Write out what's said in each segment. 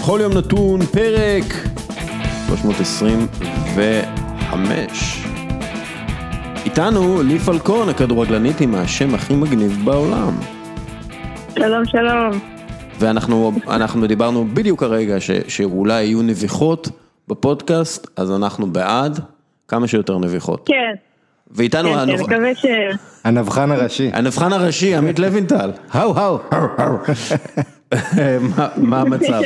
בכל יום נתון, פרק 325. איתנו לי פלקון, הכדורגלנית עם השם הכי מגניב בעולם. שלום, שלום. ואנחנו אנחנו דיברנו בדיוק הרגע ש, שאולי יהיו נביחות בפודקאסט, אז אנחנו בעד כמה שיותר נביחות. כן. ואיתנו כן, כן, הנוב- מקווה ש... הנבחן הראשי. הנבחן הראשי, עמית לוינטל. האו האו. מה- המצב?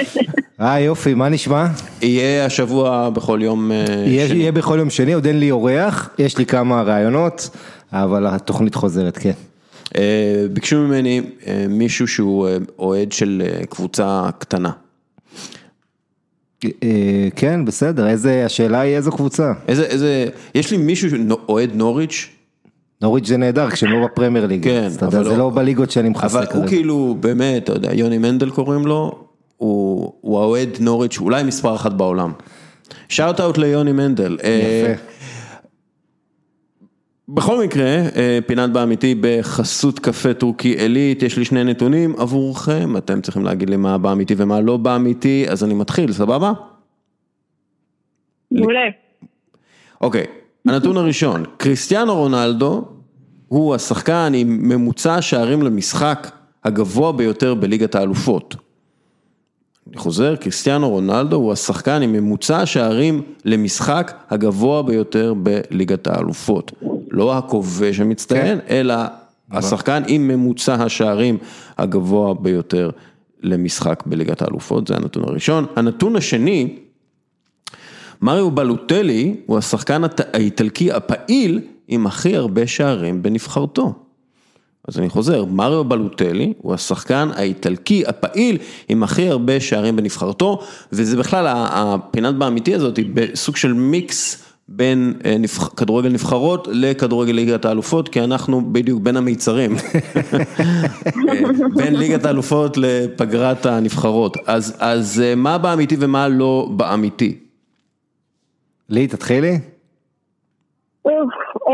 אה יופי, מה נשמע? יהיה השבוע בכל יום אה, שני. יהיה בכל יום שני, עוד אין לי אורח, יש לי כמה רעיונות, אבל התוכנית חוזרת, כן. אה, ביקשו ממני אה, מישהו שהוא אוהד של קבוצה קטנה. כן, בסדר, איזה, השאלה היא איזו קבוצה. איזה, איזה, יש לי מישהו שאוהד נוריץ', נוריץ' זה נהדר כשהם לא בפרמייר ליג, כן, אז אתה יודע, אבל זה לא- לא בליגות שאני מכסה אבל הוא כרגע. כאילו באמת, אתה יודע, יוני מנדל קוראים לו, הוא הוא האוהד נוריץ', אולי מספר אחת בעולם. שאוט אאוט ליוני מנדל. אה, יפה. בכל מקרה, אה, פינת באמיתי בחסות קפה טורקי עילית, יש לי שני נתונים עבורכם, אתם צריכים להגיד לי מה באמיתי ומה לא באמיתי, אז אני מתחיל, סבבה? מעולה. אוקיי, הנתון הראשון, קריסטיאנו רונלדו הוא השחקן עם ממוצע שערים למשחק הגבוה ביותר בליגת האלופות. אני חוזר, קריסטיאנו רונלדו הוא השחקן עם ממוצע שערים למשחק הגבוה ביותר בליגת האלופות. לא הכובש המצטיין, אלא השחקן עם ממוצע השערים הגבוה ביותר למשחק בליגת האלופות, זה הנתון הראשון. הנתון השני, מריו בלוטלי הוא השחקן האיטלקי הפעיל עם הכי הרבה שערים בנבחרתו. אז אני חוזר, מריו בלוטלי הוא השחקן האיטלקי הפעיל עם הכי הרבה שערים בנבחרתו, וזה בכלל, הפינת באמיתי הזאת היא בסוג של מיקס בין אה, נבח- כדורגל נבחרות לכדורגל ליגת האלופות, כי אנחנו בדיוק בין המיצרים. בין ליגת האלופות לפגרת הנבחרות. אז, אז אה, מה באמיתי ומה לא באמיתי? לי, תתחילי.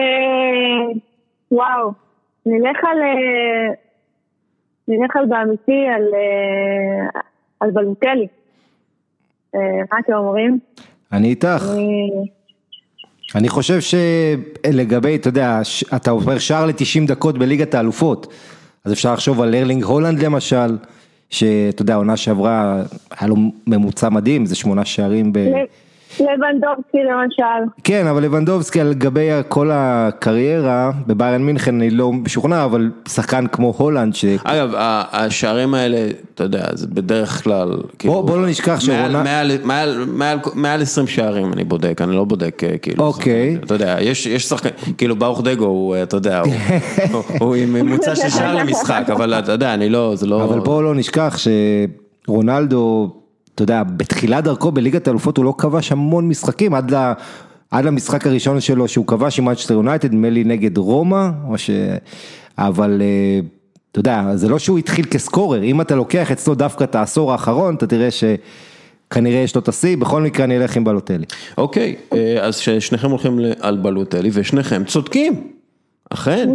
אה, וואו. נלך על... אה, נלך על באמיתי על... אה, על בלוטלי. מה אתם אומרים? אני איתך. אני... אני חושב שלגבי, אתה יודע, אתה אומר שער ל-90 דקות בליגת האלופות, אז אפשר לחשוב על ארלינג הולנד למשל, שאתה יודע, העונה שעברה, היה לו ממוצע מדהים, זה שמונה שערים ב... לבנדובסקי למשל. כן, אבל לבנדובסקי על גבי כל הקריירה, בביירן מינכן אני לא משוכנע, אבל שחקן כמו הולנד, ש... אגב, השערים האלה, אתה יודע, זה בדרך כלל, כאילו, בוא לא נשכח שרונה- מעל- מעל- מעל- מעל 20 שערים אני בודק, אני לא בודק אה, כאילו, אוקיי. שחקן, אתה יודע, יש יש שחקן, כאילו ברוך דגו, הוא, אה, אתה יודע, הוא- הוא- הוא עם ממוצע של שער למשחק, אבל אתה יודע, אני לא, זה לא, אבל בואו לא נשכח שרונלדו, אתה יודע, בתחילת דרכו בליגת האלופות הוא לא כבש המון משחקים, עד, ל... עד למשחק הראשון שלו שהוא כבש עם מנצ'סטר יונייטד, נדמה לי נגד רומא, או ש... אבל אה, אתה יודע, זה לא שהוא התחיל כסקורר, אם אתה לוקח אצלו דווקא את העשור האחרון, אתה תראה שכנראה יש לו את השיא, בכל מקרה אני אלך עם בלוטלי. אוקיי, אה, אז ששניכם הולכים על בלוטלי, ושניכם צודקים, אכן,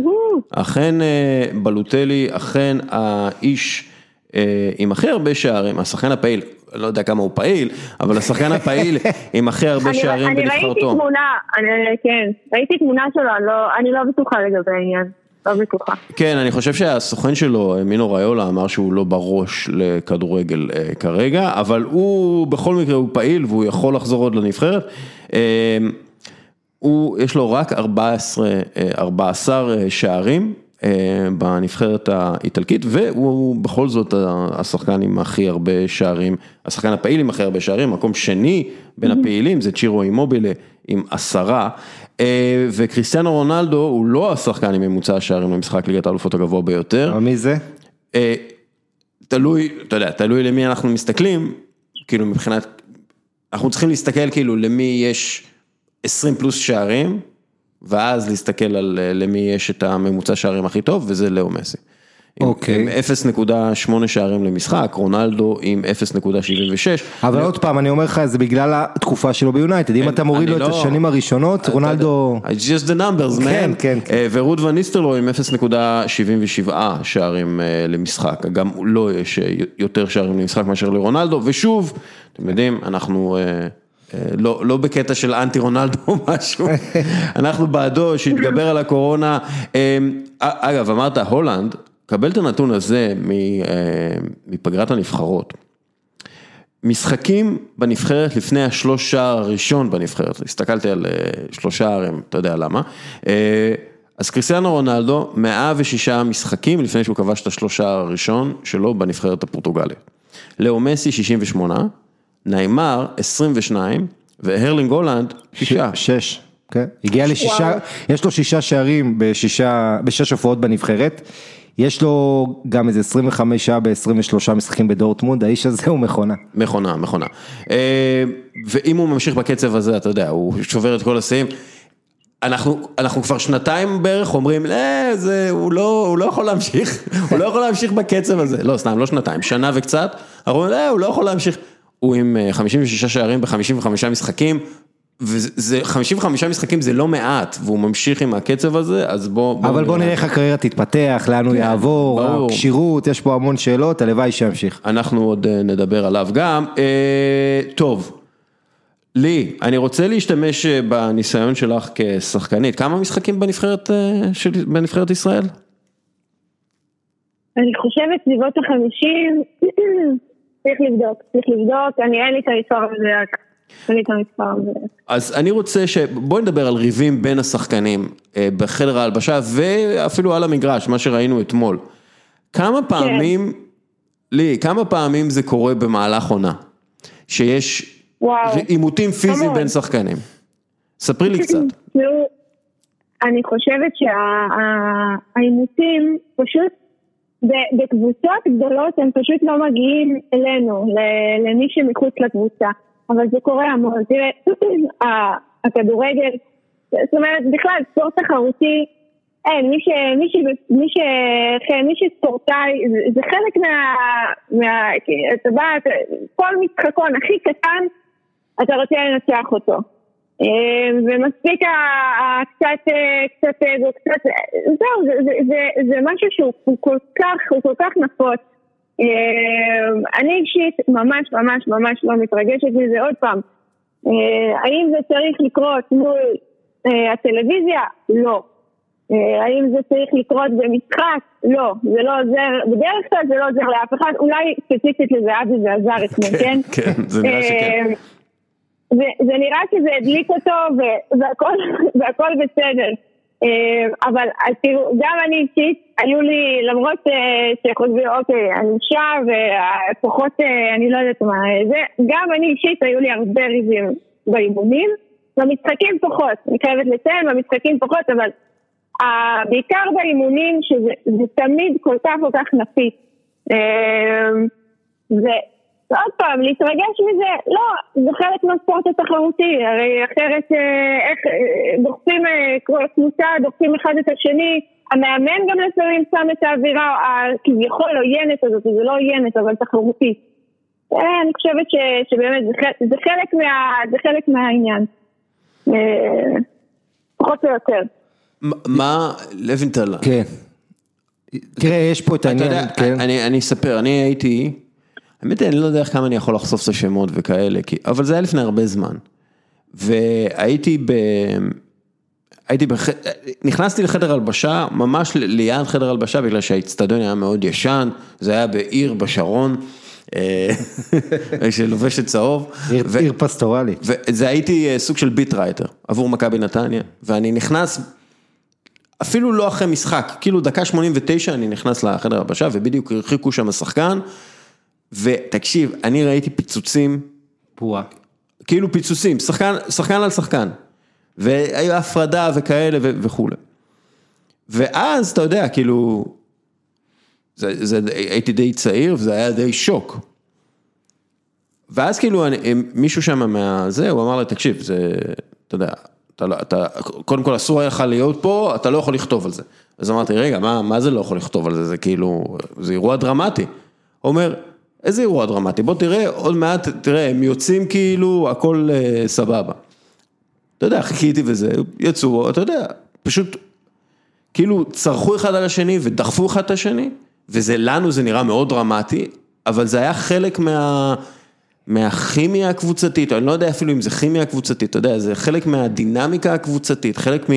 אכן אה, בלוטלי, אכן האיש עם הכי הרבה שערים, השחקן הפעיל, לא יודע כמה הוא פעיל, אבל השחקן הפעיל עם הכי הרבה שערים אני ראיתי בנבחרתו. תמונה, כן, ראיתי תמונה שלו, אני לא- אני לא בטוחה לגבי העניין. לא בטוחה. כן, אני חושב שהסוכן שלו, מינו ריולה, אמר שהוא לא בראש לכדורגל אה, כרגע, אבל הוא בכל מקרה הוא פעיל והוא יכול לחזור עוד לנבחרת. אה, הוא, יש לו רק 14, אה, 14 שערים אה, בנבחרת האיטלקית, והוא בכל זאת השחקן עם הכי הרבה שערים, השחקן הפעיל עם הכי הרבה שערים, מקום שני בין הפעילים זה צ'ירו אימובילה עם עשרה, אה, וקריסטיאנו רונלדו הוא לא השחקן עם ממוצע השערים למשחק ליגת האלופות הגבוה ביותר. מי זה? אה, תלוי, אתה יודע, תלוי למי אנחנו מסתכלים, כאילו מבחינת, אנחנו צריכים להסתכל כאילו למי יש 20 פלוס שערים, ואז להסתכל על אה, למי יש את הממוצע שערים הכי טוב, וזה לאו מסי. אוקיי. עם 0.8 שערים למשחק, רונלדו עם 0.76. אבל עוד פעם, אני אומר לך, זה בגלל התקופה שלו ביונייטד, אם אתה מוריד לו את לא- השנים הראשונות, רונלדו... It's just the numbers, man. כן, כן, כן. אה, ורות ון ניסטלרו עם 0.77 שערים אה, למשחק, גם לו יש יותר שערים למשחק מאשר לרונלדו, ושוב, אתם יודעים, אנחנו... אה, אה, לא, לא בקטע של אנטי רונלדו או משהו, אנחנו בעדו שיתגבר על הקורונה. אה, אגב, אמרת הולנד, קבל את הנתון הזה אה, מפגרת הנבחרות. משחקים בנבחרת לפני השלוש שער הראשון בנבחרת, הסתכלתי על אה, שלושה שערים, אתה יודע למה. אה, אז קריסטיאנו רונלדו, 106 משחקים לפני שהוא כבש את השלוש שער הראשון שלו בנבחרת הפורטוגלית. לאו מסי 68, ניימר 22 והרלינג הולנד שישה. שש, כן. הגיע לשישה, וואו. יש לו שישה שערים בשישה, בשש הופעות בנבחרת. יש לו גם איזה 25 שעה ב-23 משחקים בדורטמונד, האיש הזה הוא מכונה. מכונה, מכונה. אה, ואם הוא ממשיך בקצב הזה, אתה יודע, הוא שובר את כל השיאים. אנחנו, אנחנו כבר שנתיים בערך אומרים, לא, זה, הוא לא, הוא לא יכול להמשיך, הוא לא יכול להמשיך בקצב הזה. לא, סתם, לא שנתיים, שנה וקצת, אנחנו אומרים, לא, הוא לא יכול להמשיך. הוא עם אה, 56 שערים ב-55 משחקים, וזה 55 משחקים זה לא מעט, והוא ממשיך עם הקצב הזה, אז בוא... אבל בוא נראה איך הקריירה תתפתח, לאן הוא יעבור, כן, ברור. הכשירות, יש פה המון שאלות, הלוואי שימשיך. אנחנו עוד אה, נדבר עליו גם. אה, טוב, לי, אני רוצה להשתמש אה, בניסיון שלך כשחקנית. כמה משחקים בנבחרת, אה, של, בנבחרת ישראל? אני חושבת סביבות החמישים, צריך לבדוק, צריך לבדוק, אני אין לי את המספר המדויק. אז אני רוצה ש... בואי נדבר על ריבים בין השחקנים אה, בחדר ההלבשה ואפילו על המגרש, מה שראינו אתמול. כמה פעמים, לי, כמה פעמים זה קורה במהלך עונה? שיש. עימותים פיזיים. בין שחקנים. ספרי לי קצת. אני חושבת שהעימותים פשוט, בקבוצות גדולות הם פשוט לא מגיעים אלינו, למי שמחוץ לקבוצה, אבל זה קורה המון. תראה, הכדורגל, זאת אומרת, בכלל ספורט תחרותי, אין, מי, ש, מי, ש, מי, ש, כן, מי שספורטאי, זה, זה חלק מה... מה אתה יודע, כל משחקון הכי קטן, אתה רוצה לנצח אותו. אה, ומספיק ה- ה- קצת, אה, קצת אגו, קצת, זהו, זה, זה, זה, זה משהו שהוא הוא כל כך, הוא כל כך נפוץ. אה, אני אישית ממש ממש ממש לא מתרגשת מזה עוד פעם. אה, האם זה צריך לקרות מול אה, הטלוויזיה? לא. אה, האם זה צריך לקרות במשחק? לא. זה לא עוזר, בדרך כלל זה לא עוזר לאף אחד, אולי ספציפית לזהבי זה עזר אתמול, כן? כן, זה נראה שכן. זה, נראה שזה הדליק אותו והכל, והכל בסדר. אה, אבל תראו, גם אני אישית, היו לי, למרות אה, שחושבים, אוקיי, אני אישה ופחות, אה, אני לא יודעת מה, זה, גם אני אישית, היו לי הרבה ריבים באימונים, במשחקים פחות, אני חייבת לציין, במשחקים פחות, אבל בעיקר באימונים, שזה זה תמיד כל כך כל כך נפיץ. ועוד פעם, להתרגש מזה, לא, זה חלק מהספורט התחרותי, הרי אחרת אה, איך אה, דוחפים, אה, כל קבוצה, דוחפים אחד את השני, המאמן גם לפעמים שם את האווירה הכביכול עוינת הזאת, זה לא עוינת, אבל תחרותית. אני חושבת ש, שבאמת זה, חלק- זה, חלק מה, זה חלק מהעניין. פחות או יותר. מה- לוינטל, כן. תראה, יש פה את העניין, כן. אני, אני אספר, אני הייתי, האמת היא, אני לא יודע איך כמה אני יכול לחשוף את השמות וכאלה, כי, אבל זה היה לפני הרבה זמן. והייתי ב... הייתי בח... נכנסתי לחדר הלבשה, ממש ליד חדר הלבשה, בגלל שהאיצטדיון היה מאוד ישן, זה היה בעיר בשרון, אה, שלובשת צהוב. עיר- ו- עיר פסטורלית. וזה הייתי אה, סוג של ביט רייטר עבור מכבי נתניה, ואני נכנס, אפילו לא אחרי משחק, כאילו דקה 89 אני נכנס לחדר הבשה ובדיוק הרחיקו שם שחקן, ותקשיב, אני ראיתי פיצוצים, פועה. כאילו פיצוצים, שחקן, שחקן על שחקן, והיו הפרדה וכאלה ו- וכולי. ואז אתה יודע, כאילו, זה, זה, הייתי די צעיר וזה היה די שוק. ואז כאילו אני, מישהו שם מהזה, הוא אמר לי, תקשיב, זה, אתה יודע, אתה, לא- אתה, קודם כל אסור היה לך להיות פה, אתה לא יכול לכתוב על זה. אז אמרתי, רגע, מה, מה זה לא יכול לכתוב על זה? זה כאילו, זה אירוע דרמטי. הוא אומר, איזה אירוע דרמטי? בוא תראה, עוד מעט, תראה, הם יוצאים כאילו, הכל אה, סבבה. אתה יודע, חיכיתי וזה, יצאו, אתה יודע, פשוט, כאילו, צרחו אחד על השני ודחפו אחד את השני, וזה, לנו זה נראה מאוד דרמטי, אבל זה היה חלק מה... מהכימיה הקבוצתית, אני לא יודע אפילו אם זה כימיה קבוצתית, אתה יודע, זה חלק מהדינמיקה הקבוצתית, חלק מ...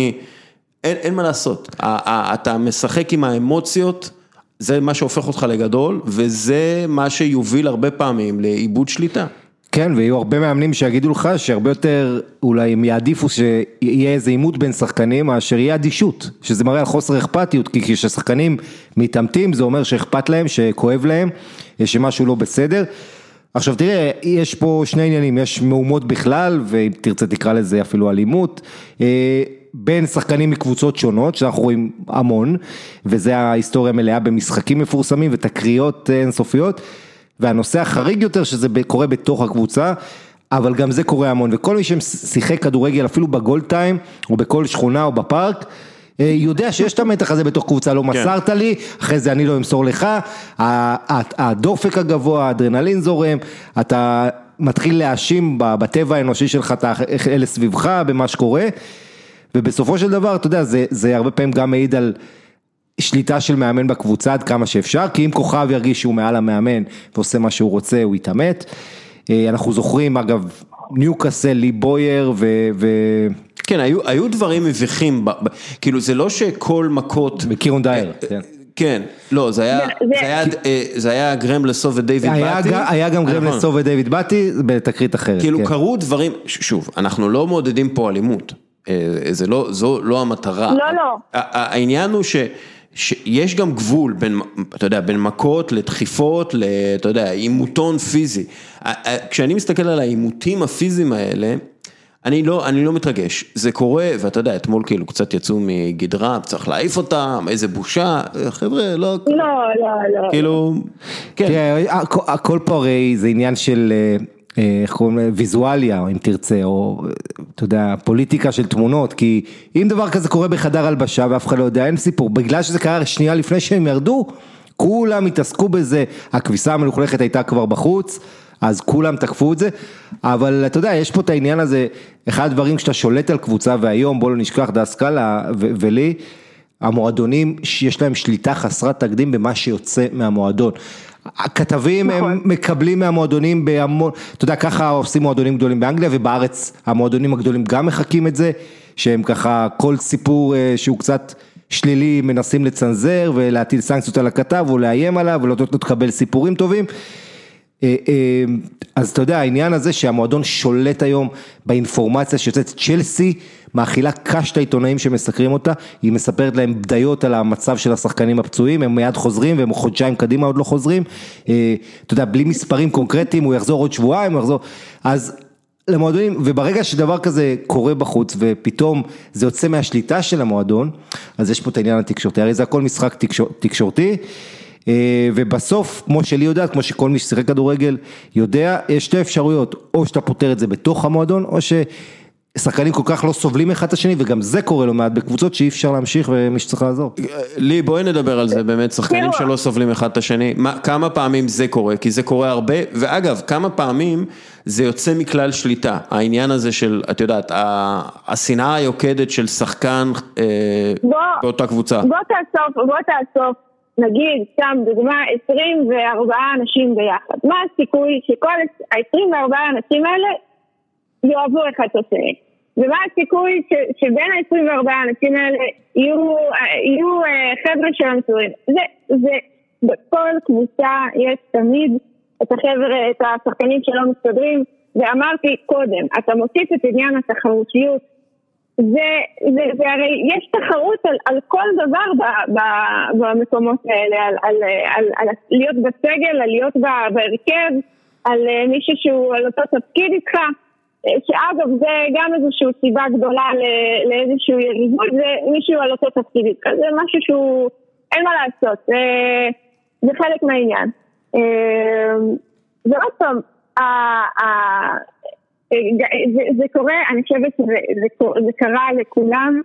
אין, אין מה לעשות, אתה משחק עם האמוציות, זה מה שהופך אותך לגדול, וזה מה שיוביל הרבה פעמים לאיבוד שליטה. כן, ויהיו הרבה מאמנים שיגידו לך שהרבה יותר, אולי הם יעדיפו שיהיה איזה עימות בין שחקנים, מאשר יהיה אדישות, שזה מראה על חוסר אכפתיות, כי כששחקנים מתעמתים זה אומר שאכפת להם, שכואב להם, שמשהו לא בסדר. עכשיו תראה, יש פה שני עניינים, יש מהומות בכלל, ואם תרצה תקרא לזה אפילו אלימות, אה, בין שחקנים מקבוצות שונות, שאנחנו רואים המון, וזה ההיסטוריה מלאה במשחקים מפורסמים ותקריות אינסופיות, והנושא החריג יותר שזה קורה בתוך הקבוצה, אבל גם זה קורה המון, וכל מי ששיחק כדורגל אפילו בגולד טיים, או בכל שכונה או בפארק, אה, יודע שיש את המתח הזה בתוך קבוצה, לא כן. מסרת לי, אחרי זה אני לא אמסור לך, הדופק הגבוה, האדרנלין זורם, אתה מתחיל להאשים בטבע האנושי שלך את אלה סביבך, במה שקורה, ובסופו של דבר, אתה יודע, זה, זה הרבה פעמים גם מעיד על שליטה של מאמן בקבוצה עד כמה שאפשר, כי אם כוכב ירגיש שהוא מעל המאמן ועושה מה שהוא רוצה, הוא יתעמת. אה, אנחנו זוכרים, אגב, ניוקאסל, לי בויר ו... ו... כן, היו, היו דברים מביכים, ב, ב, כאילו זה לא שכל מכות... בקירון דייר, אה, כן. כן, לא, זה היה, זה, זה היה, אה, זה היה גרם לסו ודייוויד באטי. היה גם גרם נכון. לסו ודייוויד באטי בתקרית אחרת. כאילו כן. קרו דברים, שוב, אנחנו לא מעודדים פה אלימות, זה לא, זו לא המטרה. לא, לא. העניין הוא ש... שיש גם גבול בין, אתה יודע, בין מכות לדחיפות, אתה יודע, עימותון פיזי. כשאני מסתכל על העימותים הפיזיים האלה, אני לא, אני לא מתרגש, זה קורה, ואתה יודע, אתמול כאילו קצת יצאו מגדרה, צריך להעיף אותם, איזה בושה, חבר'ה, לא... לא, לא, לא. כאילו, כן. תראה, הכל פה הרי זה עניין של... איך קוראים לזה, ויזואליה, אם תרצה, או אתה יודע, פוליטיקה של תמונות, כי אם דבר כזה קורה בחדר הלבשה ואף אחד לא יודע, אין סיפור, בגלל שזה קרה שנייה לפני שהם ירדו, כולם התעסקו בזה, הכביסה המלוכלכת הייתה כבר בחוץ, אז כולם תקפו את זה, אבל אתה יודע, יש פה את העניין הזה, אחד הדברים שאתה שולט על קבוצה, והיום בוא לא נשכח דסקאלה ולי, המועדונים שיש להם שליטה חסרת תקדים במה שיוצא מהמועדון. הכתבים נכון. הם מקבלים מהמועדונים בהמון, אתה יודע ככה עושים מועדונים גדולים באנגליה ובארץ המועדונים הגדולים גם מחקים את זה, שהם ככה כל סיפור אה, שהוא קצת שלילי מנסים לצנזר ולהטיל סנקציות על הכתב או לאיים עליו ולא תקבל סיפורים טובים. אה, אה, אז אתה יודע העניין הזה שהמועדון שולט היום באינפורמציה שיוצאת צ'לסי מאכילה קשת העיתונאים שמסקרים אותה, היא מספרת להם בדיות על המצב של השחקנים הפצועים, הם מיד חוזרים והם חודשיים קדימה עוד לא חוזרים, אה, אתה יודע, בלי מספרים קונקרטיים, הוא יחזור עוד שבועיים, הוא יחזור, אז למועדונים, וברגע שדבר כזה קורה בחוץ ופתאום זה יוצא מהשליטה של המועדון, אז יש פה את העניין התקשורתי, הרי זה הכל משחק תקשור, תקשורתי. אה, ובסוף, כמו שלי יודעת, כמו שכל מי ששיחק כדורגל יודע, יש שתי אפשרויות, או שאתה פותר את זה בתוך המועדון, או. שחקנים כל כך לא סובלים אחד את השני וגם זה קורה לא מעט בקבוצות שאי אפשר להמשיך ומי שצריך לעזור. לי בואי נדבר על זה באמת, שחקנים שלא סובלים אחד את השני, כמה פעמים זה קורה, כי זה קורה הרבה, ואגב, כמה פעמים זה יוצא מכלל שליטה, העניין הזה של, את יודעת, השנאה היוקדת של שחקן אה, באותה קבוצה. בוא תאסוף, בוא תאסוף, נגיד, סתם דוגמה, 24 אנשים ביחד, מה הסיכוי שכל ה-24 אנשים האלה יאהבו אחד את השני. ומה הסיכוי ש, שבין ה-24 האנשים האלה יהיו, יהיו אה, חבר'ה של המצויים? זה, זה, בכל קבוצה יש תמיד את החבר'ה, את השחקנים שלא מסתדרים, ואמרתי קודם, אתה מוסיף את עניין התחרותיות, זה, זה, זה הרי יש תחרות על, על כל דבר ב, ב, במקומות האלה, על, על, על, על להיות בסגל, על להיות בהרכב, על אה, מישהו שהוא על אותו תפקיד איתך. שאגב זה גם איזושהי סיבה גדולה לאיזושהי יריבות, זה מישהו על אותו תפקיד זה משהו שהוא, אין מה לעשות, זה, זה חלק מהעניין. ועוד פעם, זה, זה קורה, אני חושבת שזה זה, זה קרה לכולם,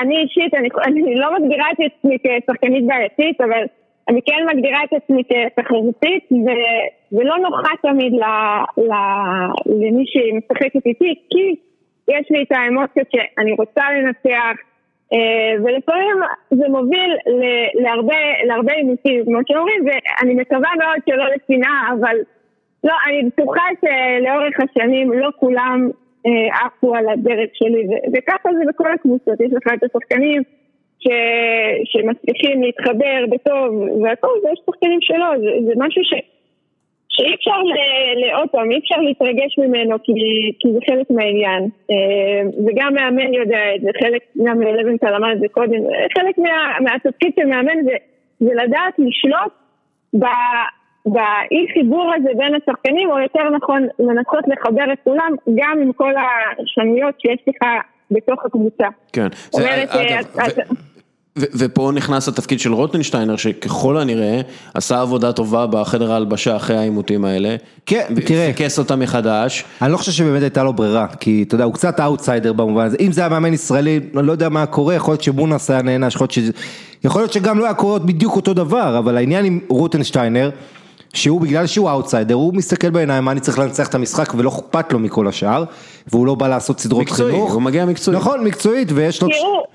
אני אישית, אני, אני לא מגדירה את עצמי כשחקנית בעייתית, אבל אני כן מגדירה את עצמי כתחרותית, ולא נוחה תמיד ל, ל, למי שמשחקת איתי, כי יש לי את האמוציות שאני רוצה לנצח, אה, ולפעמים זה מוביל להרבה, להרבה עימותים, כמו שאומרים, ואני מקווה מאוד שלא לשנאה, אבל לא, אני בטוחה שלאורך השנים לא כולם אה, עפו על הדרך שלי, וככה זה בכל הקבוצות, יש לך את השחקנים ש... שמצליחים להתחבר בטוב והכל, ויש שחקנים שלא, זה, זה משהו ש... שאי אפשר, עוד פעם, אי אפשר להתרגש ממנו כי, כי זה חלק מהעניין. אה, וגם מאמן יודע את זה, חלק, גם לבנטל אמר את זה קודם, חלק מה, מהתפקיד של מאמן זה, זה לדעת לשלוט ב... באי חיבור הזה בין השחקנים, או יותר נכון לנסות לחבר את כולם, גם עם כל השניות שיש לך בתוך הקבוצה. כן, זה, אגב, ופה נכנס התפקיד של רוטנשטיינר שככל הנראה עשה עבודה טובה בחדר ההלבשה אחרי העימותים האלה. כן, תראה. פיקס אותה מחדש. אני לא חושב שבאמת הייתה לו ברירה, כי אתה יודע, הוא קצת אאוטסיידר במובן הזה. אם זה היה מאמן ישראלי, אני לא יודע מה קורה, יכול להיות שמונס היה נענש, יכול להיות שגם לא היה קורה בדיוק אותו דבר, אבל העניין עם רוטנשטיינר, שהוא בגלל שהוא אאוטסיידר, הוא מסתכל בעיניים מה אני צריך לנצח את המשחק ולא אכפת לו מכל השאר, והוא לא בא לעשות סדרות חינוך. מקצועי, הוא מגיע מקצועי. נכון, מקצועית, ויש לו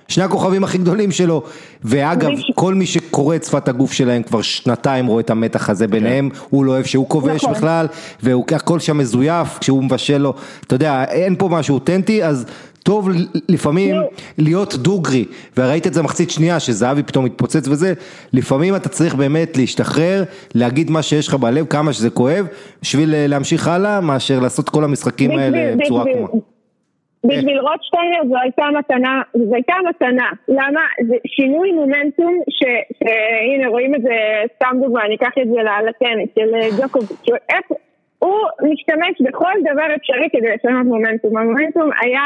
שני הכוכבים הכי גדולים שלו. ואגב, כל מי שקורא את שפת הגוף שלהם כבר שנתיים רואה את המתח הזה ביניהם, כן. הוא לא אוהב שהוא כובש נכון. בכלל, והכל שם מזויף, כשהוא מבשל לו, אתה יודע, אין פה משהו אותנטי, אז טוב לפעמים להיות דוגרי, וראית את זה מחצית שנייה שזהבי פתאום מתפוצץ וזה, לפעמים אתה צריך באמת להשתחרר, להגיד מה שיש לך בלב, כמה שזה כואב, בשביל אה, להמשיך הלאה, מאשר לעשות כל המשחקים האלה בצורה עקומה. בשביל רוטשטיינר זו הייתה מתנה, זו הייתה מתנה, למה? זה שינוי מומנטום, שהנה רואים את זה, סתם דוגמא, אני אקח את זה לטניס של אה, ג'וקוביץ', הוא משתמש בכל דבר אפשרי כדי לשנות מומנטום, המומנטום היה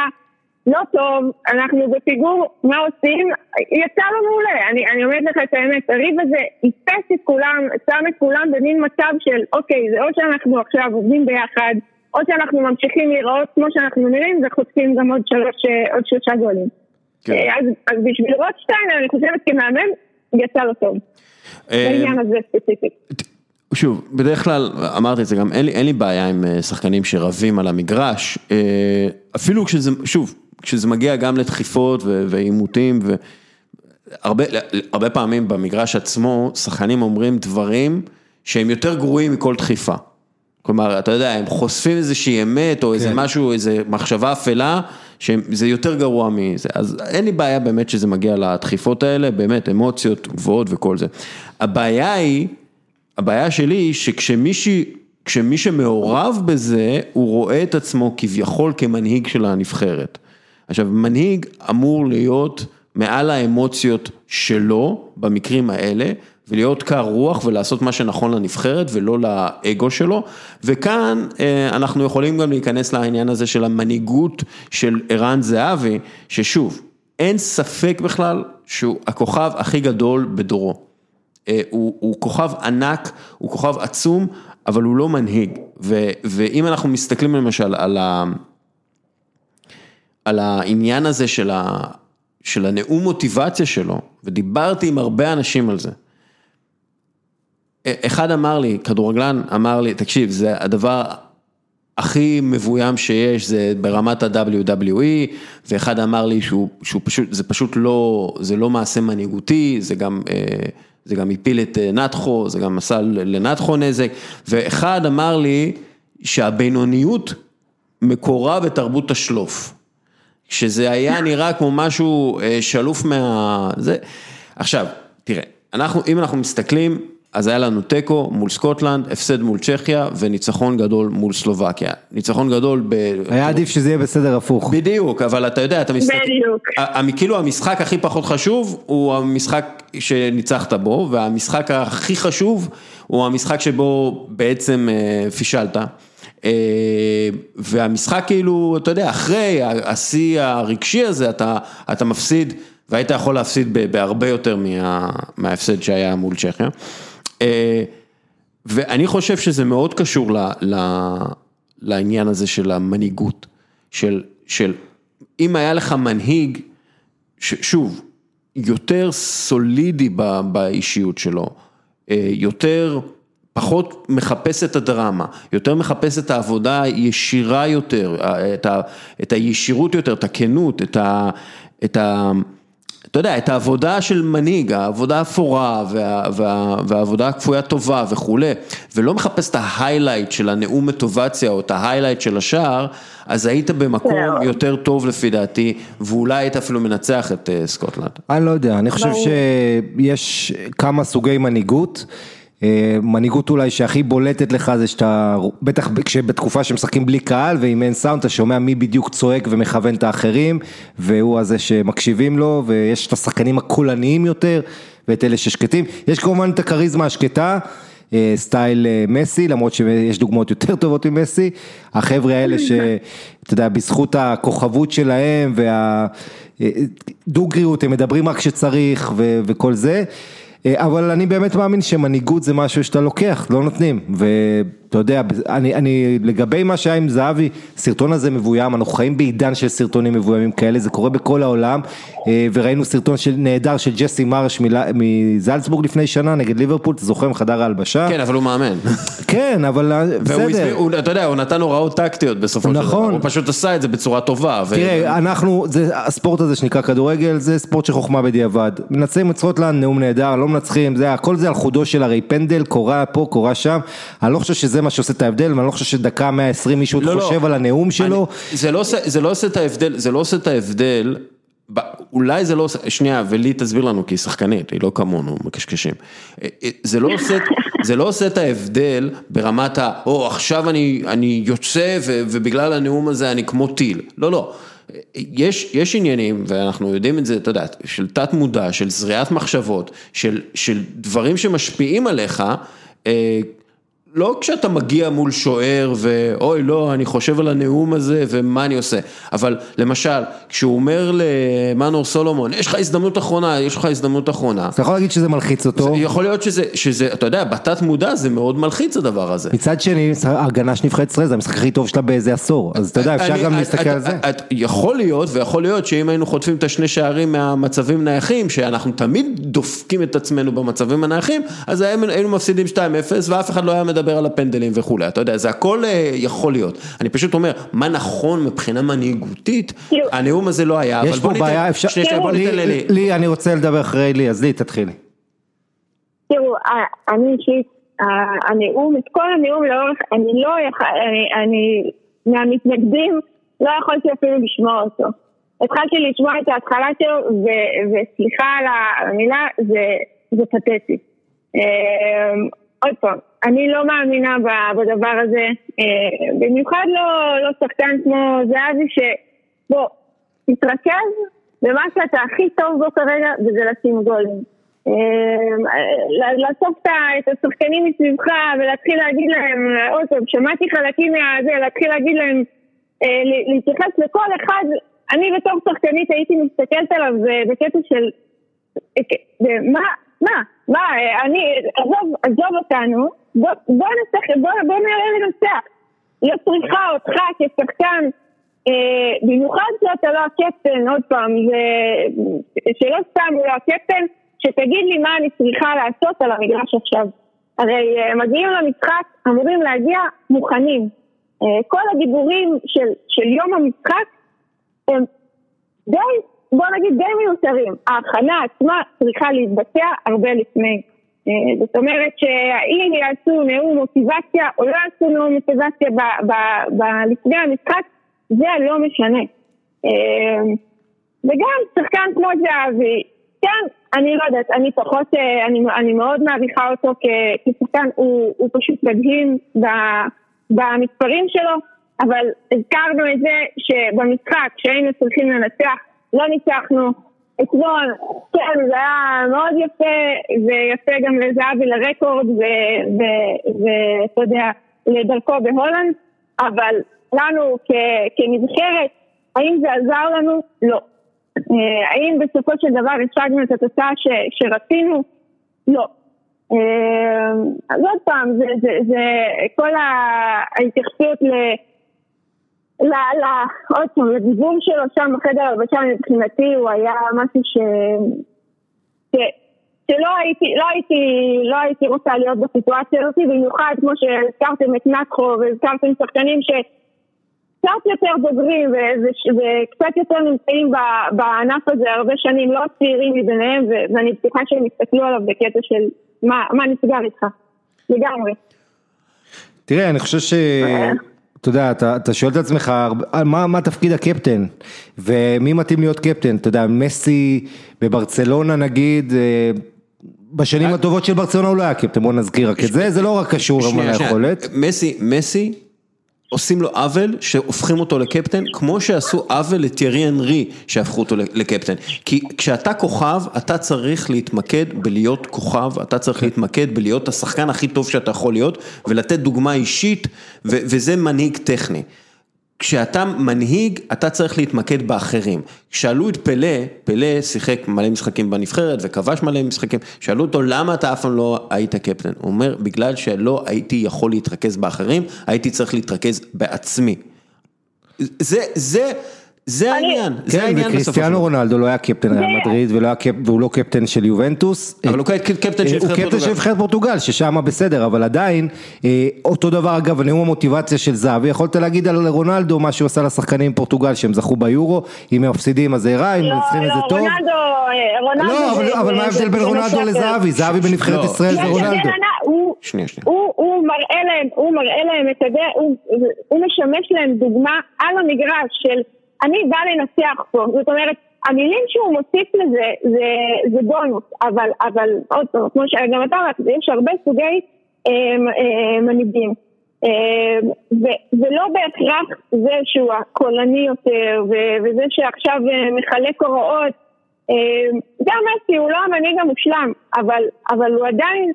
לא טוב, אנחנו בפיגור, מה עושים? יצא לו מעולה, אני, אני אומרת לך את האמת, הריב הזה איפס את כולם, שם את כולם במין מצב של אוקיי, זה או שאנחנו עכשיו עובדים ביחד, או שאנחנו ממשיכים להיראות כמו שאנחנו נראים וחוטפים גם עוד, שלוש, עוד שלושה גולים. כן. אה, אז, אז בשביל רוטשטיין, אני חושבת כמאמן, יצא לו טוב. אה, בעניין הזה ספציפית. שוב, בדרך כלל, אמרתי את זה גם, אין לי, אין לי בעיה עם אה, שחקנים שרבים על המגרש, אפילו כשזה, שוב, כשזה מגיע גם לדחיפות ועימותים, והרבה פעמים במגרש עצמו, שחקנים אומרים דברים שהם יותר גרועים מכל דחיפה. כלומר, אתה יודע, הם חושפים איזושהי אמת, או כן. איזה משהו, איזה מחשבה אפלה, שזה יותר גרוע מזה. אז אין לי בעיה באמת שזה מגיע לדחיפות האלה, באמת, אמוציות גבוהות וכל זה. הבעיה היא, הבעיה שלי היא שכשמישהי... כשמי שמעורב בזה, הוא רואה את עצמו כביכול כמנהיג של הנבחרת. עכשיו, מנהיג אמור להיות מעל האמוציות שלו, במקרים האלה, ולהיות קר רוח ולעשות מה שנכון לנבחרת ולא לאגו שלו, וכאן אה, אנחנו יכולים גם להיכנס לעניין הזה של המנהיגות של ערן זהבי, ששוב, אין ספק בכלל שהוא הכוכב הכי גדול בדורו. אה, הוא, הוא כוכב ענק, הוא כוכב עצום, אבל הוא לא מנהיג, ו, ואם אנחנו מסתכלים למשל על ה... על העניין הזה של, ה, של הנאום מוטיבציה שלו, ודיברתי עם הרבה אנשים על זה. אחד אמר לי, כדורגלן אמר לי, תקשיב, זה הדבר הכי מבוים שיש, זה ברמת ה-WWE, ואחד אמר לי שהוא, שהוא פשוט, זה פשוט לא, זה לא מעשה מנהיגותי, זה גם, אה, זה גם הפיל את אה, נתחו, זה גם עשה לנתחו נזק, ואחד אמר לי שהבינוניות מקורה בתרבות השלוף. שזה היה נראה כמו משהו אה, שלוף מה... זה. עכשיו, תראה, אנחנו, אם אנחנו מסתכלים, אז היה לנו תיקו מול סקוטלנד, הפסד מול צ'כיה וניצחון גדול מול סלובקיה. ניצחון גדול ב... היה עדיף שזה יהיה בסדר הפוך. בדיוק, אבל אתה יודע, אתה מסתכל... בדיוק. כאילו המשחק הכי פחות חשוב הוא המשחק שניצחת בו, והמשחק הכי חשוב הוא המשחק שבו בעצם אה, פישלת. אה, והמשחק כאילו, אתה יודע, אחרי השיא הרגשי הזה, אתה, אתה מפסיד, והיית יכול להפסיד בהרבה יותר מה, מההפסד שהיה מול צ'כיה. אה, ואני חושב שזה מאוד קשור ל, ל, לעניין הזה של המנהיגות, של, של אם היה לך מנהיג שוב, יותר סולידי באישיות שלו, אה, יותר, פחות מחפש את הדרמה, יותר מחפש את העבודה הישירה יותר, את, ה, את הישירות יותר, את הכנות, את ה... את ה אתה יודע, את העבודה של מנהיג, העבודה האפורה וה, וה, והעבודה הכפויה טובה וכולי, ולא מחפש את ההיילייט של הנאום מוטיבציה או את ההיילייט של השער, אז היית במקום יותר טוב לפי דעתי, ואולי היית אפילו מנצח את אה, סקוטלנד. אני לא יודע, אני חושב שיש כמה סוגי מנהיגות. אה, מנהיגות אולי שהכי בולטת לך זה שאתה, בטח כשבתקופה שמשחקים בלי קהל ואם אין סאונד אתה שומע מי בדיוק צועק ומכוון את האחרים והוא הזה שמקשיבים לו ויש את השחקנים הקולניים יותר ואת אלה ששקטים, יש כמובן את הכריזמה השקטה אה, סטייל אה, מסי, למרות שיש דוגמאות יותר טובות ממסי, החבר'ה האלה שאתה יודע, בזכות הכוכבות שלהם והדוגריות, הם מדברים רק כשצריך וכל זה. אה, אבל אני באמת מאמין שמנהיגות זה משהו שאתה לוקח, לא נותנים, ואתה יודע, אני, אני לגבי מה שהיה עם זהבי, סרטון הזה מבוים, אנחנו חיים בעידן של סרטונים מבוימים כאלה, זה קורה בכל העולם, אה, וראינו סרטון של, נהדר של ג'סי מרש מזלצבורג לפני שנה נגד ליברפול, אתה זוכר מחדר ההלבשה? כן, אבל הוא מאמן. כן, אבל אה, בסדר. הוא, אתה יודע, הוא נתן הוראות טקטיות בסופו של דבר, נכון. הוא פשוט עשה את זה בצורה טובה. תראה, אנחנו, זה, הספורט הזה שנקרא כדורגל, זה ספורט של חוכמה בדיעבד. מנצחים את סקוטלנד, נאום נהדר, לא מנצחים, זה הכל זה על חודו של הרי פנדל, קורה פה, קורה שם, אני לא חושב שזה מה שעושה את ההבדל, ואני לא חושב שדקה 120 מישהו לא, לא. חושב לא. על הנאום שלו. אני, זה, לא עושה, זה לא עושה את ההבדל, זה לא עושה את ההבדל, אולי זה לא עושה, שנייה, ולי תסביר לנו, כי היא שחקנית, היא לא כמונו, מקשקשים. אה, אה, זה לא עושה, זה לא עושה את ההבדל ברמת ה, או עכשיו אני, אני יוצא ו, ובגלל הנאום הזה אני כמו טיל. לא, לא. יש, יש עניינים, ואנחנו יודעים את זה, אתה יודע, של תת מודע, של זריעת מחשבות, של, של דברים שמשפיעים עליך, אה, לא כשאתה מגיע מול שוער ואוי לא, אני חושב על הנאום הזה ומה אני עושה, אבל למשל, כשהוא אומר למנור סולומון, יש לך הזדמנות אחרונה, יש לך הזדמנות אחרונה. אתה יכול להגיד שזה מלחיץ אותו. זה יכול להיות שזה, שזה, אתה יודע, בתת מודע זה מאוד מלחיץ הדבר הזה. מצד שני, ההגנה של נבחרת ישראל זה המשחק הכי טוב שלה באיזה עשור, אז אתה יודע, אפשר אני, גם להסתכל על זה. את, יכול להיות, ויכול להיות שאם היינו חוטפים את השני שערים מהמצבים נייחים, שאנחנו תמיד דופקים את עצמנו במצבים הנייחים, אז היינו מפסידים 2-0 ואף אחד לא היה מדבר. לדבר על הפנדלים וכולי, אתה יודע, זה הכל אה, יכול להיות. אני פשוט אומר, מה נכון מבחינה מנהיגותית, כאילו- הנאום הזה לא היה, אבל בוא ניתן, אפשר, שנייה, בוא ניתן ללי. לי, אני רוצה לדבר אחרי לי, אז לי, תתחילי. תראו, אני אישית, הנאום, את כל הנאום לאורך, אני לא יכול, אני מהמתנגדים, לא יכולתי אפילו לשמוע אותו. התחלתי לשמוע את ההתחלה שלו, וסליחה על המילה, זה פתטי. עוד פעם, אני לא מאמינה בדבר הזה, אה, במיוחד לא, לא שחקן כמו זהבי שבוא, תתרכז במה שאתה הכי טוב בו כרגע וזה לשים גולים. אה, לאסוף את השחקנים מסביבך ולהתחיל להגיד להם, עוד פעם, שמעתי חלקים מהזה, להתחיל להגיד להם, אה, להתייחס לכל אחד, אני בתור שחקנית הייתי מסתכלת עליו בקטע של מה, מה, מה, אני, עזוב, עזוב אותנו, בוא, בוא בוא, בוא נראה לנצח. לא צריכה אותך כשחקן, אה, במיוחד שאתה לא הקפטן, עוד פעם, שלא סתם הוא לא הקפטן, שתגיד לי מה אני צריכה לעשות על המגרש עכשיו. הרי אה, מגיעים למשחק, אמורים להגיע מוכנים. אה, כל הדיבורים של יום המשחק הם די, בוא נגיד די מיותרים. ההכנה עצמה צריכה להתבצע הרבה לפני. אה, זאת אומרת שהאם יעשו נאום מוטיבציה או לא יעשו נאום מוטיבציה לפני המשחק, זה לא משנה. אה, וגם שחקן כמו זהבי, כן, אני לא יודעת, אני פחות, אה, אני, אני מאוד מעריכה אותו כשחקן, הוא, הוא פשוט מדהים במספרים שלו, אבל הזכרנו את זה שבמשחק שהיינו צריכים לנצח, לא ניצחנו, אתמול, כן, זה היה מאוד יפה, ויפה גם לזהבי לרקורד, ואתה יודע, לדרכו בהולנד, אבל לנו כנבחרת, האם זה עזר לנו? לא. אה, האם בסופו של דבר השגנו את התוצאה שרצינו? לא. אה, אז עוד פעם, זה, זה, זה כל ההתייחסות ל... עוד פעם, לדיבור שלו שם בחדר הלבשה מבחינתי הוא היה משהו ש... ש- שלא הייתי, לא הייתי, לא הייתי רוצה להיות בסיטואציה הזאת, במיוחד כמו שהזכרתם את נקרו והזכרתם שחקנים שקצת יותר בוגרים וקצת יותר נמצאים ב- בענף הזה הרבה שנים, לא צעירים מביניהם, ו- ואני בטוחה שהם יסתכלו עליו בקטע של מה, מה נסגר איתך, לגמרי. תראה, אני חושב ש... אתה יודע, אתה, אתה שואל את עצמך, מה, מה תפקיד הקפטן, ומי מתאים להיות קפטן, אתה יודע, מסי בברצלונה נגיד, אה, בשנים הטובות של ברצלונה הוא לא היה קפטן, בוא נזכיר רק את זה, זה לא רק קשור שנייה. ליכולת. מסי, מסי, עושים לו עוול שהופכים אותו לקפטן, כמו שעשו עוול לטיירי אנרי שהפכו אותו לקפטן. כי כשאתה כוכב, אתה צריך להתמקד בלהיות כוכב, אתה צריך להתמקד בלהיות השחקן הכי טוב שאתה יכול להיות, ולתת דוגמה אישית, ו- וזה מנהיג טכני. כשאתה מנהיג, אתה צריך להתמקד באחרים. שאלו את פלא, פלא שיחק מלא משחקים בנבחרת וכבש מלא משחקים, שאלו אותו למה אתה אף פעם לא היית קפטן? הוא אומר, בגלל שלא הייתי יכול להתרכז באחרים, הייתי צריך להתרכז בעצמי. זה, זה, זה העניין, זה כן, העניין בסופו של וקריסטיאנו דבר. רונלדו לא היה קפטן ריאל מדריד ולא היה קפ- והוא לא קפטן של יובנטוס. אבל הוא קפטן של הוא נבחרת קפטן של פורטוגל. נבחרת פורטוגל, ששם בסדר, אבל עדיין, אה, אותו דבר אגב, נאום המוטיבציה של זהבי, יכולת להגיד על רונלדו מה שהוא עשה לשחקנים פורטוגל שהם זכו ביורו, אם הם מפסידים אז זה רע, אם לא, מנצחים את זה לא, טוב. רונלדו, אה, רונלדו... לא, אבל- זה- אבל זה- מה ההבדל זה- בין זה רונלדו. לזהבי? זהבי בנבחרת לא. ישראל יש זה רונלדו. הוא- שנייה, שנייה. הוא- הוא הוא מראה להם, הוא מראה להם את הדרך, הוא- הוא משמש להם דוגמה על המגרש של אני בא לנצח פה, זאת אומרת, המילים שהוא מוסיף לזה זה, זה בונוס, אבל, אבל עוד פעם, כמו שגם אתה אמרת, יש הרבה סוגי אה, אה, מנהיגים. ו- ולא בהכרח זה שהוא הקולני יותר, וזה שעכשיו אה, מחלק הוראות. גם מסי הוא לא המנהיג המושלם, אבל, אבל הוא עדיין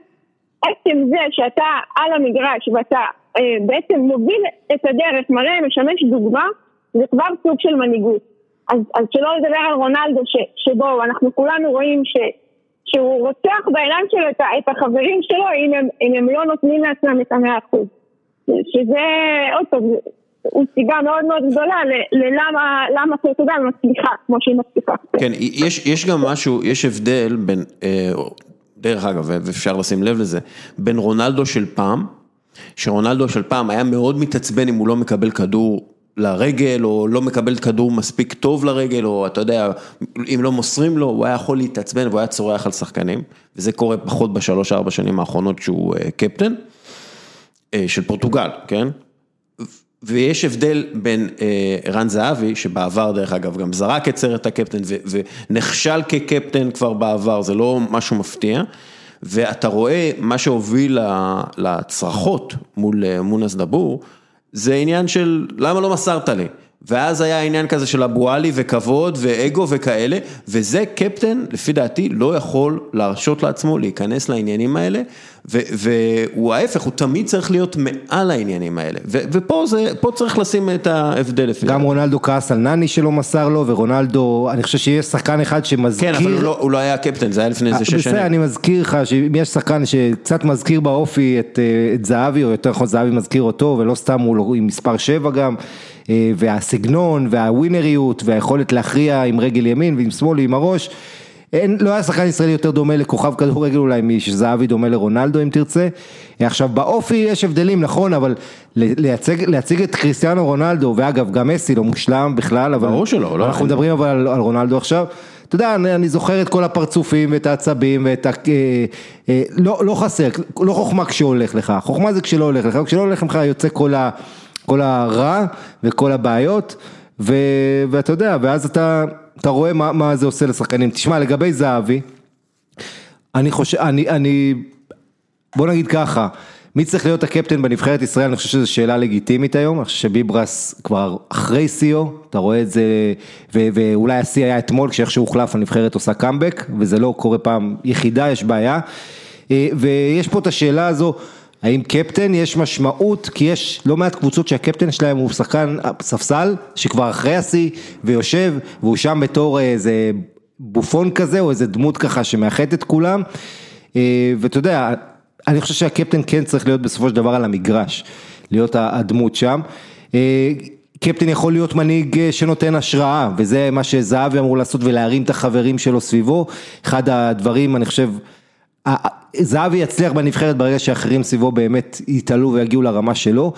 עצם זה שאתה על המגרש ואתה אה, בעצם מוביל את הדרך, מראה, משמש דוגמה, זה כבר סוג של מנהיגות. אז, אז שלא לדבר על רונלדו, ש, שבו אנחנו כולנו רואים ש, שהוא רוצח בעיניים שלו את, את החברים שלו אם הם, אם הם לא נותנים לעצמם את המאה אחוז. שזה, עוד פעם, הוא סיבה מאוד מאוד גדולה ללמה למה פורטוגל מצליחה כמו שהיא מצליחה. כן, יש, יש גם משהו, יש הבדל בין, אה, דרך אגב, ואפשר לשים לב לזה, בין רונלדו של פעם, שרונלדו של פעם היה מאוד מתעצבן אם הוא לא מקבל כדור לרגל, או לא מקבל כדור מספיק טוב לרגל, או אתה יודע, אם לא מוסרים לו, הוא היה יכול להתעצבן והוא היה צורח על שחקנים, וזה קורה פחות בשלוש-ארבע שנים האחרונות שהוא אה, קפטן, אה, של פורטוגל, כן? ויש הבדל בין אה, ערן זהבי, שבעבר דרך אגב גם זרק את סרט הקפטן ו- ונכשל כקפטן כבר בעבר, זה לא משהו מפתיע, ואתה רואה מה שהוביל לצרחות מול אה, מונס דבור, זה עניין של למה לא מסרת לי, ואז היה עניין כזה של אבו עלי וכבוד ואגו וכאלה, וזה קפטן, לפי דעתי, לא יכול להרשות לעצמו להיכנס לעניינים האלה, ו- והוא ההפך, הוא תמיד צריך להיות מעל העניינים האלה, ו- ופה זה, צריך לשים את ההבדל לפי גם דעתי. רונלדו כעס על נני שלא מסר לו, ורונלדו, אני חושב שיש שחקן אחד שמזכיר... כן, אבל הוא לא, הוא לא היה קפטן, זה היה לפני איזה שש בסדר, שנים. אני מזכיר לך שאם יש שחקן שקצת מזכיר באופי את, אה, את זהבי, או יותר נכון זהבי מזכיר אותו, ולא סתם הוא לא- עם מספר 7 גם, והסגנון, והווינריות, והיכולת להכריע עם רגל ימין ועם שמאל ועם הראש. אין, לא היה שחקן ישראלי יותר דומה לכוכב כדורגל אולי משזהבי דומה לרונלדו אם תרצה. עכשיו באופי יש הבדלים נכון אבל לייצג, להציג את קריסטיאנו רונלדו ואגב גם מסי לא מושלם בכלל אבל ברור שלא, לא, אנחנו אין- מדברים אבל על, על רונלדו עכשיו. אתה יודע, אני, אני זוכר את כל הפרצופים ואת העצבים ואת ה... אה, אה, לא, לא חסר, לא חוכמה כשהולך לך, חוכמה זה כשלא הולך לך, כשלא הולך לך יוצא כל, ה, כל הרע וכל הבעיות, ו, ואתה יודע, ואז אתה, אתה רואה מה, מה זה עושה לשחקנים. תשמע, לגבי זהבי, אני חושב, אני, אני, בוא נגיד ככה, מי צריך להיות הקפטן בנבחרת ישראל, אני חושב שזו שאלה לגיטימית היום, אני חושב שביברס כבר אחרי שיאו, אתה רואה את זה, ו- ואולי השיא היה אתמול, כשאיכשהו הוחלף הנבחרת עושה קאמבק, וזה לא קורה פעם יחידה, יש בעיה, אה, ויש פה את השאלה הזו, האם קפטן יש משמעות, כי יש לא מעט קבוצות שהקפטן שלהם הוא שחקן ספסל, שכבר אחרי השיא, ויושב, והוא שם בתור איזה בופון כזה, או איזה דמות ככה שמאחדת את כולם, אה, ואתה יודע, אני חושב שהקפטן כן צריך להיות בסופו של דבר על המגרש, להיות הדמות שם. אה, קפטן יכול להיות מנהיג אה, שנותן השראה, וזה מה שזהבי אמור לעשות ולהרים את החברים שלו סביבו. אחד הדברים, אני חושב, זהבי יצליח בנבחרת ברגע שאחרים סביבו באמת יתעלו ויגיעו לרמה שלו.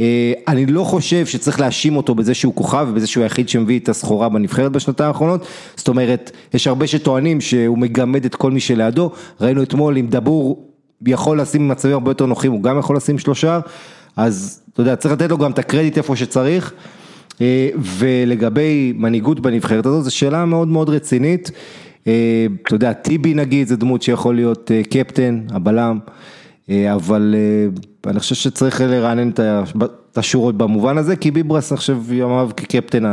אה, אני לא חושב שצריך להאשים אותו בזה שהוא כוכב ובזה שהוא היחיד שמביא את הסחורה בנבחרת בשנתיים האחרונות. זאת אומרת, יש הרבה שטוענים שהוא מגמד את כל מי שלידו. ראינו אתמול עם דבור יכול לשים מצבים הרבה יותר נוחים, הוא גם יכול לשים שלושה. אז אתה יודע, צריך לתת לו גם את הקרדיט איפה שצריך. אה, ולגבי מנהיגות בנבחרת הזאת, זו שאלה מאוד מאוד רצינית. אה, אתה יודע, טיבי נגיד, זה דמות שיכול להיות אה, קפטן, הבלם, אבל אני חושב שצריך לרענן את השורות במובן הזה, כי ביברס, אני חושב, ימיו כקפטן,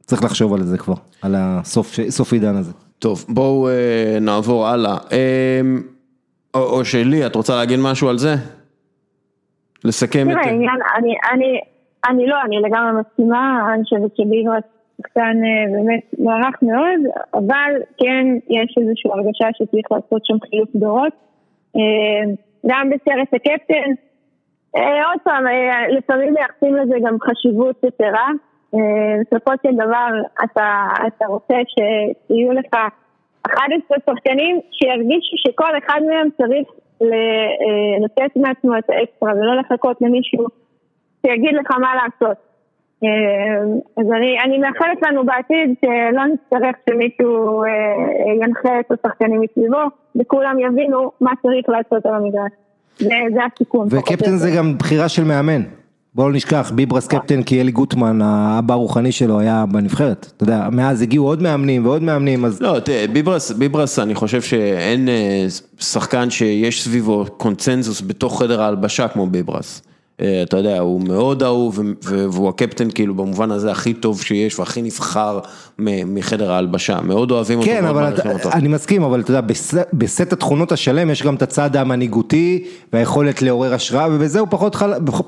צריך לחשוב על זה כבר, על הסוף עידן הזה. טוב, בואו נעבור הלאה. או שלי, את רוצה להגיד משהו על זה? לסכם את... תראה, אני, אני, אני לא, אני לגמרי מסכימה, אני חושבת שביברס שחקן אה, באמת מוערך מאוד, אבל כן יש איזושהי הרגשה שצריך לעשות שם חילוף דורות. אה, גם בסרט הקפטן, אה, עוד פעם, לפעמים מייחסים לזה גם חשיבות יתרה. בסופו של דבר אתה, אתה רוצה שיהיו לך 11 שחקנים שירגישו שכל אחד מהם צריך לתת מעצמו את האקסטרה ולא לחכות למישהו שיגיד לך מה לעשות. אה, אז אני, אני מאחלת לנו בעתיד שלא נצטרך שמישהו אה, ינחה את השחקנים מסביבו וכולם יבינו מה צריך לעשות על המגרש. זה, זה הסיכון. וקפטן זה גם בחירה של מאמן. בואו לא נשכח, ביברס קפטן כי אלי גוטמן, האבא הרוחני שלו היה בנבחרת, אתה יודע, מאז הגיעו עוד מאמנים ועוד מאמנים, אז... לא, תראה, ביברס, ביברס, אני חושב שאין אה, שחקן שיש סביבו קונצנזוס בתוך חדר ההלבשה כמו ביברס. אה, אתה יודע, הוא מאוד אהוב והוא הקפטן כאילו במובן הזה הכי טוב שיש והכי נבחר מחדר ההלבשה, מאוד אוהבים אותו, כן, אבל אני מסכים, אבל אתה יודע, בסט התכונות השלם יש גם את הצד המנהיגותי והיכולת לעורר השראה ובזה הוא פחות,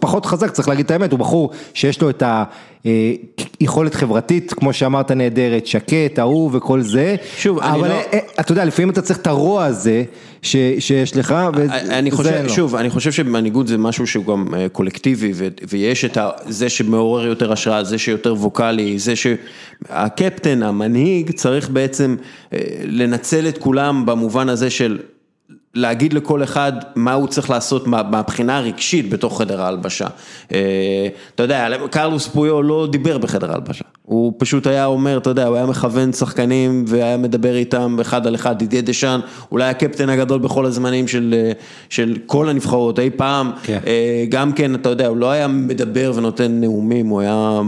פחות חזק, צריך להגיד את האמת, הוא בחור שיש לו את ה... אה, יכולת חברתית, כמו שאמרת נהדרת, שקט, אהוב וכל זה, שוב, אבל לא... אה, אתה יודע, לפעמים אתה צריך את הרוע הזה שיש לך, אני חושב, לא. שוב, אני חושב שמנהיגות זה משהו שהוא גם קולקטיבי, ויש את זה שמעורר יותר השראה, זה שיותר ווקאלי, זה שהקפטן, המנהיג, צריך בעצם לנצל את כולם במובן הזה של להגיד לכל אחד מה הוא צריך לעשות מהבחינה הרגשית בתוך חדר ההלבשה. אה, אתה יודע, קרלוס פויו לא דיבר בחדר ההלבשה, הוא פשוט היה אומר, אתה יודע, הוא היה מכוון שחקנים והיה מדבר איתם אחד על אחד, דידי דשאן, אולי הקפטן הגדול בכל הזמנים של, אה, של כל הנבחרות אי פעם, כן. אה, גם כן, אתה יודע, הוא לא היה מדבר ונותן נאומים, הוא היה...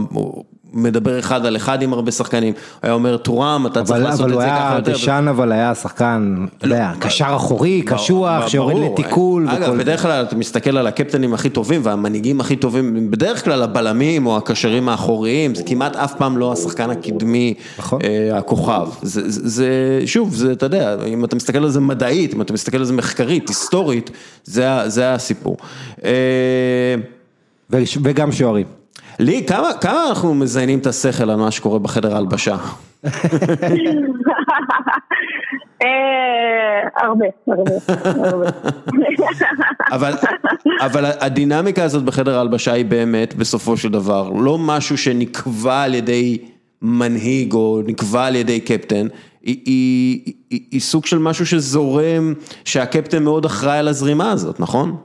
מדבר אחד על אחד עם הרבה שחקנים, היה אומר טורם, אתה צריך לעשות את זה ככה יותר. אבל דשאן אבל היה שחקן, אתה יודע, לא, קשר אחורי, קשוח, שיורד לתיקול. אגב, בדרך כלל אתה מסתכל על הקפטנים הכי טובים והמנהיגים הכי טובים, בדרך כלל הבלמים או הקשרים האחוריים, זה כמעט אף פעם לא השחקן הקדמי, נכון. אה, הכוכב. זה, שוב, זה, אתה יודע, אם אתה מסתכל על זה מדעית, אם אתה מסתכל על זה מחקרית, היסטורית, זה הסיפור. אה, וגם שוערים. לי, כמה, כמה אנחנו מזיינים את השכל על מה שקורה בחדר ההלבשה? אה, הרבה, הרבה. אבל, אבל הדינמיקה הזאת בחדר ההלבשה היא באמת, בסופו של דבר, לא משהו שנקבע על ידי מנהיג או נקבע על ידי קפטן, היא סוג של משהו שזורם, שהקפטן מאוד אחראי על הזרימה הזאת, נכון?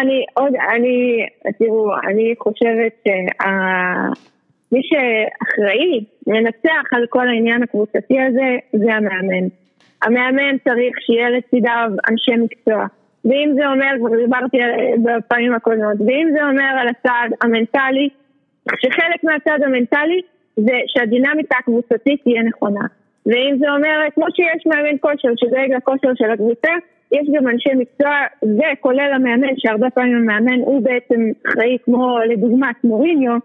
אני עוד, אני, תראו, אני חושבת שמי שאחראי לנצח על כל העניין הקבוצתי הזה, זה המאמן. המאמן צריך שיהיה לצידיו אנשי מקצוע. ואם זה אומר, כבר דיברתי בפעמים הקודמות, ואם זה אומר על הצד המנטלי, שחלק מהצד המנטלי זה שהדינמיקה הקבוצתית תהיה נכונה. ואם זה אומר, כמו שיש מאמן כושר שדואג לכושר של הקבוצה, יש גם אנשי מקצוע, וכולל המאמן, שהרבה פעמים המאמן הוא בעצם אחראי כמו לדוגמת מוריניו,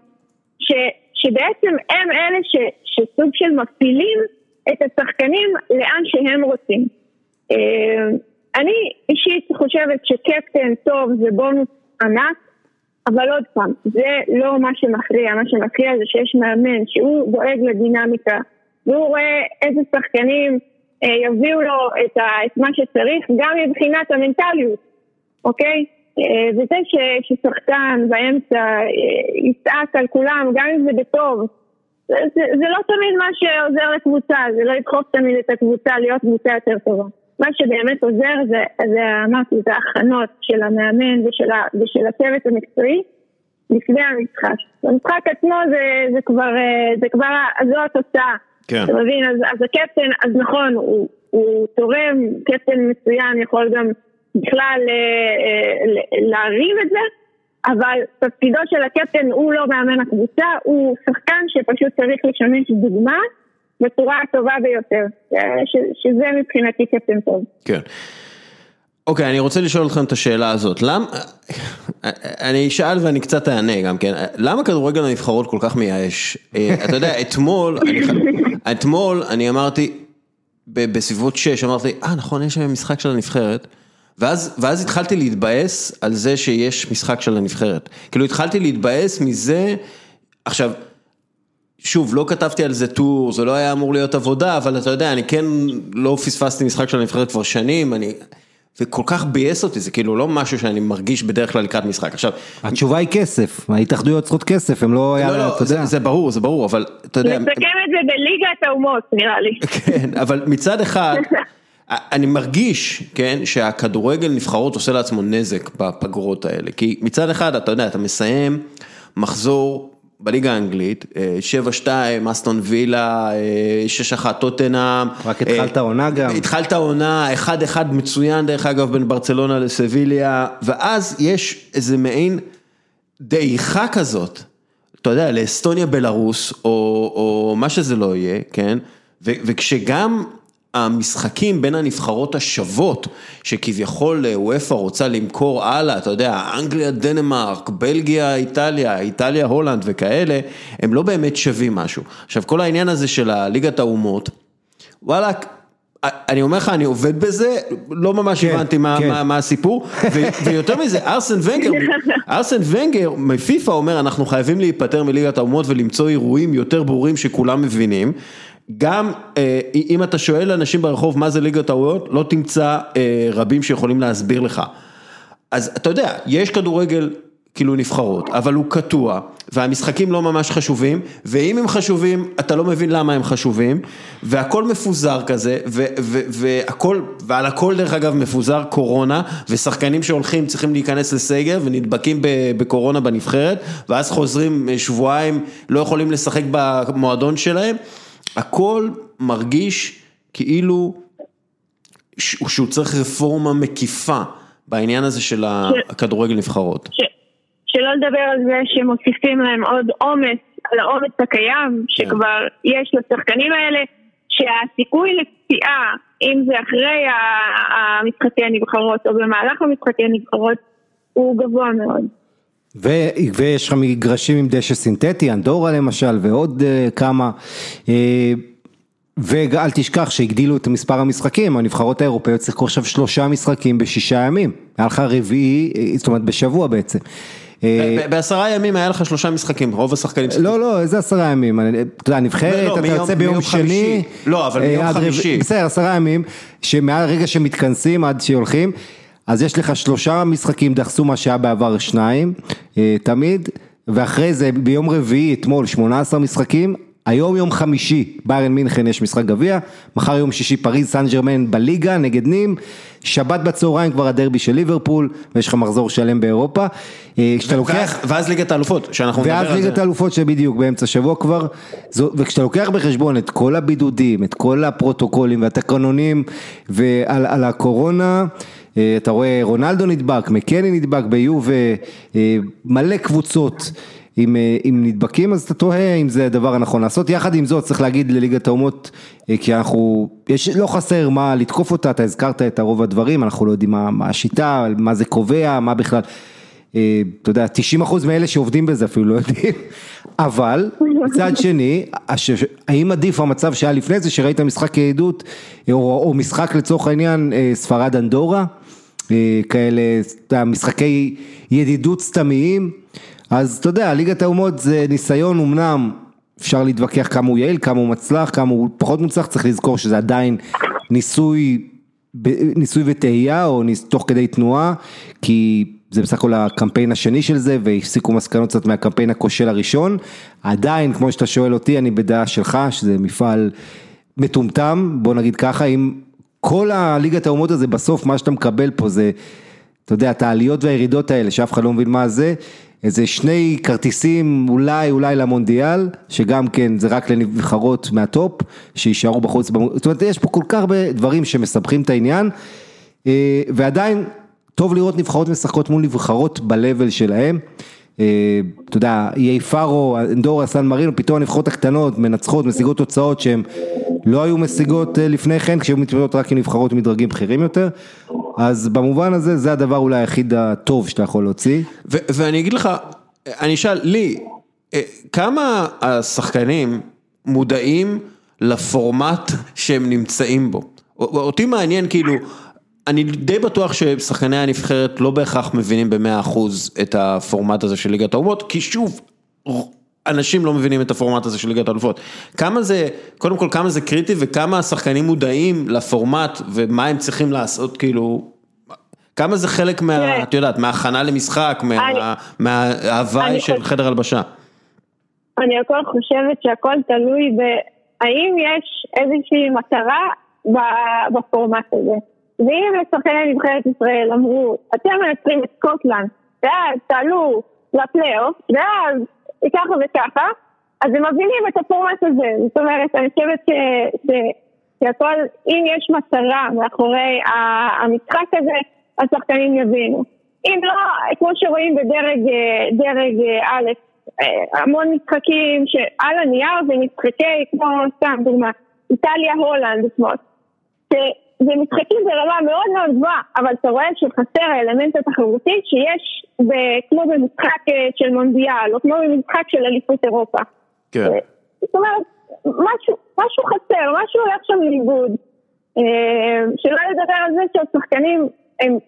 ש, שבעצם הם אלה ש, שסוג של מפעילים את השחקנים לאן שהם רוצים. אה, אני אישית חושבת שקפטן טוב זה בונוס ענק, אבל עוד פעם, זה לא מה שמכריע, מה שמכריע זה שיש מאמן שהוא דואג לדינמיקה, והוא רואה איזה שחקנים יביאו לו את, ה, את מה שצריך, גם מבחינת המנטליות, אוקיי? אה, וזה ש- ששחקן באמצע אה, יצעק על כולם, גם אם זה בטוב, זה, זה, לא תמיד מה שעוזר לקבוצה, זה לא ידחוף תמיד את הקבוצה להיות קבוצה יותר טובה. מה שבאמת עוזר זה, זה אמרתי, זה ההכנות של המאמן ושל, ושל הצוות המקצועי לפני המשחק. במשחק עצמו זה, זה כבר, אה, זה כבר, זו התוצאה. כן. אתה מבין? אז, אז הקפטן, אז נכון, הוא, הוא תורם, קפטן מצוין יכול גם בכלל אה, אה, להרים את זה, אבל תפקידו של הקפטן הוא לא מאמן הקבוצה, הוא שחקן שפשוט צריך לשמש דוגמה בצורה הטובה ביותר, אה, ש- שזה מבחינתי קפטן טוב. כן. אוקיי, אני רוצה לשאול אתכם את השאלה הזאת. למה, אני אשאל ואני קצת אענה גם כן, למה כדורגל הנבחרות כל כך מייאש? אה, אתה יודע, אתמול, אני, אתמול אני אמרתי, בסביבות 6, אמרתי, אה נכון, יש היום משחק של הנבחרת. ואז, ואז התחלתי להתבאס על זה שיש משחק של הנבחרת. כאילו התחלתי להתבאס מזה, עכשיו, שוב, לא כתבתי על זה טור, זה לא היה אמור להיות עבודה, אבל אתה יודע, אני כן לא פספסתי משחק של הנבחרת כבר שנים, אני... וכל כך ביאס אותי, זה כאילו לא משהו שאני מרגיש בדרך כלל לקראת משחק. עכשיו, התשובה היא כסף, ההתאחדויות צריכות כסף, הם לא, לא, לא, אתה זה, יודע. זה ברור, זה ברור, אבל אתה יודע, נסכם את זה בליגת האומות נראה לי. כן, אבל מצד אחד, אני מרגיש, כן, שהכדורגל נבחרות עושה לעצמו נזק בפגרות האלה, כי מצד אחד, אתה יודע, אתה מסיים מחזור בליגה האנגלית, אה, 7-2, אסטון וילה, אה, 6-1 טוטנאם. רק התחלת אה, עונה גם. התחלת עונה, 1-1 מצוין דרך אגב בין ברצלונה לסביליה, ואז יש איזה מעין דעיכה כזאת, אתה יודע, לאסטוניה בלרוס, או, או מה שזה לא יהיה, כן? ו, וכשגם המשחקים בין הנבחרות השוות, שכביכול וופא רוצה למכור הלאה, אתה יודע, אנגליה, דנמרק, בלגיה, איטליה, איטליה, הולנד וכאלה, הם לא באמת שווים משהו. עכשיו, כל העניין הזה של הליגת האומות, וואלה, אני אומר לך, אני עובד בזה, לא ממש כן, הבנתי מה, כן. מה, מה הסיפור, ו, ויותר מזה, ארסן ונגר, ארסן ונגר מפיפ"א אומר, אנחנו חייבים להיפטר מליגת האומות ולמצוא אירועים יותר ברורים שכולם מבינים. גם אה, אם אתה שואל אנשים ברחוב מה זה ליגת האומות, לא תמצא אה, רבים שיכולים להסביר לך. אז אתה יודע, יש כדורגל כאילו נבחרות, אבל הוא קטוע, והמשחקים לא ממש חשובים, ואם הם חשובים, אתה לא מבין למה הם חשובים, והכל מפוזר כזה, והכל, ועל הכל דרך אגב מפוזר קורונה, ושחקנים שהולכים צריכים להיכנס לסגר, ונדבקים בקורונה בנבחרת, ואז חוזרים אה, שבועיים, לא יכולים לשחק במועדון שלהם, הכל מרגיש כאילו ש- שהוא צריך רפורמה מקיפה בעניין הזה של הכדורגל נבחרות. ש, שלא לדבר על זה שמוסיפים להם עוד עומס על העומס הקיים, שכבר יש לשחקנים האלה, שהסיכוי לפציעה, אם זה אחרי המשחקי הנבחרות או במהלך המשחקי הנבחרות, הוא גבוה מאוד. ו- ויש לך מגרשים עם דשא סינתטי, אנדורה למשל, ועוד uh, כמה. Uh, ואל תשכח שהגדילו את מספר המשחקים, הנבחרות האירופאיות שיחקו עכשיו שלושה משחקים בשישה ימים. היה לך רביעי, אה, זאת אומרת בשבוע בעצם. אה, בעשרה ימים היה לך שלושה משחקים, רוב השחקנים שיחקו. לא, לא, איזה עשרה ימים, אתה יודע, לא, נבחרת, אתה יוצא ביום שני. לא, אבל אה, מיום חמישי. בסדר, עשרה ימים, שמהרגע שמתכנסים עד שהולכים, אז יש לך שלושה משחקים, דחסו מה שהיה בעבר שניים, אה, תמיד, ואחרי זה ביום רביעי, אתמול, 18 משחקים, היום יום חמישי, ביירן מינכן יש משחק גביע, מחר יום שישי פריז סן ג'רמן בליגה נגד נים, שבת בצהריים כבר הדרבי של ליברפול, ויש לך מחזור שלם באירופה. אה, כשאתה לוקח... ואז- ואז ליגת האלופות, שאנחנו נדבר על ואז זה. ליגת האלופות שבדיוק באמצע שבוע כבר, זו, וכשאתה לוקח בחשבון את כל הבידודים, את כל הפרוטוקולים והתקנונים ועל על הקורונה, אתה רואה רונלדו נדבק, מקני נדבק ביובה, אה, מלא קבוצות. עם, אה, עם נדבקים אז אתה תוהה אם זה הדבר הנכון לעשות, יחד עם זאת צריך להגיד לליגת האומות, אה, כי אנחנו, יש, לא חסר מה לתקוף אותה, אתה הזכרת את הרוב הדברים, אנחנו לא יודעים מה, מה השיטה, מה זה קובע, מה בכלל, אה, אתה יודע, 90% מאלה שעובדים בזה אפילו לא יודעים, אבל מצד שני, הש- האם עדיף המצב שהיה לפני זה, שראית משחק כעדות, או, או משחק לצורך העניין, אה, ספרד אנדורה, אה, כאלה, אתה יודע, משחקי ידידות סתמיים, אז אתה יודע, ליגת האומות זה ניסיון אמנם, אפשר להתווכח כמה הוא יעיל, כמה הוא מצלח, כמה הוא פחות מוצלח, צריך לזכור שזה עדיין ניסוי, ניסוי וטעייה, או ניס, תוך כדי תנועה, כי זה בסך הכל הקמפיין השני של זה, והפסיקו מסקנות קצת מהקמפיין הכושל הראשון. עדיין, כמו שאתה שואל אותי, אני בדעה שלך, שזה מפעל מטומטם, בוא נגיד ככה, אם כל הליגת האומות הזה, בסוף מה שאתה מקבל פה זה, אתה יודע, את העליות והירידות האלה, שאף אחד לא מבין מה זה, איזה שני כרטיסים אולי, אולי למונדיאל, שגם כן זה רק לנבחרות מהטופ, שיישארו בחוץ, זאת אומרת, יש פה כל כך הרבה דברים שמסבכים את העניין, אה, ועדיין, טוב לראות נבחרות משחקות מול נבחרות ב-level שלהם. אה, אתה יודע, איי פארו, אנדורה, סן מרינו, פתאום הנבחרות הקטנות מנצחות, משיגות תוצאות שהן לא היו משיגות אה, לפני כן, כשהיו מתמודדות רק עם נבחרות מדרגים בכירים יותר, אז במובן הזה זה הדבר אולי היחיד הטוב שאתה יכול להוציא. ואני אגיד לך, אני אשאל, לי, אה, כמה השחקנים מודעים לפורמט שהם נמצאים בו? אותי מעניין כאילו, אני די בטוח ששחקני הנבחרת לא בהכרח מבינים במאה אחוז את הפורמט הזה של ליגת האומות, כי שוב, אנשים לא מבינים את הפורמט הזה של ליגת האלופות. כמה זה, קודם כל כמה זה קריטי וכמה השחקנים מודעים לפורמט ומה הם צריכים לעשות, כאילו, כמה זה חלק מה, את יודעת, מההכנה למשחק, מההוואי של חדר הלבשה. אני הכל חושבת שהכל תלוי בהאם יש איזושהי מטרה בפורמט הזה. ואם לשחקני נבחרת ישראל אמרו, אתם מנצחים את סקוטלנד, ואז תעלו לפלייאוף, ואז ככה וככה, אז הם מבינים את הפורמט הזה. זאת אומרת, אני חושבת ש... ש... שהכל, אם יש מטרה מאחורי המשחק הזה, השחקנים יבינו. אם לא, כמו שרואים בדרג דרג א', אה, המון משחקים שעל הנייר זה משחקי, כמו סתם דוגמה, איטליה-הולנד אתמול. זה משחקים ברמה מאוד מאוד גבוהה, אבל אתה רואה שחסר האלמנט התחרותי שיש ב, כמו במשחק אה, של מונדיאל, או כמו במשחק של אליפות אירופה. כן. אה, זאת אומרת, משהו, משהו חסר, משהו הולך שם לאיבוד. אה, שלא לדבר על זה שהשחקנים, הם,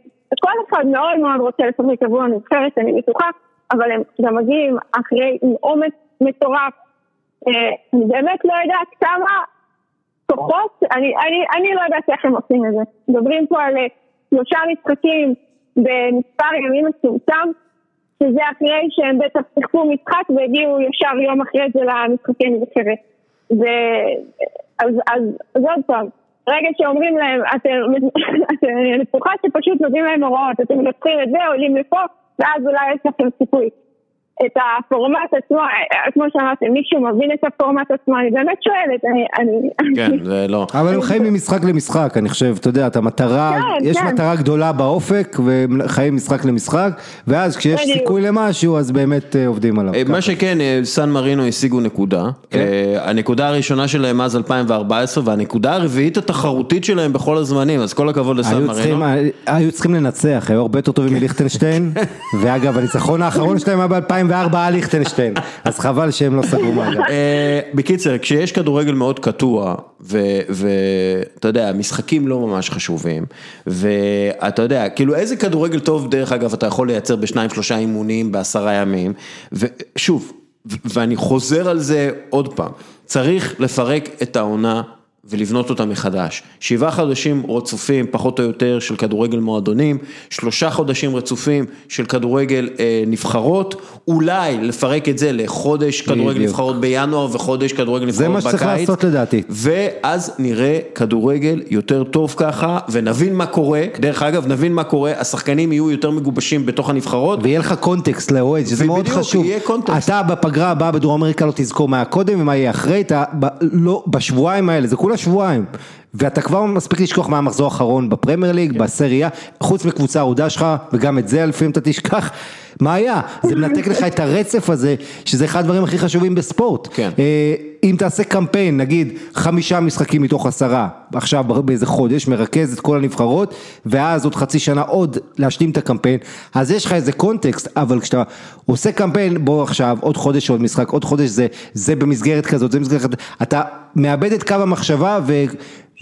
כל אחד מאוד מאוד רוצה לשחק עבור הנבחרת, אני בטוחה, אבל הם גם מגיעים אחרי עומס מטורף. אני באמת לא יודעת כמה כוחות, אני, אני, אני לא יודעת איך הם עושים את זה. מדברים פה על אה, שלושה משחקים במספר ימים מצומצם, שזה אחרי שהם בטח שיחקו משחק והגיעו ישר יום אחרי זה למשחקי נבחרת. אז, אז, אז עוד פעם, רגע שאומרים להם, אתם, אני בטוחה שפשוט נותנים להם הוראות, אתם מנצחים את זה, עולים לפה, ואז אולי יש לכם סיכוי. את הפורמט עצמו, כמו שאמרתם, מישהו מבין את הפורמט עצמו, אני באמת שואלת, אני... כן, זה לא. אבל הם חיים ממשחק למשחק, אני חושב, אתה יודע, את המטרה, כן, יש כן. מטרה גדולה באופק, והם חיים משחק למשחק, ואז כשיש סיכוי למשהו, אז באמת אה, עובדים עליו. אה, מה שכן, אה, סן מרינו השיגו נקודה, כן. הנקודה הראשונה שלהם אז 2014, והנקודה הרביעית התחרותית שלהם בכל הזמנים, אז כל הכבוד לסן מרינו. היו צריכים לנצח, היו הרבה יותר טובים מליכטנשטיין, ואגב, הניצחון האחרון שלהם היה ב-2000 2004 על ליכטנשטיין, אז חבל שהם לא סגרו מעגל. אה, בקיצר, כשיש כדורגל מאוד קטוע, ואתה יודע, משחקים לא ממש חשובים, ואתה יודע, כאילו איזה כדורגל טוב, דרך אגב, אתה יכול לייצר בשניים שלושה אימונים בעשרה ימים, ושוב, ואני חוזר על זה עוד פעם, צריך לפרק את העונה ולבנות אותה מחדש. שבעה חודשים רצופים, פחות או יותר, של כדורגל מועדונים, שלושה חודשים רצופים של כדורגל אה, נבחרות, אולי לפרק את זה לחודש כדורגל בדיוק. נבחרות בינואר וחודש כדורגל נבחרות בקיץ. זה מה שצריך לעשות לדעתי. ואז נראה כדורגל יותר טוב ככה, ונבין מה קורה, דרך אגב, נבין מה קורה, השחקנים יהיו יותר מגובשים בתוך הנבחרות. ויהיה לך קונטקסט לאוהד, שזה מאוד חשוב. אתה בפגרה הבאה בדרום אמריקה לא תזכור מה קודם ומה יהיה אחרי, אתה, ב, לא, בשבועיים האלה, זה כולה שבועיים, ואתה כבר מספיק לשכוח מה המחזור האחרון בפרמייר ליג, כן. בסריה, חוץ מקבוצה אהודה שלך, וגם את זה לפעמים אתה תשכח, מה היה? זה מנתק לך את הרצף הזה, שזה אחד הדברים הכי חשובים בספורט. כן. אה, אם תעשה קמפיין, נגיד חמישה משחקים מתוך עשרה, עכשיו באיזה חודש, מרכז את כל הנבחרות, ואז עוד חצי שנה עוד להשלים את הקמפיין, אז יש לך איזה קונטקסט, אבל כשאתה עושה קמפיין, בוא עכשיו, עוד חודש עוד משחק, עוד חודש זה, זה במסגרת כזאת, זה במסגרת, אתה מאבד את קו המחשבה ו...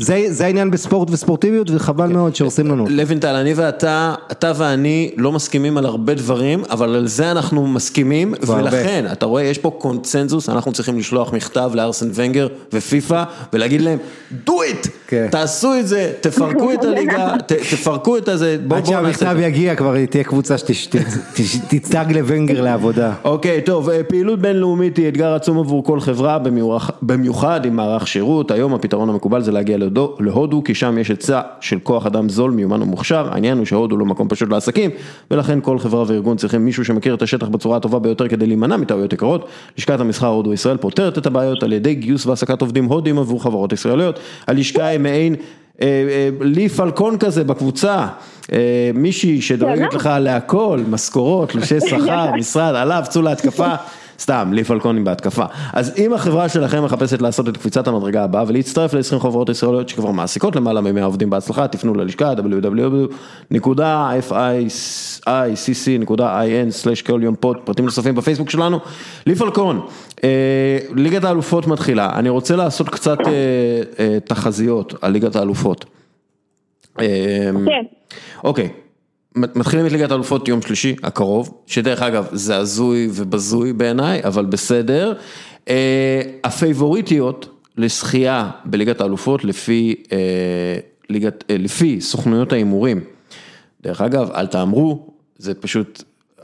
זה, זה העניין בספורט וספורטיביות וחבל מאוד שעושים לנו. לוינטל, אני ואתה, אתה ואני לא מסכימים על הרבה דברים, אבל על זה אנחנו מסכימים. ולכן, אתה רואה, יש פה קונצנזוס, אנחנו צריכים לשלוח מכתב לארסן ונגר ופיפא, ולהגיד להם, do it, כן. תעשו את זה, תפרקו את הליגה, ת- תפרקו את הזה, בואו עד בואו נעשה את שהמכתב זה. יגיע כבר תהיה קבוצה שתצטג לוונגר לעבודה. אוקיי, טוב, אה, פעילות בינלאומית היא אתגר עצום עבור כל חברה, במיוח- במיוחד עם מערך שירות. היום הפתרון המקובל זה להגיע להודו- להודו, כי שם יש היצע של כוח אדם זול, מיומן ומוכשר. העניין הוא שהודו לא מקום פשוט לעסקים, ולכן כל חברה וארגון צריכים מישהו שמכיר את השטח בצורה הטובה ביותר כדי להימנע מטעויות יקרות. לשכת המסחר הודו ישראל פותרת את הבעיות על ידי גיוס והעסקת עובדים הודים עבור חברות ישראליות. הלשכה היא מעין... אה, אה, לי פלקון כזה בקבוצה, אה, מישהי שדואגת לך להכל, משכורות, תלושי שכר, משרד, עליו, צאו להתקפה, סתם, לי פלקונים בהתקפה. אז אם החברה שלכם מחפשת לעשות את קפיצת המדרגה הבאה ולהצטרף ל-20 חברות ישראליות שכבר מעסיקות למעלה מ-100 עובדים בהצלחה, תפנו ללשכה www.ficc.in/כל יום פוד, פרטים נוספים בפייסבוק שלנו. לי פלקון, אה, ליגת האלופות מתחילה, אני רוצה לעשות קצת אה, אה, תחזיות על ליגת האלופות. כן. אוקיי, מתחילים את ליגת האלופות יום שלישי הקרוב, שדרך אגב זה הזוי ובזוי בעיניי, אבל בסדר. אה, הפייבוריטיות לשחייה בליגת האלופות לפי, אה, ליגת, אה, לפי סוכנויות ההימורים. דרך אגב, אל תאמרו, זה פשוט,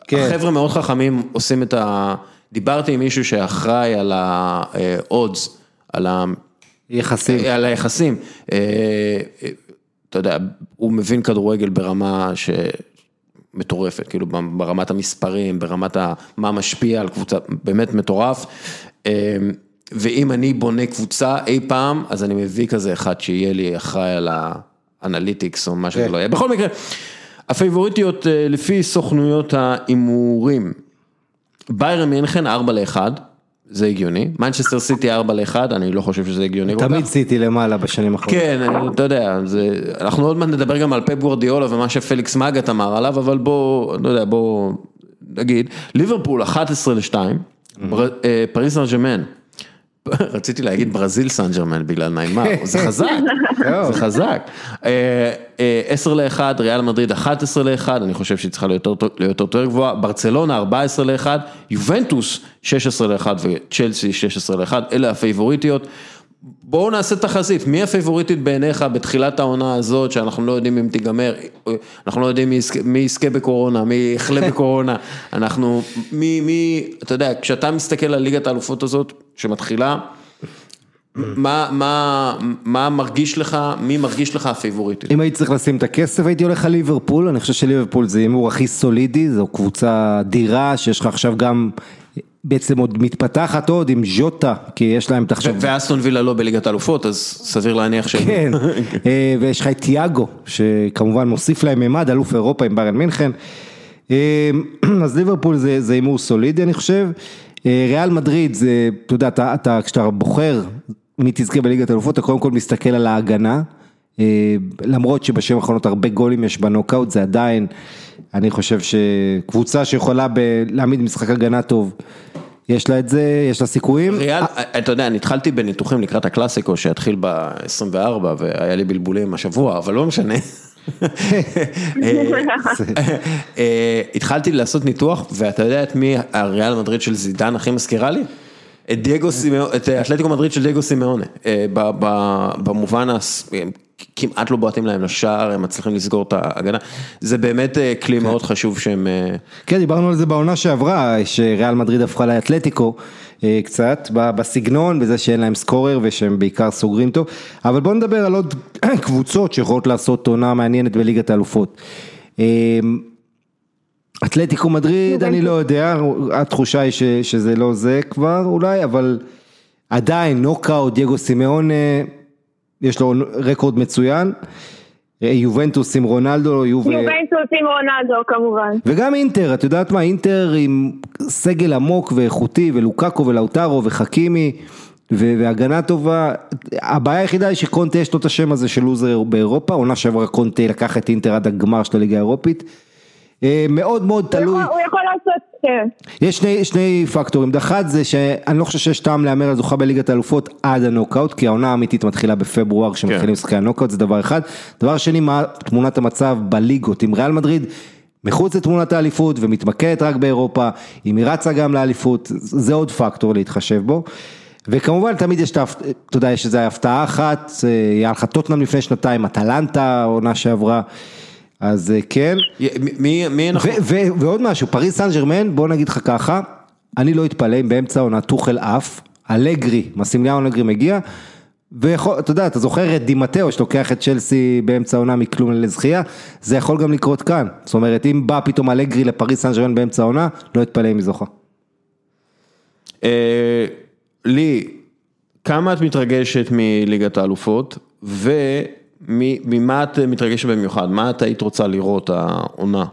כן. החבר'ה מאוד חכמים עושים את ה... דיברתי עם מישהו שאחראי על ה-odds, על ה... יחסים. על היחסים, אתה יודע, הוא מבין כדורגל ברמה שמטורפת, כאילו ברמת המספרים, ברמת. מה משפיע על קבוצה, באמת מטורף. אה, ואם אני בונה קבוצה אי פעם, אז אני מביא כזה אחד שיהיה לי אחראי על האנליטיקס או מה שזה כן. לא יהיה. בכל מקרה, הפייבוריטיות אה, לפי סוכנויות ההימורים, ביירן מינכן 4 ל-1, זה הגיוני, מנצ'סטר סיטי 4 ל-1, אני לא חושב שזה הגיוני. תמיד סיטי למעלה בשנים האחרונות. כן, אתה יודע, זה, אנחנו עוד מעט נדבר גם על פפ גוורדיאולה ומה שפליקס מגת אמר עליו, אבל בוא, לא יודע, בוא נגיד, ליברפול 11 ל-2, בר- אה, פריס סן ג'רמן, רציתי להגיד ברזיל סן ג'רמן בגלל ניימר, זה חזק, זה חזק. אה, אה, 10 ל-1, ריאל מדריד 11 ל-1, אני חושב שהיא צריכה להיות יותר גבוהה, ברצלונה 14 ל-1, יובנטוס 16 ל-1 וצ'לסי 16 ל-1, אלה הפייבוריטיות. בואו נעשה תחזית, מי הפייבוריטית בעיניך בתחילת העונה הזאת, שאנחנו לא יודעים אם תיגמר, אנחנו לא יודעים מי יזכה, מי יזכה בקורונה, מי יחלה בקורונה, אנחנו, מי, מי, אתה יודע, כשאתה מסתכל על ליגת האלופות הזאת, שמתחילה, מה, מה, מה מרגיש לך, מי מרגיש לך הפייבוריטית? אם הייתי צריך לשים את הכסף הייתי הולך על ליברפול, אני חושב שליברפול זה הימור הכי סולידי, זו קבוצה אדירה שיש לך עכשיו גם בעצם עוד מתפתחת עוד עם ז'וטה, כי יש להם עכשיו, ואסטון וילה לא בליגת האלופות, אז סביר להניח שהם... כן, אה, ויש לך את תיאגו, שכמובן מוסיף להם ממד, אלוף אירופה עם ביירן מינכן, אה, אז ליברפול זה הימור סולידי אני חושב, אה, ריאל מדריד זה, אתה יודע, אתה, אתה, כשאתה בוחר מי תזכה בליגת האלופות, אתה קודם כל מסתכל על ההגנה, למרות שבשנים האחרונות הרבה גולים יש בנוקאוט, זה עדיין, אני חושב שקבוצה שיכולה ב- להעמיד משחק הגנה טוב, יש לה את זה, יש לה סיכויים. ריאל, אתה יודע, אני התחלתי בניתוחים לקראת הקלאסיקו שהתחיל ב-24 והיה לי בלבולים השבוע, אבל לא משנה. אה, התחלתי לעשות ניתוח ואתה יודע את מי הריאל מדריד של זידן הכי מזכירה לי? את דייגו סימאונה, את אתלטיקו מדריד של דייגו סימאונה, אה, במובן, כמעט לא בועטים להם לשער, הם מצליחים לסגור את ההגנה, זה באמת אה, כלי מאוד חשוב שהם, אה, כן, דיברנו על זה בעונה שעברה, שריאל מדריד הפכה לאתלטיקו אה, קצת, בסגנון, בזה שאין להם סקורר ושהם בעיקר סוגרים טוב, אבל בואו נדבר על עוד קבוצות שיכולות לעשות עונה מעניינת בליגת האלופות. אתלטיקו מדריד, אני לא יודע, התחושה היא ש, שזה לא זה כבר אולי, אבל עדיין נוקאוט, דייגו סימאונה, יש לו רקורד מצוין. יובנטוס עם רונלדו, יוב... יובנטוס עם רונלדו כמובן. וגם אינטר, את יודעת מה, אינטר עם סגל עמוק ואיכותי, ולוקקו ולאוטרו וחכימי, ו- והגנה טובה, הבעיה היחידה היא שקונטה יש לו את השם הזה של לוזר באירופה, עונה שעברה קונטה לקח את אינטר עד הגמר של הליגה האירופית, מאוד מאוד הוא תלוי, הוא יכול לעשות, כן. יש שני, שני פקטורים, אחד זה שאני לא חושב שיש טעם להמר על זוכה בליגת האלופות עד הנוקאוט, כי העונה האמיתית מתחילה בפברואר כשמתחילים משחקי הנוקאוט, זה דבר אחד. דבר שני, מה תמונת המצב בליגות עם ריאל מדריד, מחוץ לתמונת האליפות ומתמקדת רק באירופה, אם היא רצה גם לאליפות, זה עוד פקטור להתחשב בו. וכמובן תמיד יש, את ההפ- אתה יודע, יש איזו הפתעה אחת, אה, היה לך טוטנאם לפני שנתיים, אטלנטה עונה שעברה, אז אה, כן. מי, מי אנחנו? ו- ו- ועוד משהו, פריס סן ג'רמן, בוא נגיד לך ככה, אני לא אתפלא אם באמצע העונה טוחל עף, אלגרי, מסמיליאנו אלגרי מגיע, ויכול, אתה יודע, אתה זוכר את דימטאו שלוקח את צ'לסי באמצע העונה מכלום לזכייה, זה יכול גם לקרות כאן, זאת אומרת אם בא פתאום אלגרי לפריס סן ג'רמן באמצע העונה, לא אתפלא אם היא זוכה. אה, לי, כמה את מתרגשת מליגת האלופות, וממה את מתרגשת במיוחד? מה את היית רוצה לראות העונה?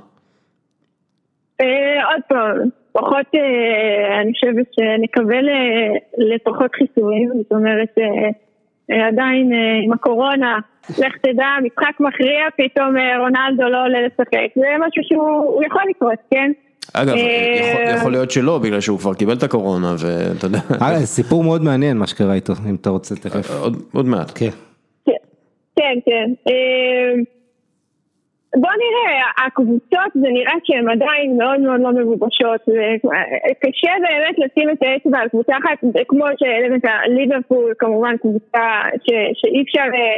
אה, עוד פעם, פחות, אה, אני חושבת שנקווה ל- לפחות חיסויים, זאת אומרת, אה, עדיין עם הקורונה, לך תדע, משחק מכריע, פתאום רונלדו לא עולה לשחק, זה משהו שהוא יכול לקרות, כן? אגב, יכול, יכול להיות שלא, בגלל שהוא כבר קיבל את הקורונה, ואתה יודע, סיפור מאוד מעניין מה שקרה איתו, אם אתה רוצה תכף. עוד, עוד מעט. כן. כן, כן. אה, בוא נראה, הקבוצות זה נראה שהן עדיין מאוד מאוד לא מבובשות, וקשה באמת לשים את האצבע על קבוצה אחת, כמו שהעלמת ליברפול כמובן קבוצה ש- שאי אפשר, אה,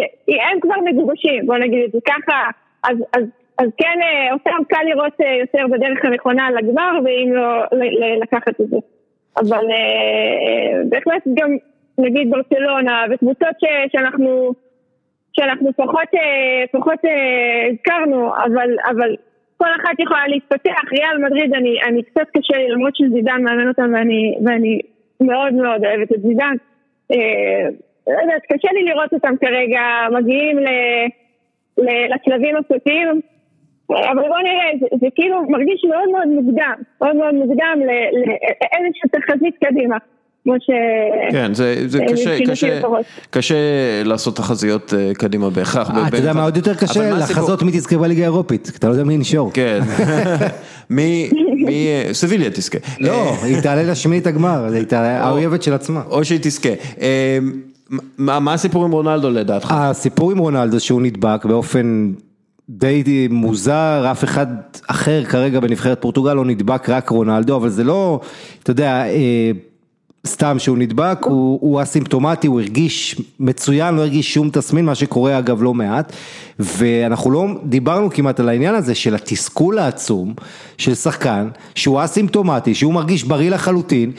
ש- הם כבר מגובשים, בוא נגיד את זה ככה, אז, אז, אז כן אה, אותם קל לראות אה, יותר בדרך הנכונה לגמר, ואם לא לקחת את זה. אבל אה, בהחלט גם נגיד ברצלונה וקבוצות ש- שאנחנו שאנחנו פחות, אה, פחות אה, הזכרנו, אבל, אבל כל אחת יכולה להתפתח. ריאל מדריד, אני, אני קצת קשה לי, למרות שזידן מאמן אותם ואני, ואני מאוד מאוד אוהבת את זידן. אה, לא יודעת, קשה לי לראות אותם כרגע מגיעים ל, ל, לשלבים הסופיים. אבל בוא נראה, זה, זה כאילו מרגיש מאוד מאוד מוקדם, מאוד מאוד מוקדם לאיזושהי תחזית קדימה. כמו ש... כן, זה, זה אה, קשה, קשה. קשה לעשות תחזיות אה, קדימה בהכרח. אה, אתה יודע מה עוד יותר קשה? לחזות מי תזכה בליגה האירופית, אתה לא יודע מי ינשור. כן, מי, מי, סביליה תזכה. לא, היא תעלה לשמינית הגמר, היא תעלה- האויבת של עצמה. או שהיא תזכה. מה, מה הסיפור עם רונלדו לדעתך? הסיפור עם רונלדו שהוא נדבק באופן די מוזר, אף אחד אחר כרגע בנבחרת פורטוגל לא נדבק, רק רונלדו, אבל זה לא, אתה יודע, סתם שהוא נדבק, הוא, הוא אסימפטומטי, הוא הרגיש מצוין, לא הרגיש שום תסמין, מה שקורה אגב לא מעט, ואנחנו לא דיברנו כמעט על העניין הזה של התסכול העצום של שחקן, שהוא אסימפטומטי, שהוא מרגיש בריא לחלוטין,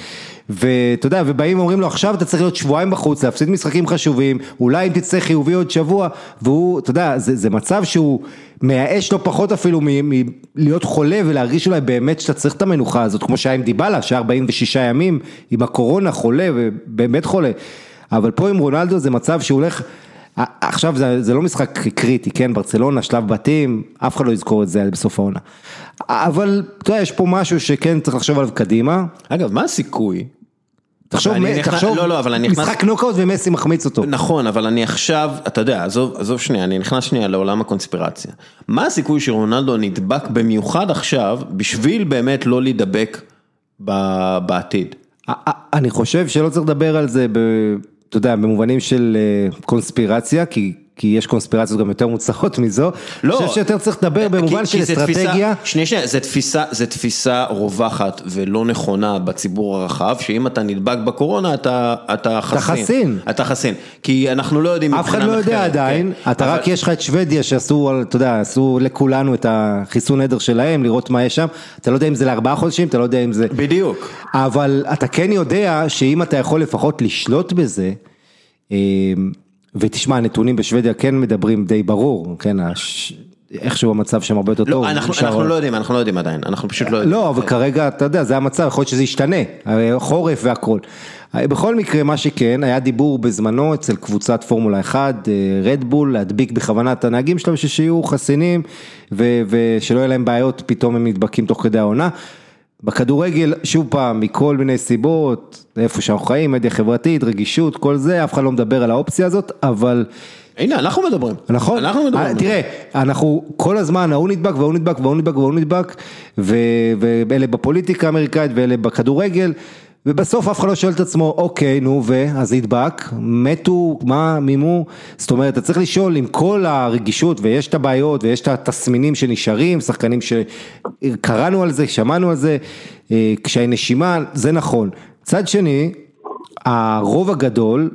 ואתה יודע, ובאים ואומרים לו עכשיו אתה צריך להיות שבועיים בחוץ, להפסיד משחקים חשובים, אולי אם תצא חיובי עוד שבוע, והוא, אתה יודע, זה, זה מצב שהוא מייאש לא פחות אפילו מלהיות חולה ולהרגיש אולי באמת שאתה צריך את המנוחה הזאת, כמו שהיה עם דיבלה, שהיה 46 ימים עם הקורונה חולה ובאמת חולה, אבל פה עם רונלדו זה מצב שהוא הולך, עכשיו זה, זה לא משחק קריטי, כן, ברצלונה, שלב בתים, אף אחד לא יזכור את זה בסוף העונה, אבל אתה יודע, יש פה משהו שכן צריך לחשוב עליו קדימה, אגב, מה הסיכוי? תחשוב, תחשוב, לא, לא, אבל אני נכנס- משחק נוקאוט ומסי מחמיץ אותו. נכון, אבל אני עכשיו, אתה יודע, עזוב, עזוב שנייה, אני נכנס שנייה לעולם הקונספירציה. מה הסיכוי שרונלדו נדבק במיוחד עכשיו, בשביל באמת לא להידבק בעתיד? אני חושב שלא צריך לדבר על זה, ב, אתה יודע, במובנים של אה, קונספירציה, כי, כי יש קונספירציות גם יותר מוצלחות מזו. לא. אני חושב שיותר צריך לדבר במובן של אסטרטגיה. שנייה, שנייה, זה תפיסה, תפיסה רווחת ולא נכונה בציבור הרחב, שאם אתה נדבק בקורונה אתה, אתה חסין. חסין. אתה חסין. כי אנחנו לא יודעים אף אחד לא יודע עדיין, כן. אתה אבל- רק יש לך את שוודיה שעשו, אתה יודע, עשו לכולנו את החיסון עדר שלהם, לראות מה יש שם, אתה לא יודע אם זה לארבעה חודשים, אתה לא יודע אם זה... בדיוק. אבל אתה כן יודע שאם אתה יכול לפחות לשלוט בזה, אה, ותשמע, הנתונים בשוודיה כן מדברים די ברור, כן, הש... איכשהו המצב שם הרבה יותר טוב. לא, אנחנו, אנחנו לא יודעים, אנחנו לא יודעים עדיין, אנחנו פשוט לא יודעים. לא, אבל כרגע, אתה יודע, זה המצב, יכול להיות שזה ישתנה, חורף והכל. בכל מקרה, מה שכן, היה דיבור בזמנו אצל קבוצת פורמולה 1, רדבול, להדביק בכוונה את הנהגים שלהם, שיהיו חסינים, ו- ושלא יהיה להם בעיות, פתאום הם נדבקים תוך כדי העונה. בכדורגל, שוב פעם, מכל מיני סיבות, איפה שאנחנו חיים, מדיה חברתית, רגישות, כל זה, אף אחד לא מדבר על האופציה הזאת, אבל... הנה, אנחנו מדברים. נכון, אנחנו מדברים. אה, תראה, אנחנו כל הזמן, ההוא נדבק וההוא נדבק וההוא נדבק וההוא נדבק, ואלה בפוליטיקה האמריקאית ואלה בכדורגל, ובסוף אף אחד לא שואל את עצמו, אוקיי, נו, ואז נדבק, מתו, מה, מימו, זאת אומרת, אתה צריך לשאול עם כל הרגישות, ויש את הבעיות, ויש את התסמינים שנשארים, שחקנים שקראנו על זה, שמענו על זה, אה, קשיי נשימה, זה נכון. צד שני, הרוב הגדול,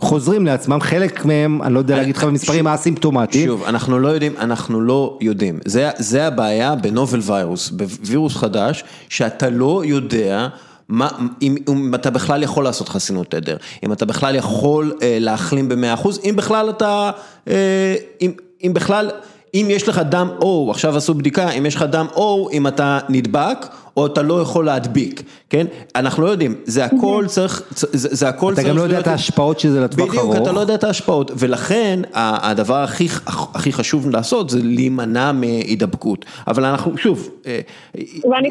חוזרים לעצמם, חלק מהם, אני לא יודע להגיד לך במספרים האסימפטומטיים. שוב, אנחנו לא יודעים, אנחנו לא יודעים. זה, זה הבעיה בנובל ויירוס, בווירוס חדש, שאתה לא יודע מה, אם, אם אתה בכלל יכול לעשות חסינות עדר, אם אתה בכלל יכול אה, להחלים במאה אחוז, אם בכלל אתה, אה, אם, אם בכלל, אם יש לך דם O, עכשיו עשו בדיקה, אם יש לך דם O, אם אתה נדבק, או אתה לא יכול להדביק, כן? אנחנו לא יודעים, זה הכל צריך, זה, זה הכל אתה צריך... גם לא יודע להיות- את ההשפעות של זה לטווח בדיוק, ארוך. אתה לא יודע את ההשפעות, ולכן הדבר הכי, הכי חשוב לעשות זה להימנע מהידבקות, אבל אנחנו, שוב, אה,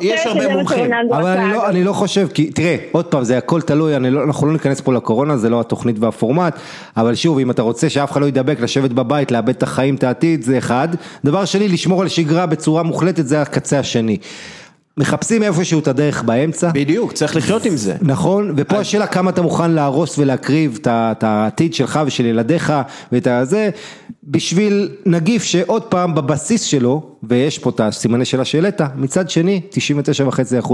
יש הרבה שזה מומחים. אבל אני. לא, אני לא חושב, כי תראה, עוד פעם, זה הכל תלוי, לא, אנחנו לא ניכנס פה לקורונה, זה לא התוכנית והפורמט, אבל שוב, אם אתה רוצה שאף אחד לא ידבק, לשבת בבית, לאבד את החיים, את העתיד, זה אחד. דבר שני, לשמור על שגרה בצורה מוחלטת, זה הקצה השני. מחפשים איפשהו את הדרך באמצע. בדיוק, צריך לחיות עם זה. נכון, ופה השאלה כמה אתה מוכן להרוס ולהקריב את העתיד שלך ושל ילדיך ואת הזה, בשביל נגיף שעוד פעם בבסיס שלו, ויש פה את הסימני שאלה שהעלית, מצד שני, 99.5%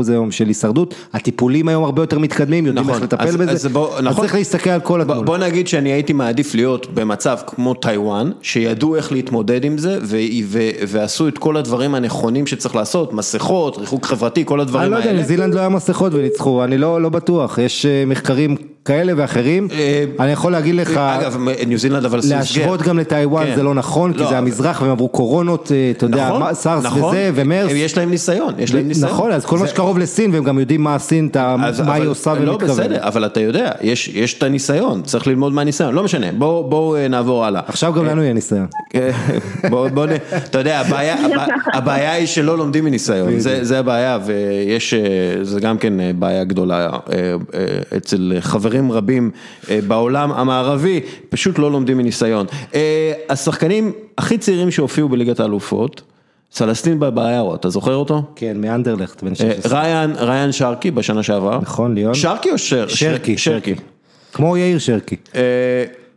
היום של הישרדות, הטיפולים היום הרבה יותר מתקדמים, יודעים נכון, איך לטפל אז- בזה, אז בוא- אז נכון. צריך להסתכל על כל התמונה. בוא נגיד שאני הייתי מעדיף להיות במצב כמו טיוואן, שידעו איך להתמודד עם זה, ו- ו- ועשו את כל הדברים הנכונים שצריך לעשות, מסכות, ריחוק חברתי, כל אני הדברים לא יודע, האלה. ניו זילנד לא היה מסכות וניצחו, אני לא לא בטוח, יש אה, מחקרים כאלה ואחרים, אה, אני יכול להגיד לך, אגב, ניו זילנד אבל עשו להשוות. גם לטיוואן כן. זה לא נכון, כי לא, זה אבל- המזרח והם עברו קורונות, אה, אתה יודע, נכון, סארס נכון, וזה, ומרס. יש להם ניסיון, יש להם ניסיון. נכון, אז כל מה זה- שקרוב לסין, והם גם יודעים מה סין, את ה- אז- מה היא עושה לא ומתכוונת. בסדר, אבל אתה יודע, יש יש את הניסיון, צריך ללמוד מהניסיון, לא משנה, בואו בואו, אה, נעבור הלאה. עכשיו גם לנו יהיה ניסיון. בוא, בוא, נ- אתה יודע, הבעיה, הבע- הבעיה היא שלא לומדים מניסיון, זה, זה הבעיה, ויש, זה גם כן בעיה גדולה אצל חברים רבים אה, בעולם המערבי, פשוט לא לומדים מניסיון. אה, השחקנים הכי צעירים שהופיעו בליגת האלופות, סלסטין בבעיירו, אתה זוכר אותו? כן, מאנדרלכט, בן אה, 16. ריין, ריין שרקי בשנה שעברה. נכון, ליאון? שרקי או שר? שרקי, שרקי. כמו יאיר שרקי. אה,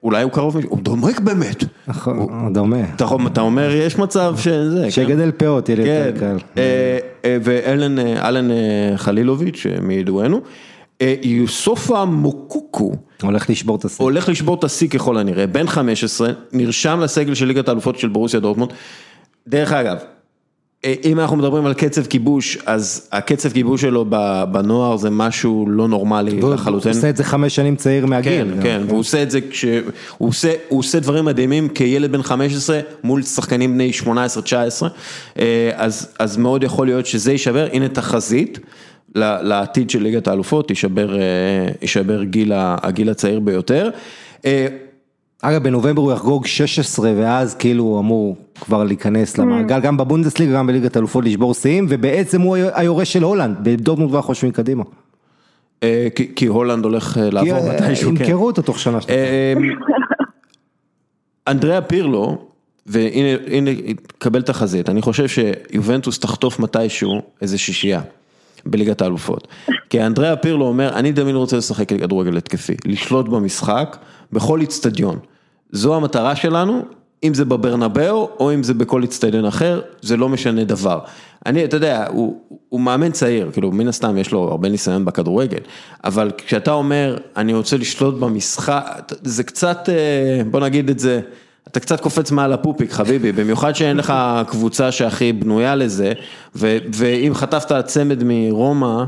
אולי הוא קרוב, הוא דומק באמת. נכון, דומה. אתה, אתה אומר, יש מצב שזה, כן. שיגדל פאות, יהיה לי כן, יותר קל. ואלן אלן חלילוביץ' מידוענו, יוסופה מוקוקו הולך לשבור את השיא. הולך לשבור את השיא ככל הנראה, בן 15, נרשם לסגל של ליגת האלופות של ברוסיה דורטמונד. דרך אגב, אה, אם אנחנו מדברים על קצב כיבוש, אז הקצב כיבוש שלו בנוער זה משהו לא נורמלי לחלוטין. עושה את זה חמש שנים צעיר מהגיל. כן. כן, והוא עושה את זה כש... הוא עושה, הוא עושה דברים מדהימים כילד בן 15 מול שחקנים בני 18-19, אה, אז, אז מאוד יכול להיות שזה יישבר, הנה תחזית לעתיד של ליגת האלופות, יישבר, אה, יישבר גיל, הגיל הצעיר ביותר. אה, אגב, בנובמבר הוא יחגוג 16 ואז כאילו הוא אמור כבר להיכנס למעגל, גם בבונדסליגה, גם בליגת האלופות לשבור שיאים, ובעצם הוא היורש של הולנד, בדורטמונד כבר חושבים קדימה. אה, כי, כי הולנד הולך כי לעבור אה, מתישהו, כן. ימכרו אותו תוך שנה. אה, אנדריאה פירלו, והנה, הנה, קבל תחזית, אני חושב שיובנטוס תחטוף מתישהו איזה שישייה בליגת האלופות. כי אנדריאה פירלו אומר, אני תמיד רוצה לשחק כדורגל התקפי, לשלוט במשחק, בכל איצטדיון. זו המטרה שלנו, אם זה בברנבאו או אם זה בכל איצטדיון אחר, זה לא משנה דבר. אני, אתה יודע, הוא, הוא מאמן צעיר, כאילו מן הסתם יש לו הרבה ניסיון בכדורגל, אבל כשאתה אומר, אני רוצה לשלוט במשחק, זה קצת, אה, בוא נגיד את זה, אתה קצת קופץ מעל הפופיק חביבי, במיוחד שאין לך קבוצה שהכי בנויה לזה, ו, ואם חטפת צמד מרומא,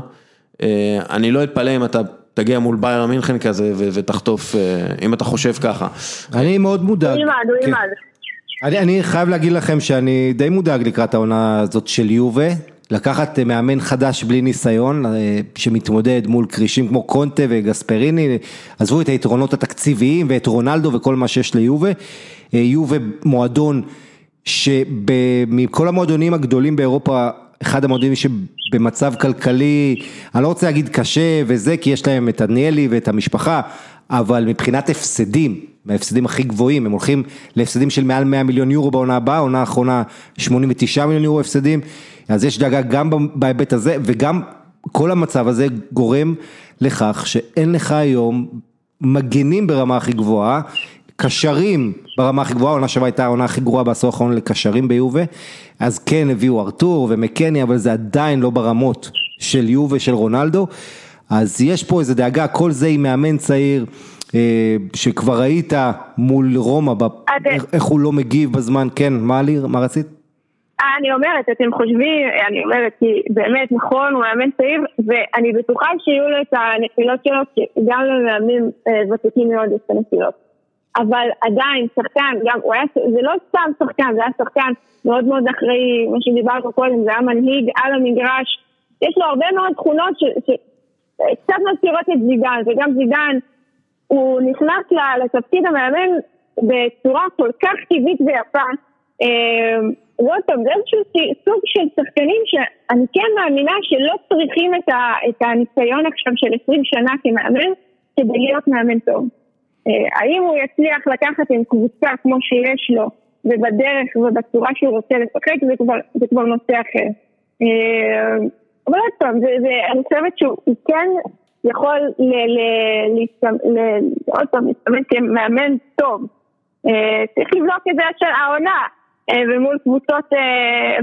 אה, אני לא אתפלא אם אתה תגיע מול בייר מינכן כזה ו- ותחטוף, אה, אם אתה חושב ככה. אני מאוד מודאג. הוא ילמד, הוא כן. ילמד. אני, אני חייב להגיד לכם שאני די מודאג לקראת העונה הזאת של יובה, לקחת מאמן חדש בלי ניסיון, אה, שמתמודד מול כרישים כמו קונטה וגספריני, עזבו את היתרונות התקציביים ואת רונלדו וכל מה שיש ליובה, יובה מועדון שמכל המועדונים הגדולים באירופה אחד המועדונים שבמצב כלכלי, אני לא רוצה להגיד קשה וזה, כי יש להם את דניאלי ואת המשפחה, אבל מבחינת הפסדים, מההפסדים הכי גבוהים, הם הולכים להפסדים של מעל 100 מיליון יורו בעונה הבאה, עונה האחרונה 89 מיליון יורו הפסדים, אז יש דאגה גם בהיבט הזה, וגם כל המצב הזה גורם לכך שאין לך היום מגנים ברמה הכי גבוהה, קשרים ברמה הכי גבוהה, העונה שעברה הייתה העונה הכי גרועה בעשור האחרון לקשרים ביובה, אז כן הביאו ארתור ומקני, אבל זה עדיין לא ברמות של יובה, של רונלדו, אז יש פה איזה דאגה, כל זה עם מאמן צעיר. אה, שכבר ראית מול רומא, איך הוא לא מגיב בזמן, כן, מה ליר, מה רצית? אני אומרת, אתם חושבים, אני אומרת, כי באמת, נכון, הוא מאמן צעיר, ואני בטוחה שיהיו לו את הנפילות שלו, כי גם למאמנים אה, ותיקים מאוד יש את הנפילות. אבל עדיין, שחקן, גם, הוא היה, זה לא סתם שחקן, זה היה שחקן מאוד מאוד אחראי, מה שדיברנו קודם, זה היה מנהיג על המגרש, יש לו הרבה מאוד תכונות שקצת מזכירות את זידן, וגם זידן, הוא נכנס לתפקיד המאמן בצורה כל כך טבעית ויפה. אה, ועוד פעם, זה איזשהו סוג של שחקנים שאני כן מאמינה שלא צריכים את, ה, את הניסיון עכשיו של 20 שנה כמאמן כדי להיות מאמן טוב. אה, האם הוא יצליח לקחת עם קבוצה כמו שיש לו ובדרך ובצורה שהוא רוצה לשחק זה כבר, זה כבר נושא אחר. אה, אבל עוד פעם, זה, זה, אני חושבת שהוא כן יכול ל, ל, ל, ל, עוד פעם, להסתמן כמאמן טוב. אה, צריך לבדוק את זה עד העונה. אה, ומול קבוצות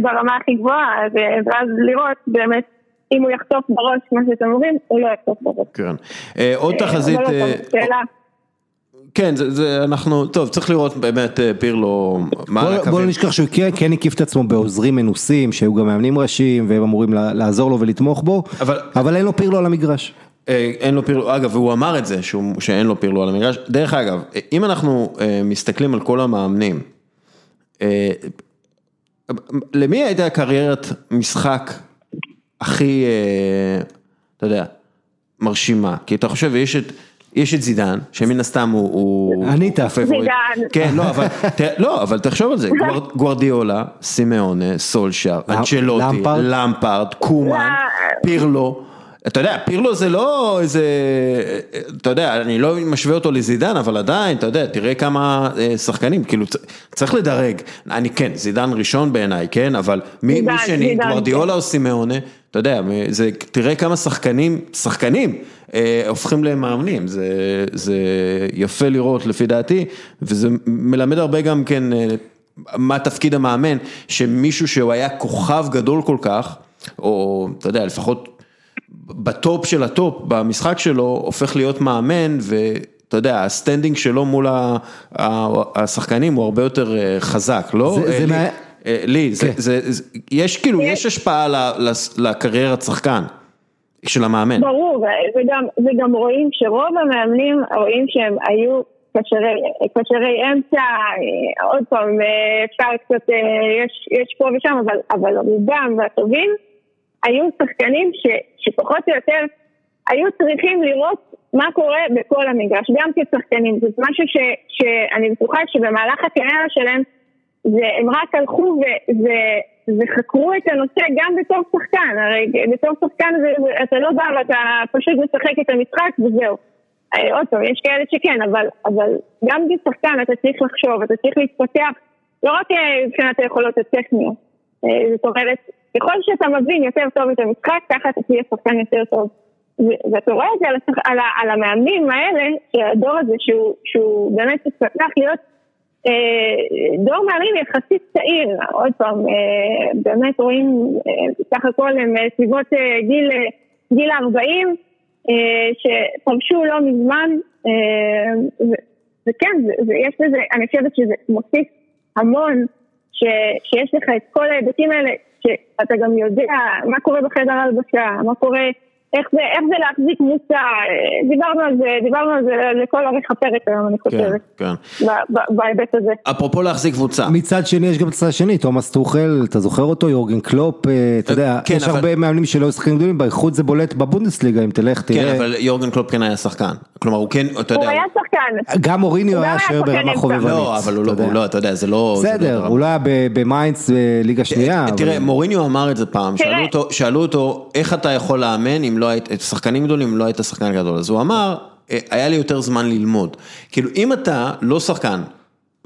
ברמה הכי גבוהה, ואז לראות באמת אם הוא יחטוף בראש כמו שאתם אומרים, הוא לא יחטוף בראש. כן. עוד תחזית... כן, זה, זה אנחנו, טוב, צריך לראות באמת פירלו, מה על הקווים. בוא לא נשכח שהוא כן, כן הקיף את עצמו בעוזרים מנוסים, שהיו גם מאמנים ראשיים, והם אמורים לעזור לו ולתמוך בו, אבל, אבל אין לו פירלו על המגרש. אין לו פירלו, אגב, והוא אמר את זה, שהוא, שאין לו פירלו על המגרש. דרך אגב, אם אנחנו מסתכלים על כל המאמנים, אה, למי הייתה קריירת משחק הכי, אה, אתה יודע, מרשימה? כי אתה חושב, יש את... יש את זידן, שמן הסתם הוא... ענית. זידן. כן, לא, אבל, לא, אבל תחשוב על זה, גוארדיולה, סימאונה, סולשר, אנצ'לוטי, למפרד, קומן, פירלו. אתה יודע, פירלו זה לא איזה, אתה יודע, אני לא משווה אותו לזידן, אבל עדיין, אתה יודע, תראה כמה אה, שחקנים, כאילו, צריך לדרג. אני כן, זידן ראשון בעיניי, כן, אבל מי, מי שני, גוורדיאולה כן. או סימאונה, אתה יודע, זה, תראה כמה שחקנים, שחקנים, אה, הופכים למאמנים, זה, זה יפה לראות לפי דעתי, וזה מלמד הרבה גם כן אה, מה תפקיד המאמן, שמישהו שהוא היה כוכב גדול כל כך, או אתה יודע, לפחות בטופ של הטופ במשחק שלו הופך להיות מאמן ואתה יודע הסטנדינג שלו מול השחקנים הוא הרבה יותר אה, חזק, לא? זה, זה לי, אה, לי כן. זה, זה, יש כאילו, יש השפעה לקריירת שחקן. של המאמן. ברור, וגם, וגם רואים שרוב המאמנים רואים שהם היו קשרי, אמצע, אה, עוד פעם, אפשר קצת, יש, יש פה ושם, אבל, אבל רובם והטובים היו שחקנים ש, שפחות או יותר היו צריכים לראות מה קורה בכל המגרש, גם כשחקנים, זה משהו ש, שאני בטוחה שבמהלך הקריירה שלהם זה, הם רק הלכו ו, ו, וחקרו את הנושא גם בתור שחקן, הרי בתור שחקן זה, אתה לא בא ואתה פשוט משחק את המשחק וזהו. אה, עוד פעם, יש כאלה שכן, אבל, אבל גם כשחקן אתה צריך לחשוב, אתה צריך להתפתח, לא רק אה, מבחינת היכולות הטכניות, אה, זאת אומרת, ככל שאתה מבין יותר טוב את המשחק, ככה אתה תהיה שחקן יותר טוב. ואתה רואה את זה על, השח... על, ה... על המאמנים האלה, שהדור הזה שהוא, שהוא באמת התפתח להיות דור מאמנים יחסית צעיר, עוד פעם, אה, באמת רואים, אה, סך הכל הם אה, סביבות אה, גיל, אה, גיל 40, אה, שפרשו לא מזמן, אה, וכן, ויש לזה, אני חושבת שזה מוסיף המון, ש, שיש לך את כל ההיבטים האלה שאתה גם יודע מה קורה בחדר הלבשה, מה קורה, איך זה, איך זה להחזיק קבוצה, דיברנו על זה, דיברנו על זה לכל אורך הפרק היום, אני חושבת, כן, כן. בהיבט הזה. אפרופו להחזיק קבוצה. מצד שני יש גם את הצד השני, תומאס טוחל, אתה זוכר אותו, יורגן קלופ, אה, אתה יודע, כן, יש אבל... הרבה מאמנים שלא היו שחקנים גדולים, באיכות זה בולט בבונדסליגה, אם תלך, תראה. כן, אבל יורגן קלופ כן היה שחקן, כלומר הוא כן, אתה יודע. הוא היה שחקן, שחקן. גם מוריניו הוא היה שוער ברמה. חובבנית. לא, אבל הוא לא, אתה יודע. הוא לא, אתה יודע, זה לא... זה לא בסדר. הוא לא היה במיינדס בליגה שנייה. אבל- תראה, מוריניו אמר את זה פעם. שאלו אותו, איך אתה יכול לאמן אם לא היית, שחקנים גדולים אם לא היית שחקן גדול, אז הוא אמר, "אה, היה לי יותר זמן ללמוד. כאילו, אם אתה לא שחקן,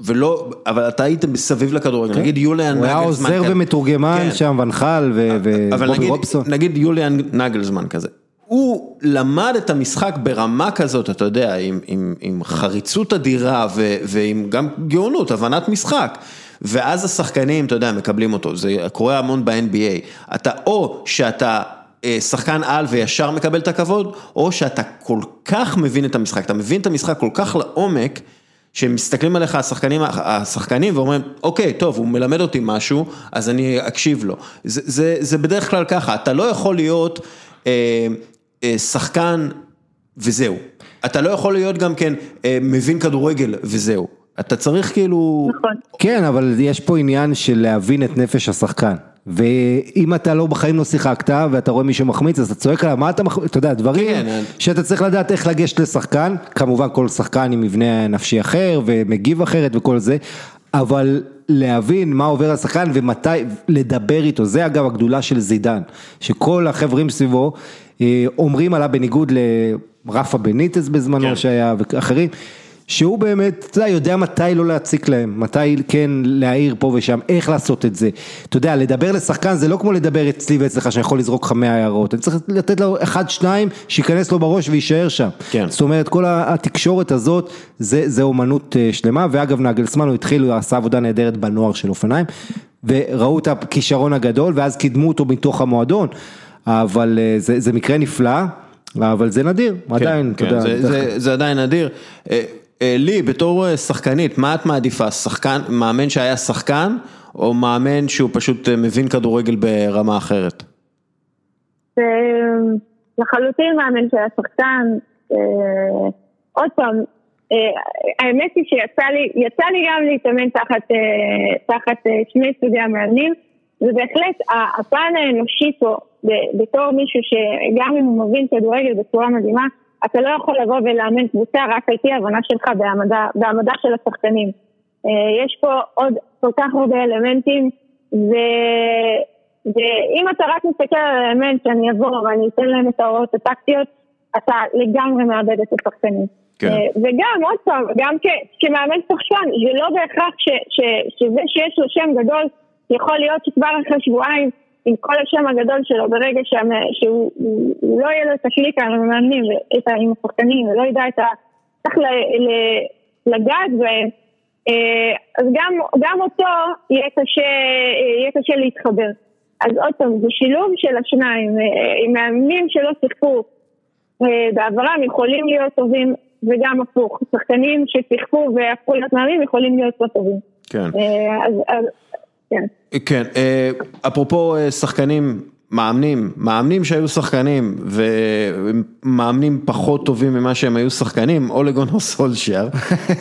ולא, אבל אתה היית מסביב לכדורגל, נגיד יוליאן כן. הוא היה עוזר. ומתורגמן כן. שם, ונחל ו- אבל ובובי נגיד, רובסון. נגיד יוליאן נגלזמן כזה, הוא למד את המשחק ברמה כזאת, אתה יודע, עם, עם, עם חריצות אדירה ו, ועם גם גאונות, הבנת משחק. ואז השחקנים, אתה יודע, מקבלים אותו, זה קורה המון ב-NBA. אתה או שאתה אה, שחקן על וישר מקבל את הכבוד, או שאתה כל כך מבין את המשחק, אתה מבין את המשחק כל כך לעומק, שמסתכלים עליך השחקנים, השחקנים ואומרים, אוקיי, טוב, הוא מלמד אותי משהו, אז אני אקשיב לו. זה, זה, זה בדרך כלל ככה, אתה לא יכול להיות אה, שחקן וזהו. אתה לא יכול להיות גם כן אה, מבין כדורגל וזהו. אתה צריך כאילו... נכון. כן, אבל יש פה עניין של להבין את נפש השחקן. ואם אתה לא בחיים לא שיחקת ואתה רואה מישהו מחמיץ אז אתה צועק עליו מה אתה מחמיץ, אתה יודע דברים כן. שאתה צריך לדעת איך לגשת לשחקן, כמובן כל שחקן עם מבנה נפשי אחר ומגיב אחרת וכל זה, אבל להבין מה עובר על שחקן ומתי לדבר איתו, זה אגב הגדולה של זידן, שכל החברים סביבו אה, אומרים עליו בניגוד לרפה בניטס בזמנו כן. שהיה ואחרים. שהוא באמת, אתה יודע, יודע מתי לא להציק להם, מתי כן להעיר פה ושם, איך לעשות את זה. אתה יודע, לדבר לשחקן זה לא כמו לדבר אצלי ואצלך שאני יכול לזרוק לך 100 הערות, אני צריך לתת לו אחד, שניים, שייכנס לו בראש ויישאר שם. כן. זאת אומרת, כל התקשורת הזאת, זה, זה אומנות אה, שלמה, ואגב נגלסמן הוא התחיל, הוא עשה עבודה נהדרת בנוער של אופניים, וראו את הכישרון הגדול, ואז קידמו אותו מתוך המועדון, אבל אה, זה, זה מקרה נפלא. אבל זה נדיר, עדיין, אתה כן, יודע. זה. זה, זה עדיין נדיר. אה, אה, לי, בתור שחקנית, מה את מעדיפה? שחקן, מאמן שהיה שחקן, או מאמן שהוא פשוט מבין כדורגל ברמה אחרת? לחלוטין מאמן שהיה שחקן. אה, עוד פעם, אה, האמת היא שיצא לי, יצא לי גם להתאמן תחת, אה, תחת אה, שני סוגי המאמנים, ובהחלט הפן האנושי פה, בתור מישהו שגם אם הוא מבין כדורגל בצורה מדהימה, אתה לא יכול לבוא ולאמן קבוצה רק על פי ההבנה שלך בהעמדה, בהעמדה של השחקנים. אה, יש פה עוד כל כך הרבה אלמנטים, ו... ואם אתה רק מסתכל על האלמנט שאני אבוא ואני אתן להם את ההוראות הטקטיות, אתה לגמרי מאבד את השחקנים. כן. אה, וגם, עוד פעם, גם כ- כמאמן שחקן, זה לא בהכרח ש, ש, שזה שיש לו שם גדול, יכול להיות שכבר אחרי שבועיים, עם כל השם הגדול שלו, ברגע שהמ- שהוא הוא- הוא לא יהיה לו את הקליקה עם המאמנים, עם השחקנים, ולא ידע את ה... צריך ל- ל- לגעת בהם, אה, אז גם, גם אותו יהיה קשה, יהיה קשה להתחבר. אז עוד פעם, זה שילוב של השניים, אה, עם מאמנים שלא שיחקו אה, בעברם יכולים להיות טובים וגם הפוך, שחקנים ששיחקו והפכו להיות מאמנים יכולים להיות לא טובים. כן. אז, אז כן. כן, אה, אפרופו אה, שחקנים, מאמנים, מאמנים שהיו שחקנים ומאמנים פחות טובים ממה שהם היו שחקנים, אולגון או סולשייר.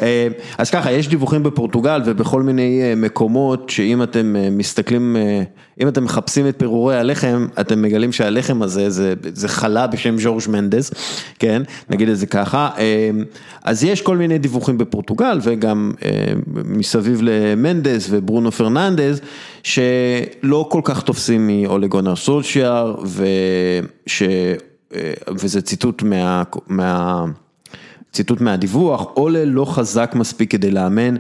אה, אז ככה, יש דיווחים בפורטוגל ובכל מיני אה, מקומות שאם אתם אה, מסתכלים, אם אתם מחפשים את פירורי הלחם, אתם מגלים שהלחם הזה זה, זה חלה בשם ז'ורג' מנדס, כן, נגיד את זה ככה. אז יש כל מיני דיווחים בפורטוגל וגם מסביב למנדס וברונו פרננדז, שלא כל כך תופסים מאולגונר סולשיאר, וש... אה, וזה ציטוט מה... מה... ציטוט מהדיווח, אולה לא חזק מספיק כדי לאמן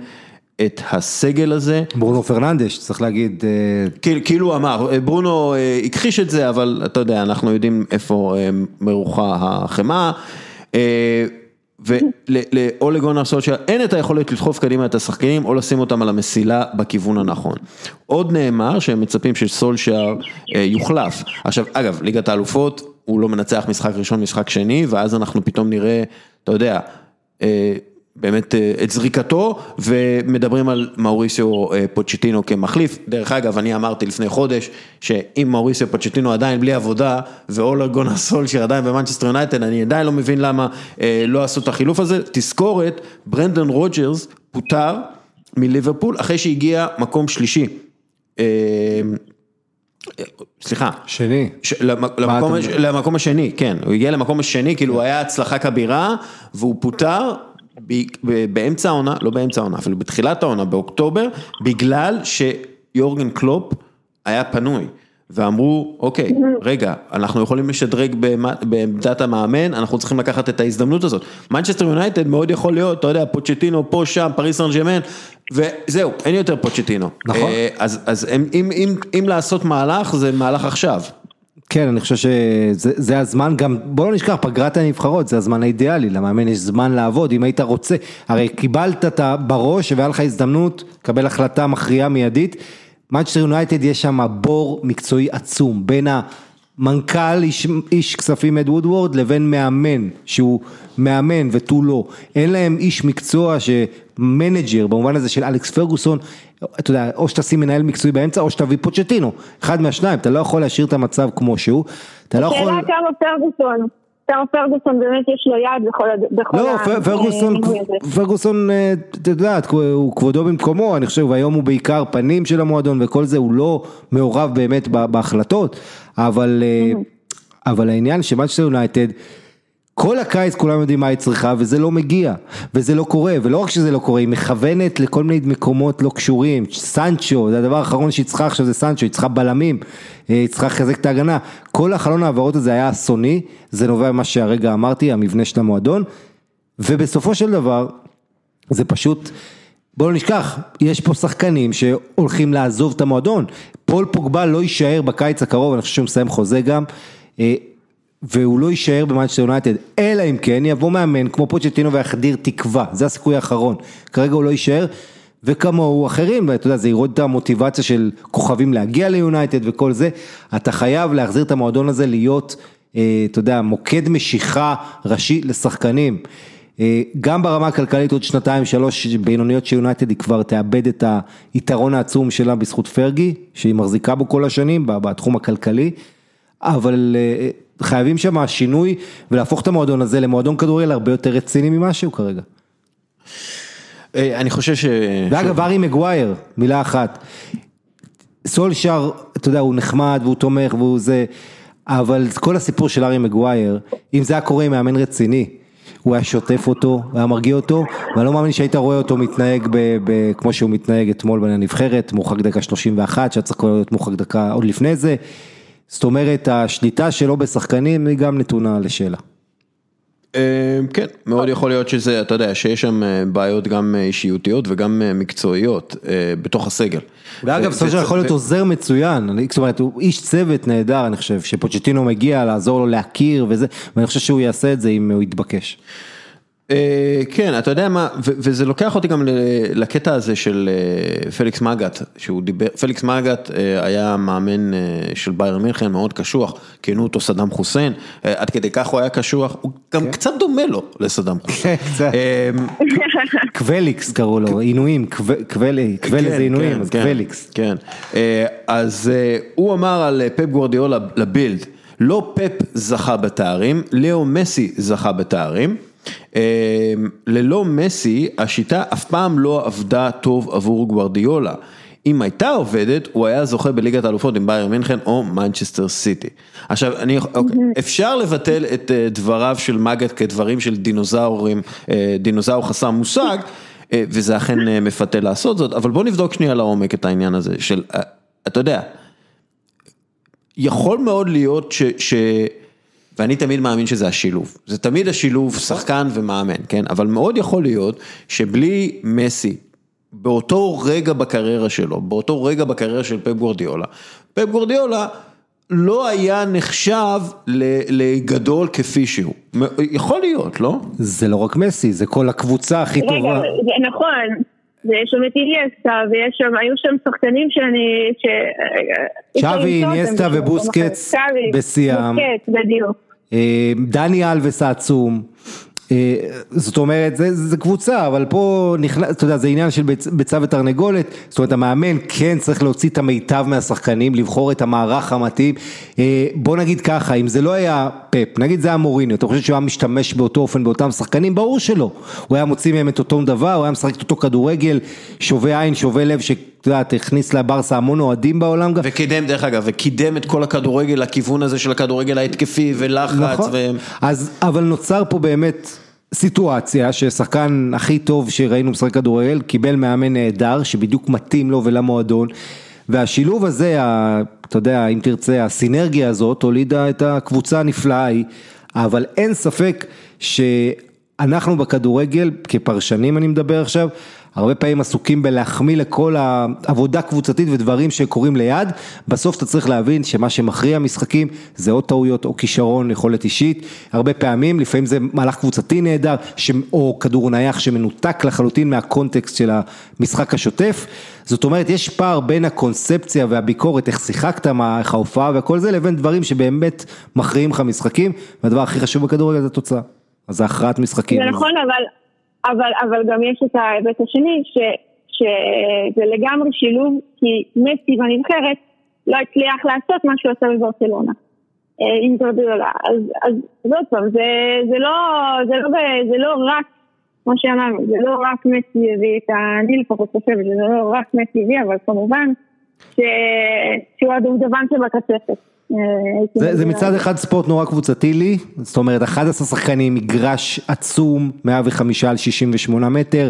את הסגל הזה. ברונו פרננדש, צריך להגיד, אה, כאילו- כאילו אמר, ברונו אה, הכחיש את זה, אבל אתה יודע, אנחנו יודעים איפה מרוחה החמאה. ולאולה גונר סולשייר אין את היכולת לדחוף קדימה את השחקנים או לשים אותם על המסילה בכיוון הנכון. עוד נאמר שהם מצפים שסולשייר אה, יוחלף. עכשיו, אגב, ליגת האלופות, הוא לא מנצח משחק ראשון, משחק שני, ואז אנחנו פתאום נראה, אתה יודע, אה, באמת אה, את זריקתו ומדברים על מאוריסיו אה, פוצ'טינו כמחליף. דרך אגב, אני אמרתי לפני חודש שאם מאוריסיו פוצ'טינו עדיין בלי עבודה ואולה גונאר סולשיאר עדיין במנצ'סטר יונייטד, אני עדיין לא מבין למה אה, לא עשו את החילוף הזה. תזכורת, ברנדון רוג'רס פוטר מליברפול אחרי שהגיע מקום שלישי. סליחה, שני. ש- למ- למקום, למקום השני, כן, הוא הגיע למקום השני, כאילו הוא היה הצלחה כבירה והוא פוטר באמצע העונה, לא באמצע העונה, אפילו בתחילת העונה, באוקטובר, בגלל שיורגן קלופ היה פנוי. ואמרו, אוקיי, רגע, אנחנו יכולים לשדרג בעמדת המאמן, אנחנו צריכים לקחת את ההזדמנות הזאת. מנצ'סטר יונייטד מאוד יכול להיות, אתה יודע, פוצ'טינו פה, שם, פריס סן ג'רמן, וזהו, אין יותר פוצ'טינו. נכון. אה, אז, אז אם, אם, אם, אם לעשות מהלך, זה מהלך עכשיו. כן, אני חושב שזה הזמן גם, בוא לא נשכח, פגרת הנבחרות, זה הזמן האידיאלי, למאמן יש זמן לעבוד, אם היית רוצה, הרי קיבלת בראש והיה לך הזדמנות לקבל החלטה מכריעה מיידית, מנצ'סטר יונייטד יש שם בור מקצועי עצום, בין המנכ"ל איש, איש כספים אד וודוורד לבין מאמן, שהוא מאמן ותו לא, אין להם איש מקצוע שמנג'ר במובן הזה של אלכס פרגוסון, אתה יודע, או שתשים מנהל מקצועי באמצע או שתביא פוצ'טינו, אחד מהשניים, אתה לא יכול להשאיר את המצב כמו שהוא, אתה לא יכול... השאלה כמה פרגוסון. סטאר פרגוסון באמת יש לו יד בכל לא, פרגוסון, פרגוסון, אה, את יודעת, הוא כבודו במקומו, אני חושב, והיום הוא בעיקר פנים של המועדון וכל זה, הוא לא מעורב באמת בהחלטות, אבל, אה, אבל העניין שמאצ'סטר יונייטד, כל הקיץ כולם יודעים מה היא צריכה וזה לא מגיע וזה לא קורה ולא רק שזה לא קורה היא מכוונת לכל מיני מקומות לא קשורים סנצ'ו זה הדבר האחרון שהיא צריכה עכשיו זה סנצ'ו היא צריכה בלמים אה, היא צריכה לחזק את ההגנה. כל החלון העברות הזה היה אסון וזה נובע ממה שהרגע אמרתי, המבנה של המועדון ובסופו של דבר זה פשוט בואו לא נשכח, יש פה שחקנים שהולכים לעזוב את המועדון, פול פוגבה לא יישאר בקיץ הקרוב, אני חושב שהוא מסיים חוזה גם, אה, והוא לא יישאר במנצ'סטר יונייטד, אלא אם כן יבוא מאמן כמו פוצ'טינו ויחדיר תקווה, זה הסיכוי האחרון, כרגע הוא לא יישאר, וכמוהו אחרים, ואתה יודע, זה ירוד את המוטיבציה של כוכבים להגיע ליונייטד וכל זה, אתה חייב להחזיר את המועדון הזה להיות, אה, אתה יודע, מוקד משיכה ראשי לשחקנים. אה, גם ברמה הכלכלית עוד שנתיים שלוש בינוניות של יונייטד היא כבר תאבד את היתרון העצום שלה בזכות פרגי, שהיא מחזיקה בו כל השנים בתחום הכלכלי, אבל אה, חייבים שם שינוי ולהפוך את המועדון הזה למועדון כדורגל הרבה יותר רציני ממה שהוא כרגע. אה, אני חושב ש... ואגב, ארי מגווייר, מילה אחת. סולשר, אתה יודע, הוא נחמד והוא תומך והוא זה, אבל כל הסיפור של ארי מגווייר, אם זה היה קורה עם מאמן רציני, הוא היה שוטף אותו, הוא היה מרגיע אותו, ואני לא מאמין שהיית רואה אותו מתנהג ב, ב, כמו שהוא מתנהג אתמול בנבחרת, מורחק דקה 31, שהיה צריך להיות מורחק דקה עוד לפני זה. זאת אומרת, השליטה שלו בשחקנים היא גם נתונה לשאלה. אה, כן, מאוד יכול להיות שזה, אתה יודע, שיש שם אה, בעיות גם אה, אישיותיות וגם מקצועיות בתוך הסגל. ואגב, סולשיאר יכול להיות עוזר מצוין, זאת אומרת, הוא איש צוות נהדר, אני חושב, שפוצ'טינו מגיע לעזור לו להכיר וזה, ואני חושב שהוא יעשה את זה אם הוא יתבקש. אה, כן, אתה יודע מה, וזה לוקח אותי גם לקטע הזה של אה, פליקס מגאט, שהוא דיבר, פליקס מגאט אה, היה מאמן של בייר מינכן מאוד קשוח, כינו אותו סדאם חוסיין, עד כדי כך הוא היה קשוח, הוא גם כן. קצת דומה לו לסדאם חוסיין. קווליקס קראו לו, עינויים, Quäle כן, זה עינויים, כן, אז קווליקס. כן, אז הוא אמר על פפ גוורדיאולה לבילד, לא פפ זכה בתארים, לאו מסי זכה בתארים. אמ, ללא מסי, השיטה אף פעם לא עבדה טוב עבור גוורדיולה. אם הייתה עובדת, הוא היה זוכה בליגת האלופות עם בייר מינכן או מנצ'סטר סיטי. עכשיו, אני, אוקיי, אפשר לבטל את אה, דבריו של מגד כדברים של דינוזאורים, אה, דינוזאור חסר מושג, אה, וזה אכן מפתה לעשות זאת, אבל בוא נבדוק שנייה לעומק את העניין הזה של, אתה יודע, יכול מאוד להיות ש... ש ואני תמיד מאמין שזה השילוב, זה תמיד השילוב שחקן ומאמן, כן? אבל מאוד יכול להיות שבלי מסי, באותו רגע בקריירה שלו, באותו רגע בקריירה של פפ גורדיולה, פפ גורדיולה לא היה נחשב לגדול כפי שהוא, יכול להיות, לא? זה לא רק מסי, זה כל הקבוצה הכי רגע, טובה. רגע, נכון. ויש שם את איליאסטה, ויש שם, היו שם שחקנים שאני, ש... שווי, איניאסטה ובוסקץ בשיאם. בוסקץ, בדיוק. אה, דני אלווס העצום, אה, זאת אומרת, זה, זה קבוצה, אבל פה נכנס, אתה יודע, זה עניין של ביצה ותרנגולת, זאת אומרת, המאמן כן צריך להוציא את המיטב מהשחקנים, לבחור את המערך המתאים. אה, בוא נגיד ככה, אם זה לא היה פפ, נגיד זה היה מוריניו, אתה חושב שהוא היה משתמש באותו אופן באותם שחקנים? ברור שלא. הוא היה מוציא מהם את אותו דבר, הוא היה משחק את אותו כדורגל, שובה עין, שובה לב, ש... את יודעת, הכניס לברסה המון אוהדים בעולם גם. וקידם, דרך אגב, וקידם את כל הכדורגל לכיוון הזה של הכדורגל ההתקפי ולחץ. נכון, ו... אז, אבל נוצר פה באמת סיטואציה ששחקן הכי טוב שראינו משחק כדורגל, קיבל מאמן נהדר שבדיוק מתאים לו ולמועדון, והשילוב הזה, ה- אתה יודע, אם תרצה, הסינרגיה הזאת הולידה את הקבוצה הנפלאה ההיא, אבל אין ספק שאנחנו בכדורגל, כפרשנים אני מדבר עכשיו, הרבה פעמים עסוקים בלהחמיא לכל העבודה קבוצתית ודברים שקורים ליד, בסוף אתה צריך להבין שמה שמכריע משחקים זה או טעויות או כישרון, יכולת אישית, הרבה פעמים, לפעמים זה מהלך קבוצתי נהדר, ש... או כדור נייח שמנותק לחלוטין מהקונטקסט של המשחק השוטף, זאת אומרת יש פער בין הקונספציה והביקורת, איך שיחקת, מה, איך ההופעה וכל זה, לבין דברים שבאמת מכריעים לך משחקים, והדבר הכי חשוב בכדורגל זה התוצאה, אז זה הכרעת משחקים. זה נכון, אבל, אבל, אבל גם יש את ההיבט השני, ש, שזה לגמרי שילוב, כי מסי בנבחרת לא הצליח לעשות מה שהוא עשה בברצלונה. אה, עם גרדיולה. אז, אז, אז עוד פעם, זה, זה, לא, זה, לא, זה לא רק, כמו שאמרנו, זה לא רק מסי הביא את ה... אני לפחות חושבת, זה לא רק מסי הביא, אבל כמובן ש, שהוא הדובדבן שבקצפת. אה, זה, זה. מצד אחד ספורט נורא קבוצתי לי, זאת אומרת 11 שחקנים, מגרש עצום, 105 על 68 מטר,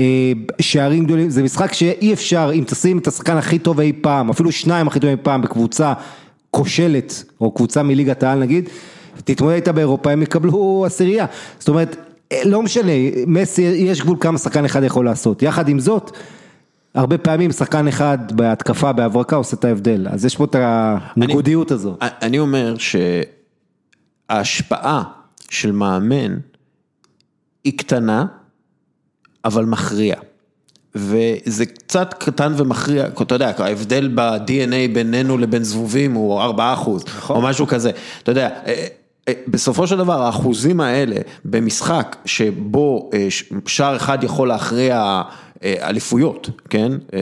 אה, שערים גדולים, זה משחק שאי אפשר, אם תשים את השחקן הכי טוב אי פעם, אפילו שניים הכי טובים אי פעם בקבוצה כושלת, או קבוצה מליגת העל נגיד, תתמודד איתה באירופה, הם יקבלו עשירייה, זאת אומרת, אה, לא משנה, מסי, יש גבול כמה שחקן אחד יכול לעשות, יחד עם זאת, הרבה פעמים שחקן אחד בהתקפה, בהברקה, עושה את ההבדל, אז יש פה את הניגודיות הזו. אני אומר שההשפעה של מאמן היא קטנה, אבל מכריע. וזה קצת קטן ומכריע, אתה יודע, ההבדל ב-DNA בינינו לבין זבובים הוא 4 אחוז, או משהו כזה, אתה יודע, אה, אה, בסופו של דבר האחוזים האלה במשחק שבו אה, שער אחד יכול להכריע אליפויות, כן, אה,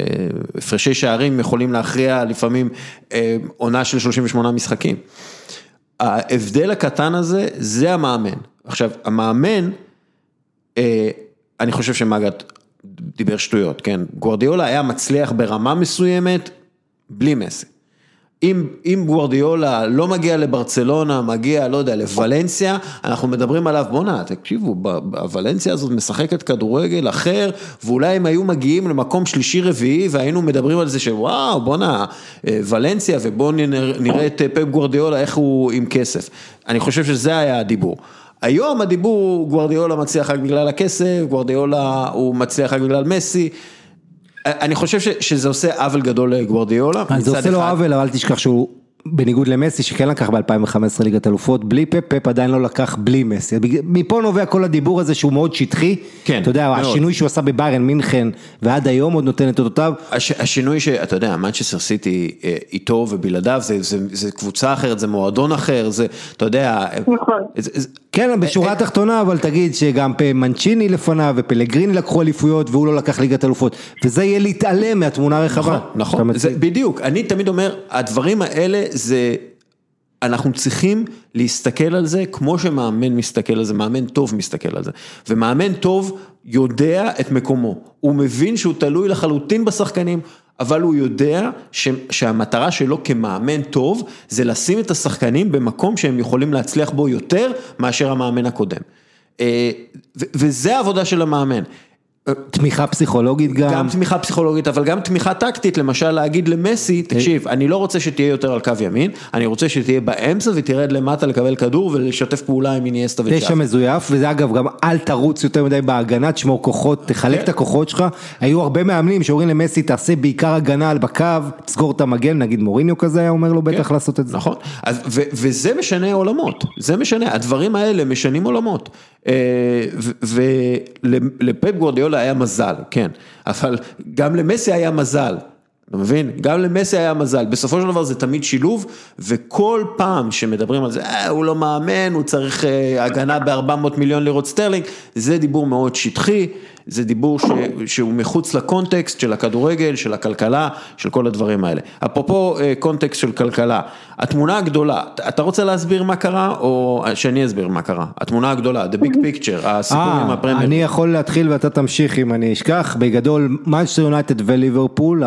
הפרשי שערים יכולים להכריע לפעמים אה, עונה של 38 משחקים. ההבדל הקטן הזה, זה המאמן. עכשיו, המאמן, אה, אני חושב שמגת דיבר שטויות, כן? גוורדיולה היה מצליח ברמה מסוימת, בלי מסי. אם, אם גוורדיולה לא מגיע לברצלונה, מגיע, לא יודע, לוולנסיה, אנחנו מדברים עליו, בואנה, תקשיבו, הוולנסיה הזאת משחקת כדורגל אחר, ואולי הם היו מגיעים למקום שלישי רביעי, והיינו מדברים על זה שוואו, בואנה, אה, ולנסיה, ובואו נראה נראה את אה, פפ גוורדיולה, איך הוא עם כסף. אני חושב שזה היה הדיבור. היום הדיבור, גוורדיולה מצליח רק בגלל הכסף, גוורדיולה הוא מצליח רק בגלל מסי. אני חושב ש, שזה עושה עוול גדול לגוורדיולה. אז זה עושה לו. עוול, אבל אל תשכח שהוא, בניגוד למסי שכן לקח ב-2015 ליגת אלופות, בלי פפ, פפ עדיין לא לקח בלי מסי. מפה נובע כל הדיבור הזה שהוא מאוד שטחי. כן, אתה יודע, מאוד. השינוי שהוא עשה בביירן מינכן, ועד היום עוד נותן את אותותיו. הש, השינוי שאתה יודע, מנצ'סטר סיטי אה, איתו ובלעדיו, זה, זה, זה קבוצה אחרת, זה מועדון אחר, זה, אתה יודע, נכון. זה, זה, כן, בשורה התחתונה, אבל תגיד שגם מנצ'יני לפניו ופלגריני לקחו אליפויות והוא לא לקח ליגת אלופות. וזה יהיה להתעלם מהתמונה הרחבה. נכון, נכון, זה. בדיוק, אני תמיד אומר, הדברים האלה זה, אנחנו צריכים להסתכל על זה כמו שמאמן מסתכל על זה, מאמן טוב מסתכל על זה, ומאמן טוב יודע את מקומו, הוא מבין שהוא תלוי לחלוטין בשחקנים, אבל הוא יודע ש, שהמטרה שלו כמאמן טוב, זה לשים את השחקנים במקום שהם יכולים להצליח בו יותר מאשר המאמן הקודם. אה, ו- וזה העבודה של המאמן. תמיכה פסיכולוגית גם. גם תמיכה פסיכולוגית, אבל גם תמיכה טקטית, למשל להגיד למסי, תקשיב, אני לא רוצה שתהיה יותר על קו ימין, אני רוצה שתהיה באמצע ותרד למטה לקבל כדור ולשתף פעולה עם איניאסטה וצ'אפ. מזויף, וזה אגב גם אל תרוץ יותר מדי בהגנה, תשמור כוחות, כן. תחלק את הכוחות שלך. היו הרבה מאמנים שאומרים למסי, תעשה בעיקר הגנה על בקו, תסגור את המגן, נגיד מוריניו כזה היה אומר לו בטח לעשות את זה. נכון, אז, ו, וזה משנה עולמות, זה משנה, הדברים האלה משנים עולמות. ולפפ גוורדיולה היה מזל, כן, אבל גם למסי היה מזל. אתה מבין? גם למסי היה מזל, בסופו של דבר זה תמיד שילוב, וכל פעם שמדברים על זה, אה, הוא לא מאמן, הוא צריך אה, הגנה ב-400 מיליון לירות סטרלינג, זה דיבור מאוד שטחי, זה דיבור ש, שהוא מחוץ לקונטקסט של הכדורגל, של הכלכלה, של כל הדברים האלה. אפרופו אה, קונטקסט של כלכלה, התמונה הגדולה, אתה רוצה להסביר מה קרה, או שאני אסביר מה קרה? התמונה הגדולה, the big picture, הסיפור עם אה, הפרמייר. אני יכול להתחיל ואתה תמשיך אם אני אשכח, בגדול, מנצ'סטר יונייטד וליברפול,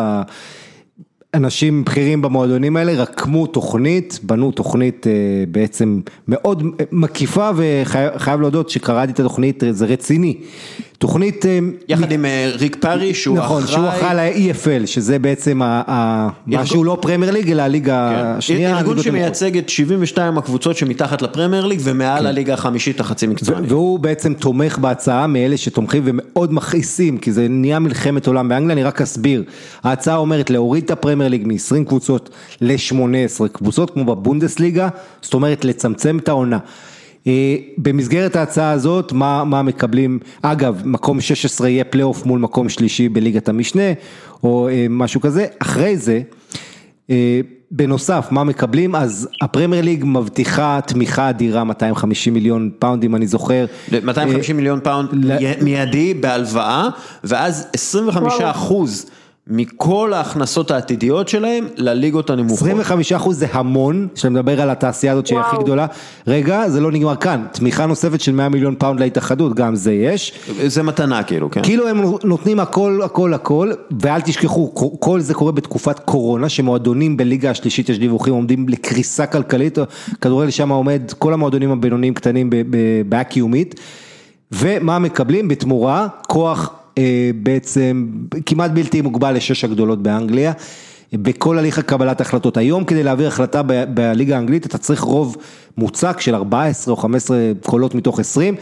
אנשים בכירים במועדונים האלה רקמו תוכנית, בנו תוכנית אה, בעצם מאוד מקיפה וחייב להודות שקראתי את התוכנית, זה רציני. תוכנית... אה, יחד עם אה, ריק פארי שהוא אחראי... נכון, שהוא אחראי ל-EFL, שזה בעצם מה שהוא לא פרמייר ליג, אלא הליגה כן. השנייה. ארגון שמייצג את 72 הקבוצות שמתחת לפרמייר ליג ומעל כן. הליגה החמישית החצי מקצוענית. והוא בעצם תומך בהצעה מאלה שתומכים ומאוד מכעיסים, כי זה נהיה מלחמת עולם באנגליה, אני רק אסביר. ההצעה אומרת להוריד את הפרמייר ליג מ-20 קבוצות ל-18 קבוצות, כמו בבונדסליגה, זאת אומרת לצמצם את העונה. אה, במסגרת ההצעה הזאת, מה, מה מקבלים, אגב, מקום 16 יהיה פלייאוף מול מקום שלישי בליגת המשנה, או אה, משהו כזה, אחרי זה, אה, בנוסף, מה מקבלים? אז הפרמייר ליג מבטיחה תמיכה אדירה, 250 מיליון פאונד אם אני זוכר. 250 מיליון פאונד מיידי בהלוואה, ואז 25 אחוז. מכל ההכנסות העתידיות שלהם לליגות הנמוכות. 25 אחוז זה המון, כשאתה מדבר על התעשייה הזאת שהיא הכי גדולה. רגע, זה לא נגמר כאן, תמיכה נוספת של 100 מיליון פאונד להתאחדות, גם זה יש. זה מתנה כאילו, כן. כאילו הם נותנים הכל, הכל, הכל, ואל תשכחו, כל זה קורה בתקופת קורונה, שמועדונים בליגה השלישית, יש דיווחים, עומדים לקריסה כלכלית, כדורגל שם עומד, כל המועדונים הבינוניים קטנים בבעיה קיומית. ומה מקבלים בתמורה? כוח בעצם כמעט בלתי מוגבל לשש הגדולות באנגליה. בכל הליך הקבלת החלטות. היום כדי להעביר החלטה בליגה האנגלית אתה צריך רוב מוצק של 14 או 15 קולות מתוך 20.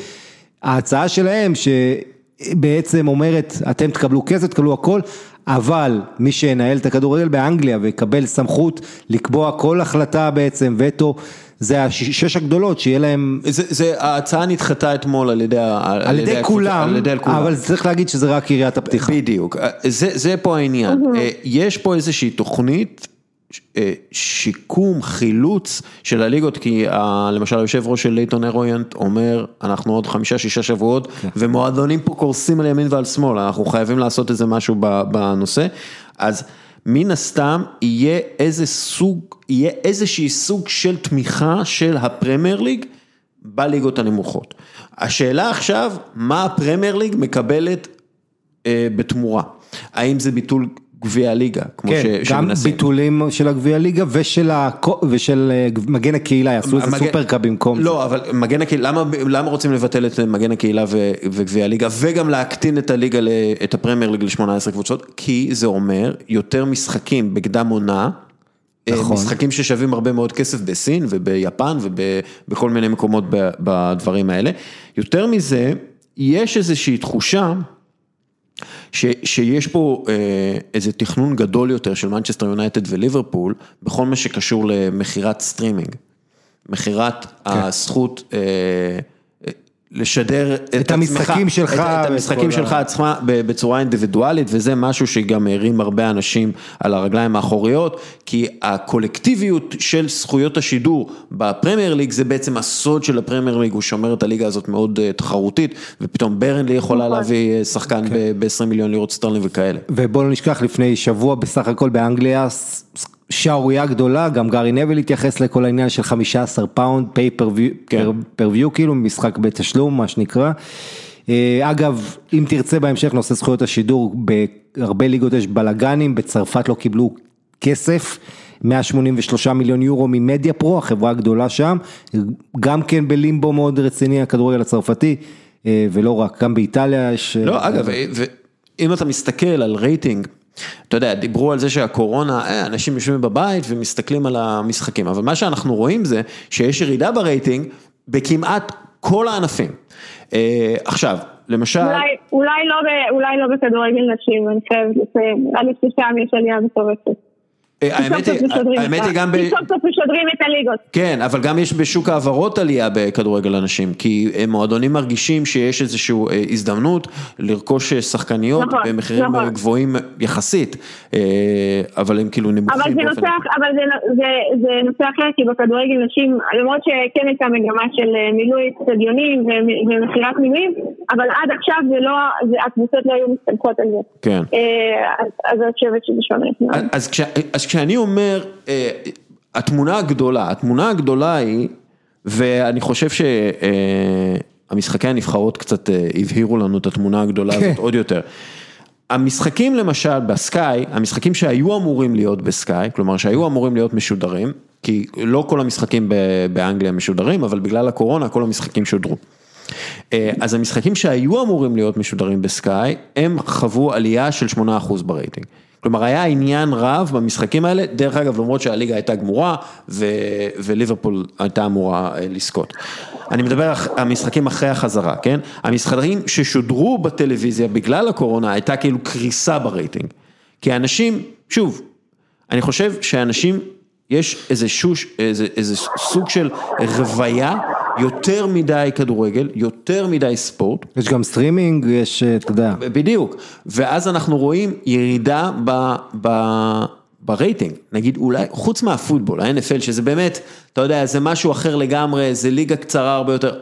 ההצעה שלהם שבעצם אומרת אתם תקבלו כסף, תקבלו הכל, אבל מי שינהל את הכדורגל באנגליה ויקבל סמכות לקבוע כל החלטה בעצם, וטו, זה השש הגדולות שיהיה להם... זה, זה, ההצעה נדחתה אתמול על ידי... על, על ידי כולם, על ידי כולם, אבל צריך להגיד שזה רק עיריית הפתיחה. בדיוק, זה, זה פה העניין, יש פה איזושהי תוכנית. שיקום, חילוץ של הליגות, כי למשל היושב ראש של לייטון ארויינט אומר, אנחנו עוד חמישה, שישה שבועות, כן. ומועדונים פה קורסים על ימין ועל שמאל, אנחנו חייבים לעשות איזה משהו בנושא, אז מן הסתם יהיה איזה סוג, יהיה איזשהי סוג של תמיכה של הפרמייר ליג בליגות הנמוכות. השאלה עכשיו, מה הפרמייר ליג מקבלת אה, בתמורה? האם זה ביטול גביע הליגה, כמו כן, ש... גם שמנסים. ביטולים של הגביע הליגה ושל, ה... ושל אה, מגן הקהילה, יעשו איזה סופרקאפ במקום לא, זה. אבל מגן הקהילה, למה, למה רוצים לבטל את מגן הקהילה ו... וגביע הליגה, וגם להקטין את הליגה, את הפרמייר ליג ל-18 קבוצות? כי זה אומר יותר משחקים בקדם עונה. אה, נכון. משחקים ששווים הרבה מאוד כסף בסין וביפן ובכל מיני מקומות בדברים האלה. יותר מזה, יש איזושהי תחושה שיש פה אה, איזה תכנון גדול יותר של מנצ'סטר יונייטד וליברפול בכל מה שקשור למכירת סטרימינג, מכירת כן. הזכות אה, לשדר את, את המשחקים שלך, את, את המשחקים שלך עצמה בצורה אינדיבידואלית וזה משהו שגם הרים הרבה אנשים על הרגליים האחוריות כי הקולקטיביות של זכויות השידור בפרמייר ליג זה בעצם הסוד של הפרמייר ליג, הוא שומר את הליגה הזאת מאוד אה, תחרותית ופתאום ברנלי יכולה נכון. להביא אה, שחקן כן. ב-20 מיליון לירות סטרלינג וכאלה. ובוא לא נשכח לפני שבוע בסך הכל באנגליה שערורייה גדולה, גם גארי נוויל התייחס לכל העניין של 15 פאונד, pay per view כאילו, משחק בתשלום, מה שנקרא. אה, אגב, אם תרצה בהמשך נושא זכויות השידור, בהרבה ליגות יש בלאגנים, בצרפת לא קיבלו כסף. 183 מיליון יורו ממדיה פרו, החברה הגדולה שם, גם כן בלימבו מאוד רציני הכדורגל הצרפתי, אה, ולא רק, גם באיטליה יש... לא, אגב, אם אתה מסתכל על רייטינג, אתה יודע, דיברו על זה שהקורונה, אה, אנשים יושבים בבית ומסתכלים על המשחקים, אבל מה שאנחנו רואים זה שיש ירידה ברייטינג בכמעט כל הענפים. אה, עכשיו, למשל... אולי, אולי, לא, אולי לא בכדורגל נשים, אני לציין, נראה לי ששם יש עלייה מטורפת. אה, האמת היא גם... כי סוף סוף משדרים את הליגות. כן, אבל גם יש בשוק העברות עלייה בכדורגל הנשים, כי מועדונים מרגישים שיש איזושהי אה, הזדמנות לרכוש אה, שחקניות נכון, במחירים נכון. גבוהים יחסית, אבל הם כאילו נמוכים. אבל זה נושא, אבל זה נושא אחר, כי בכדורגל נשים, למרות שכן הייתה מגמה של מילוי אצטדיונים ומכירת מילואים, אבל עד עכשיו זה לא, הקבוצות לא היו מסתמכות על זה. כן. אז אני חושבת שזה שונה. אז כשאני אומר, אה, התמונה הגדולה, התמונה הגדולה היא, ואני חושב שהמשחקי הנבחרות קצת אה, הבהירו לנו את התמונה הגדולה הזאת כן. עוד יותר. המשחקים למשל בסקאי, המשחקים שהיו אמורים להיות בסקאי, כלומר שהיו אמורים להיות משודרים, כי לא כל המשחקים באנגליה משודרים, אבל בגלל הקורונה כל המשחקים שודרו. אה, אז המשחקים שהיו אמורים להיות משודרים בסקאי, הם חוו עלייה של 8% ברייטינג. כלומר היה עניין רב במשחקים האלה, דרך אגב למרות שהליגה הייתה גמורה וליברפול הייתה אמורה אה, לזכות. אני מדבר על המשחקים אחרי החזרה, כן? המשחקים ששודרו בטלוויזיה בגלל הקורונה הייתה כאילו קריסה ברייטינג. כי אנשים, שוב, אני חושב שאנשים יש איזה שוש, איזה, איזה סוג של רוויה, יותר מדי כדורגל, יותר מדי ספורט. יש גם סטרימינג, יש, אתה יודע. בדיוק, ואז אנחנו רואים ירידה ב, ב, ברייטינג, נגיד אולי, חוץ מהפוטבול, ה-NFL, שזה באמת, אתה יודע, זה משהו אחר לגמרי, זה ליגה קצרה הרבה יותר.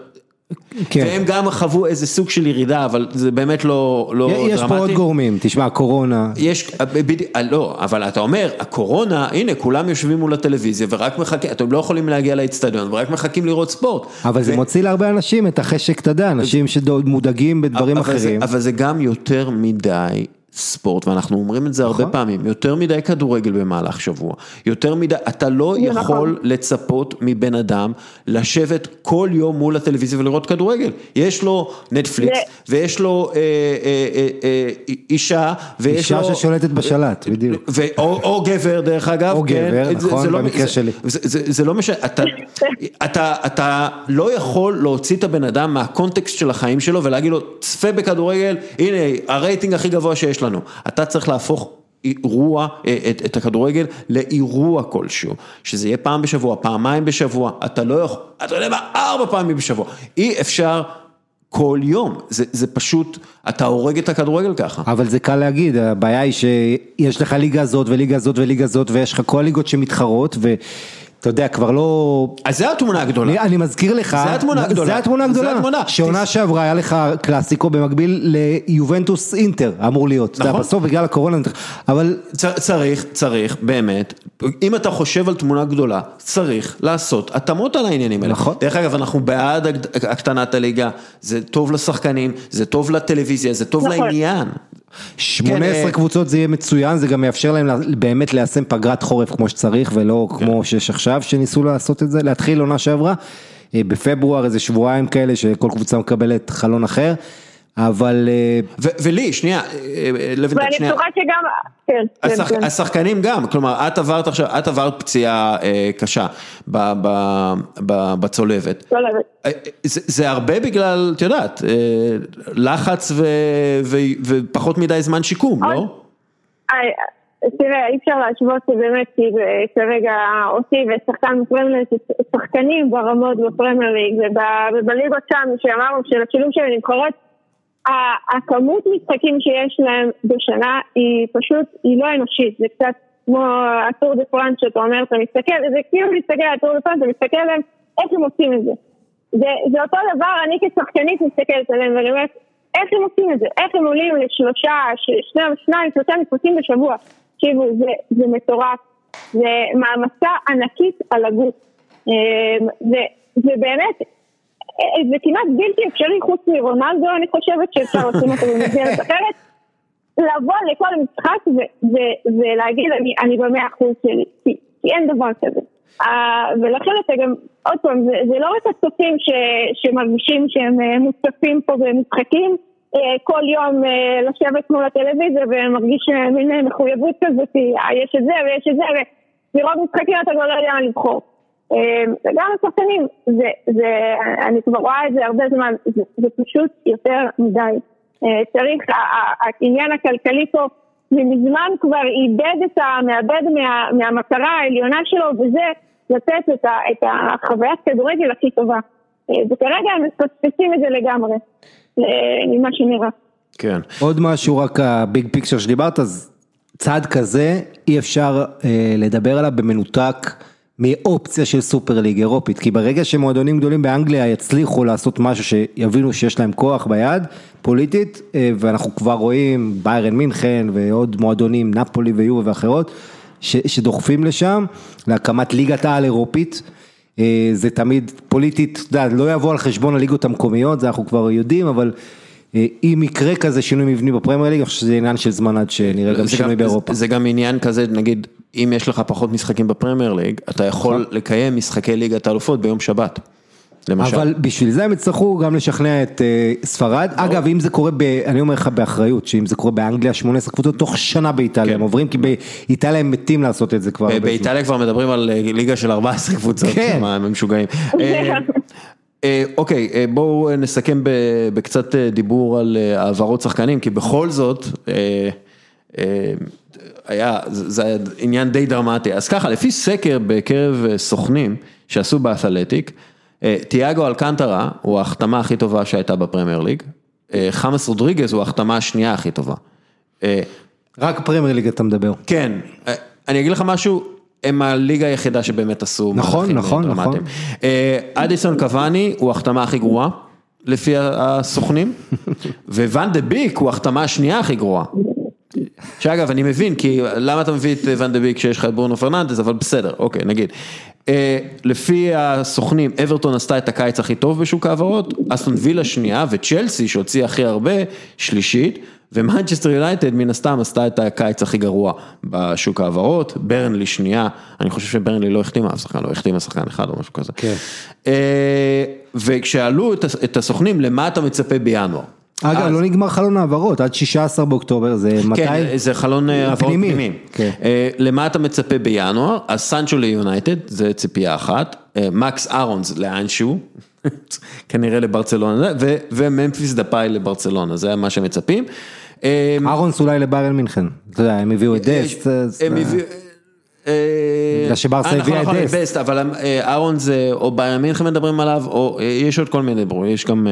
כן. והם גם חוו איזה סוג של ירידה, אבל זה באמת לא, לא יש דרמטי. יש פה עוד גורמים, תשמע, קורונה. יש, בדיוק, לא, אבל אתה אומר, הקורונה, הנה, כולם יושבים מול הטלוויזיה ורק מחכים, אתם לא יכולים להגיע לאצטדיון ורק מחכים לראות ספורט. אבל ו... זה מוציא להרבה אנשים את החשק, אתה יודע, אנשים שמודאגים בדברים אבל אחרים. זה, אבל זה גם יותר מדי ספורט, ואנחנו אומרים את זה הרבה נכון. פעמים, יותר מדי כדורגל במהלך שבוע, יותר מדי, אתה לא יכול נכון. לצפות מבן אדם לשבת כל יום מול הטלוויזיה ולראות כדורגל, יש לו נטפליקס, ויש לו אה, אה, אה, אישה, ויש אישה לו... אישה ששולטת בשלט, בדיוק. או גבר דרך אגב, או גבר, נכון, לא במקרה שלי. זה לא משנה, אתה לא יכול להוציא את הבן אדם מהקונטקסט של החיים שלו ולהגיד לו, צפה בכדורגל, הנה הרייטינג הכי גבוה שיש לנו. אתה צריך להפוך אירוע, אה, את, את הכדורגל לאירוע כלשהו, שזה יהיה פעם בשבוע, פעמיים בשבוע, אתה לא יכול, אתה יודע מה, ארבע פעמים בשבוע, אי אפשר כל יום, זה, זה פשוט, אתה הורג את הכדורגל ככה. אבל זה קל להגיד, הבעיה היא שיש לך ליגה זאת וליגה זאת וליגה זאת ויש לך כל הליגות שמתחרות ו... אתה יודע, כבר לא... אז זה התמונה הגדולה. אני, אני מזכיר לך, זה התמונה הגדולה. זה התמונה הגדולה. זה התמונה. שעונה שעברה היה לך קלאסיקו במקביל ליובנטוס אינטר, אמור להיות. נכון. בסוף בגלל הקורונה, אבל... צריך, צריך, באמת, אם אתה חושב על תמונה גדולה, צריך לעשות התאמות על העניינים האלה. נכון. דרך אגב, אנחנו בעד הקטנת הליגה, זה טוב לשחקנים, זה טוב לטלוויזיה, זה טוב נכון. לעניין. 18 כן, קבוצות זה יהיה מצוין, זה גם יאפשר להם באמת ליישם פגרת חורף כמו שצריך ולא כן. כמו שיש עכשיו שניסו לעשות את זה, להתחיל עונה שעברה, אה, בפברואר איזה שבועיים כאלה שכל קבוצה מקבלת חלון אחר. אבל... אה, ולי, שנייה, אה, לוינטל, שנייה. ואני בטוחה שגם... כן, השח, כן, כן. השחקנים גם, כלומר, את עברת עכשיו, את עברת פציעה אה, קשה ב, ב, ב, בצולבת. צולבת. אה, זה, זה הרבה בגלל, את יודעת, אה, לחץ ו, ו, ופחות מדי זמן שיקום, לא? תראה, אי אפשר להשוות באמת, כי כרגע אותי ושחקן בפרמייר שחקנים ברמות בפרמייר ליג ובליגות שם, שאמרנו שלשילוב של הנבחרות הכמות משחקים שיש להם בשנה היא פשוט, היא לא אנושית, זה קצת כמו הטור דה פרנס שאתה אומר, אתה מסתכל, זה כאילו להסתכל על הטור דה פרנס, אתה מסתכל עליהם, איך הם עושים את זה. זה, זה אותו דבר, אני כשחקנית מסתכלת עליהם ואני אומרת, איך הם עושים את זה? איך הם עולים לשלושה, שני, שניים, שלושה משחקים בשבוע? תקשיבו, זה, זה מטורף, זה מעמסה ענקית על הגוף. אמ, ובאמת, זה כמעט בלתי אפשרי חוץ מרונלדו, אני חושבת שאפשר לשים אותו במסגרת אחרת. לבוא לכל משחק ולהגיד אני, אני במאה אחוז שלי, כי, כי אין דבר כזה. Uh, ולכן אתה גם, עוד פעם, זה, זה לא רק הצופים ש, שמרגישים שהם uh, מוצפים פה במשחקים, uh, כל יום uh, לשבת מול הטלוויזיה ומרגיש מין מחויבות כזאת, יש את זה ויש את זה, ולראות משחקים אתה כבר לא יודע מה לבחור. אמ, וגם השחקנים, זה, זה, אני כבר רואה את זה הרבה זמן, זה, זה פשוט יותר מדי. אה, צריך, העניין הכלכלי פה מזמן כבר איבד את ה... מאבד מה, מהמטרה העליונה שלו, וזה לתת את, ה, את החוויית כדורגל הכי טובה. אה, וכרגע הם מפספסים את זה לגמרי, ממה שנראה. כן. עוד משהו, רק הביג פיקצ'ר שדיברת, אז צעד כזה אי אפשר אה, לדבר עליו במנותק. מאופציה של סופר ליג אירופית, כי ברגע שמועדונים גדולים באנגליה יצליחו לעשות משהו שיבינו שיש להם כוח ביד, פוליטית, אה, ואנחנו כבר רואים ביירן מינכן ועוד מועדונים, נפולי ויובה ואחרות, ש, שדוחפים לשם, להקמת ליגת העל אירופית, אה, זה תמיד פוליטית, לא יבוא על חשבון הליגות המקומיות, זה אנחנו כבר יודעים, אבל אם יקרה כזה שינוי מבני בפרמייר ליג, אני חושב שזה עניין של זמן עד שנראה גם זה שינוי באירופה. זה גם עניין כזה, נגיד, אם יש לך פחות משחקים בפרמייר ליג, אתה יכול נכון. לקיים משחקי ליגת האלופות ביום שבת, למשל. אבל בשביל זה הם יצטרכו גם לשכנע את אה, ספרד, אגב אם זה קורה, ב, אני אומר לך באחריות, שאם זה קורה באנגליה 18 קבוצות, תוך שנה באיטליה הם עוברים, כי באיטליה הם מתים לעשות את זה כבר. כן. באיטליה כבר מדברים על אה, ליגה של 14 קבוצות, כן. מה, הם משוגעים. אה, אוקיי, אה, בואו נסכם בקצת אה, דיבור על העברות שחקנים, כי בכל זאת, היה, זה היה עניין די דרמטי. אז ככה, לפי סקר בקרב סוכנים שעשו באתלטיק, תיאגו אלקנטרה הוא ההחתמה הכי טובה שהייתה בפרמייר ליג, חמאס רודריגז הוא ההחתמה השנייה הכי טובה. רק פרמייר ליג אתה מדבר. כן, אני אגיד לך משהו, הם הליגה היחידה שבאמת עשו נכון, מהלכים נכון, דרמטיים. נכון. אדינסון קבאני הוא ההחתמה הכי גרועה, לפי הסוכנים, וואן דה ביק הוא ההחתמה השנייה הכי גרועה. שאגב, אני מבין, כי למה אתה מביא את ואן דה ביק כשיש לך את ברונו פרננדס, אבל בסדר, אוקיי, נגיד. אה, לפי הסוכנים, אברטון עשתה את הקיץ הכי טוב בשוק ההעברות, אסטון וילה שנייה, וצ'לסי שהוציא הכי הרבה, שלישית, ומנצ'סטר יונייטד מן הסתם עשתה את הקיץ הכי גרוע בשוק ההעברות, ברנלי שנייה, אני חושב שברנלי לא החתימה אף שחקן, לא החתימה שחקן אחד או משהו כזה. כן. אה, הס- את הסוכנים, למה אתה מצפה בינואר? אגב, אז- לא נגמר חלון העברות, עד 16 באוקטובר, זה מתי? כן, זה חלון אה, העברות פנימי. כן. אה, למה אתה מצפה בינואר? אז סנצ'ו ליונייטד, זה ציפייה אחת, אה, מקס אהרונס לאנשהו, כנראה לברצלונה, ו- וממפיס דפאי לברצלונה, זה מה שמצפים. אה, אהרונס אולי לביירן מינכן, אתה יודע, הם הביאו את דסט, הם הביאו... בגלל שברסה אה, נכון, הביאה את נכון, דסט. אבל אה, זה או ביירן מינכן מדברים עליו, או יש עוד כל מיני דיבורים, יש גם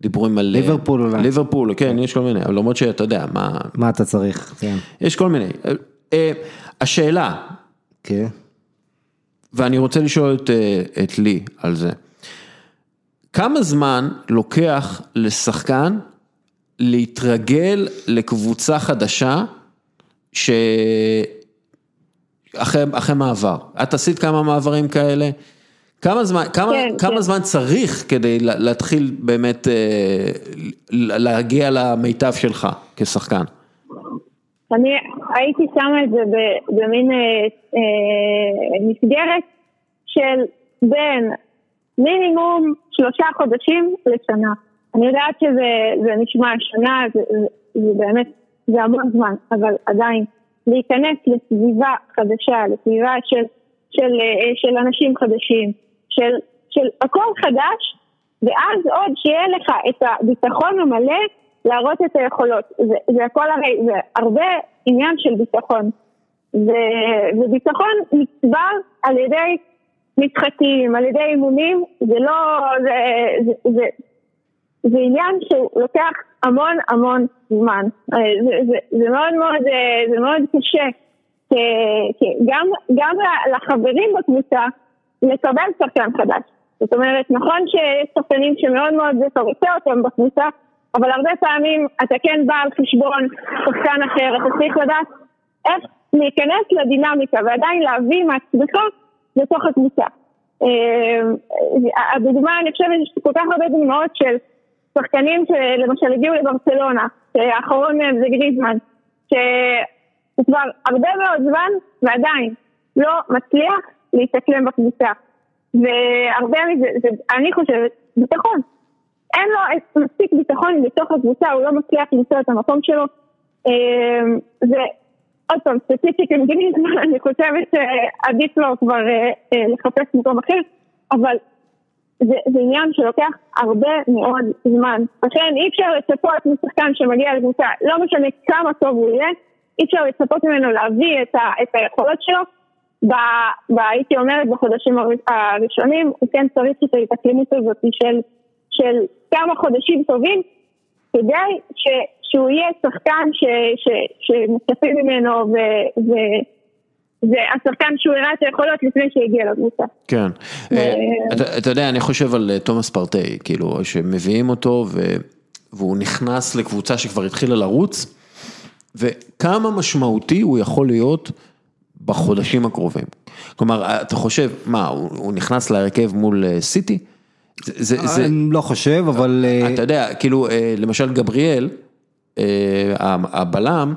דיבורים על... אה, ליברפול אולי. ליברפול, כן, יש כל מיני, אבל למרות שאתה יודע, מה, מה אתה צריך? כן. יש כל מיני. אה, אה, השאלה, כן. ואני רוצה לשאול את, את לי על זה, כמה זמן לוקח לשחקן להתרגל לקבוצה חדשה ש... אחרי, אחרי מעבר, את עשית כמה מעברים כאלה? כמה זמן, כמה, כן, כמה כן. זמן צריך כדי לה- להתחיל באמת אה, להגיע למיטב שלך כשחקן? אני הייתי שמה את זה במין אה, אה, מסגרת של בין מינימום שלושה חודשים לשנה. אני יודעת שזה זה נשמע שנה, זה, זה, זה באמת, זה המון זמן, אבל עדיין, להיכנס לסביבה חדשה, לסביבה של, של, אה, של אנשים חדשים, של, של הכל חדש, ואז עוד שיהיה לך את הביטחון המלא להראות את היכולות. זה, זה הכל הרי, זה הרבה עניין של ביטחון. ו- וביטחון נצבר על ידי משחקים, על ידי אימונים, זה לא, זה, זה, זה, זה עניין שהוא לוקח המון המון זמן. אה, זה, זה, זה מאוד מאוד, אה, זה מאוד קשה. גם, גם לחברים בקבוצה לקבל שחקן חדש. זאת אומרת, נכון שיש שחקנים שמאוד מאוד אתה רוצה אותם בקבוצה, אבל הרבה פעמים אתה כן בא על חשבון שחקן אחר, אתה צריך לדעת איך להיכנס לדינמיקה ועדיין להביא מעצמך לתוך הקבוצה. אה, הדוגמה, אני חושבת, יש כל כך הרבה דוגמאות של שחקנים שלמשל הגיעו לברצלונה, שהאחרון מהם זה גריזמן, שהוא כבר הרבה מאוד זמן ועדיין לא מצליח להתאקלם בקבוצה. והרבה מזה, זה, אני חושבת, ביטחון. אין לו מספיק ביטחון בתוך הקבוצה, הוא לא מצליח למצוא את המקום שלו. אה, זה, עוד פעם, ספציפית עם גריזמן, אני חושבת שעדיף לו כבר אה, אה, לחפש מקום אחר, אבל זה, זה עניין שלוקח הרבה מאוד זמן. לכן אי אפשר לצפות משחקן שמגיע לקבוצה, לא משנה כמה טוב הוא יהיה, אי אפשר לצפות ממנו להביא את, ה, את היכולות שלו. ב, ב, הייתי אומרת בחודשים הר- הראשונים, הוא כן צריך את ההתאקלמות הזאת של, של כמה חודשים טובים, כדי ש, שהוא יהיה שחקן ש, ש, שמצפים ממנו ו, ו, והשחקן שהוא הראה את היכולות לפני שהגיע לקבוצה. כן. אה, אתה- אתה יודע, אני חושב על אה, תומאס פרטי, כאילו, שמביאים אותו ו- והוא נכנס לקבוצה שכבר התחילה לרוץ, וכמה משמעותי הוא יכול להיות בחודשים הקרובים. כלומר, אתה חושב, מה, הוא הוא נכנס להרכב מול אה, סיטי? זה, זה, זה, אני לא חושב, אבל... אה, אתה יודע, כאילו, אה, למשל גבריאל, אה, הבלם,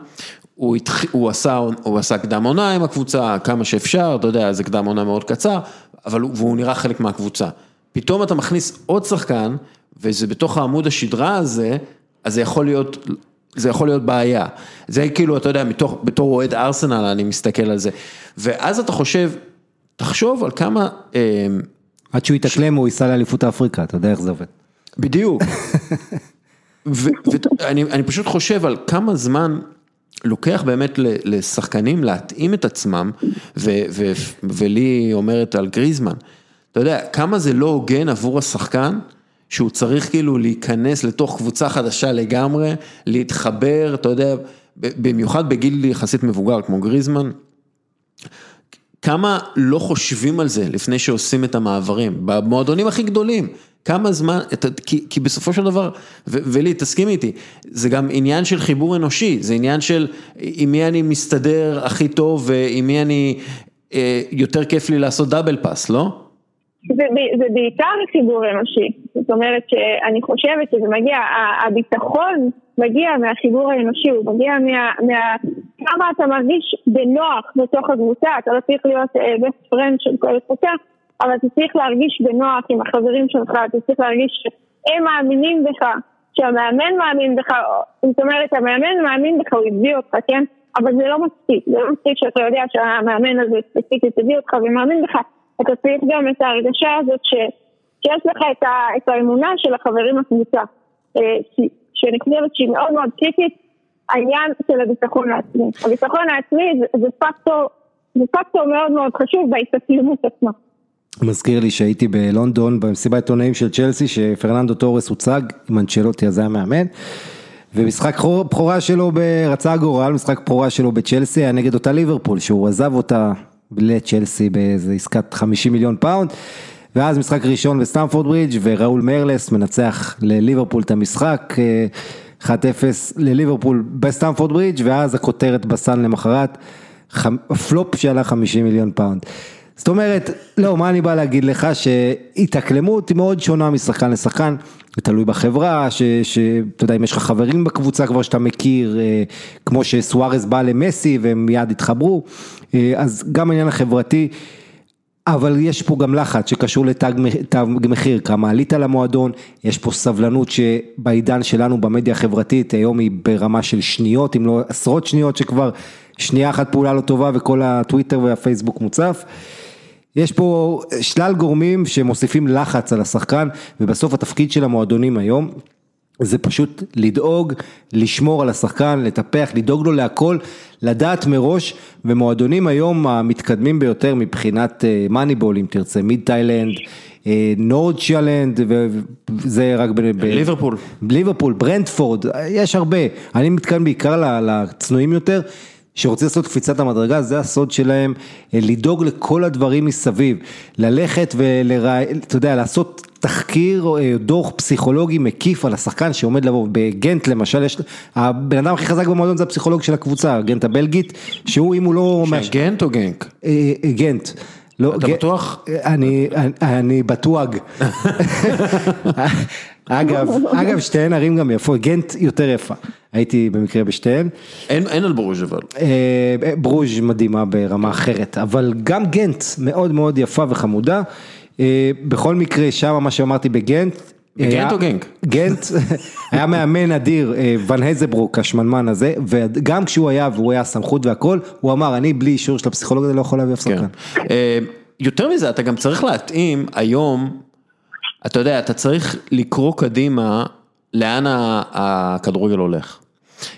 הוא, התח... הוא, עשה, הוא עשה קדם עונה עם הקבוצה כמה שאפשר, אתה יודע, זה קדם עונה מאוד קצר, אבל הוא, והוא נראה חלק מהקבוצה. פתאום אתה מכניס עוד שחקן, וזה בתוך העמוד השדרה הזה, אז זה יכול להיות, זה יכול להיות בעיה. זה כאילו, אתה יודע, מתוך, בתור אוהד ארסנל אני מסתכל על זה. ואז אתה חושב, תחשוב על כמה... אה, עד שהוא יתאקלם הוא ייסע לאליפות אפריקה, אתה יודע איך זה עובד. בדיוק. ואני פשוט חושב על כמה זמן לוקח באמת לשחקנים להתאים את עצמם, ולי אומרת על גריזמן, אתה יודע, כמה זה לא הוגן עבור השחקן, שהוא צריך כאילו להיכנס לתוך קבוצה חדשה לגמרי, להתחבר, אתה יודע, במיוחד בגיל יחסית מבוגר כמו גריזמן. כמה לא חושבים על זה לפני שעושים את המעברים, במועדונים הכי גדולים, כמה זמן, כי, כי בסופו של דבר, ולי, תסכימי איתי, זה גם עניין של חיבור אנושי, זה עניין של עם מי אני מסתדר הכי טוב ועם מי אני, אה, יותר כיף לי לעשות דאבל פאס, לא? זה, זה בעיקר חיבור אנושי, זאת אומרת שאני חושבת שזה מגיע, הביטחון מגיע מהחיבור האנושי, הוא מגיע מה, מה... כמה אתה מרגיש בנוח בתוך הקבוצה, אתה לא צריך להיות best friend של כל הקבוצה, אבל אתה צריך להרגיש בנוח עם החברים שלך, אתה צריך להרגיש שהם מאמינים בך, שהמאמן מאמין בך, זאת אומרת המאמן מאמין בך, הוא הביא אותך, כן? אבל זה לא מספיק, זה לא מספיק שאתה יודע שהמאמן הזה ספציפית הביא אותך ומאמין בך, אתה צריך גם את ההרגשה הזאת ש, שיש לך את, ה, את האמונה של החברים לקבוצה, אה, שאני חושבת שהיא מאוד מאוד קריטית, העניין של הביטחון העצמי. הביטחון העצמי זה, זה פקטור, זה פקטור מאוד מאוד חשוב בהתאקלמות עצמה. מזכיר לי שהייתי בלונדון במסיבת עיתונאים של צ'לסי שפרננדו טורס הוצג עם אנצ'לוטי אז היה מאמן ומשחק בכורה שלו רצה הגורל, משחק בכורה שלו בצ'לסי היה נגד אותה ליברפול שהוא עזב אותה לצ'לסי באיזה עסקת 50 מיליון פאונד ואז משחק ראשון בסטמפורד ברידג' וראול מרלס מנצח לליברפול את המשחק 1-0 לליברפול בסטמפורד ברידג' ואז הכותרת בסן למחרת פלופ שעלה 50 מיליון פאונד. זאת אומרת, לא, מה אני בא להגיד לך, שהתאקלמות היא מאוד שונה משחקן לשחקן, זה תלוי בחברה, שאתה יודע, אם יש לך חברים בקבוצה כבר שאתה מכיר, אה, כמו שסוארז בא למסי והם מיד התחברו, אה, אז גם העניין החברתי, אבל יש פה גם לחץ שקשור לתג מחיר, כמה עלית למועדון, יש פה סבלנות שבעידן שלנו במדיה החברתית, היום היא ברמה של שניות, אם לא עשרות שניות שכבר שנייה אחת פעולה לא טובה וכל הטוויטר והפייסבוק מוצף. יש פה שלל גורמים שמוסיפים לחץ על השחקן ובסוף התפקיד של המועדונים היום זה פשוט לדאוג, לשמור על השחקן, לטפח, לדאוג לו להכל, לדעת מראש ומועדונים היום המתקדמים ביותר מבחינת מאניבול אם תרצה, מיד תאילנד, נורד שיאלנד וזה רק ב... ליברפול. ליברפול, ברנדפורד, יש הרבה, אני מתכוון בעיקר לצנועים יותר. שרוצים לעשות קפיצת המדרגה, זה הסוד שלהם, אה, לדאוג לכל הדברים מסביב, ללכת ולראי, אתה יודע, לעשות תחקיר, או אה, דוח פסיכולוגי מקיף על השחקן שעומד לבוא, בגנט למשל, יש, הבן אדם הכי חזק במועדון זה הפסיכולוג של הקבוצה, גנט הבלגית, שהוא אם הוא לא... גנט או גנק? אה, גנט. לא, אתה בטוח? אני, אני, אני בטואג. אגב, אגב שתיהן ערים גם יפות, גנט יותר יפה, הייתי במקרה בשתיהן. אין, אין על ברוז' אבל. אה, ברוז' מדהימה ברמה אחרת, אבל גם גנט מאוד מאוד יפה וחמודה. אה, בכל מקרה, שם מה שאמרתי בגנט. בגנט או גנק? גנט, היה מאמן אדיר, אה, ון הזברוק, השמנמן הזה, וגם כשהוא היה, והוא היה סמכות והכל, הוא אמר, אני בלי אישור של הפסיכולוג הזה לא יכול להביא אף שחקן. יותר מזה, אתה גם צריך להתאים היום, אתה יודע, אתה צריך לקרוא קדימה לאן הכדורגל הולך.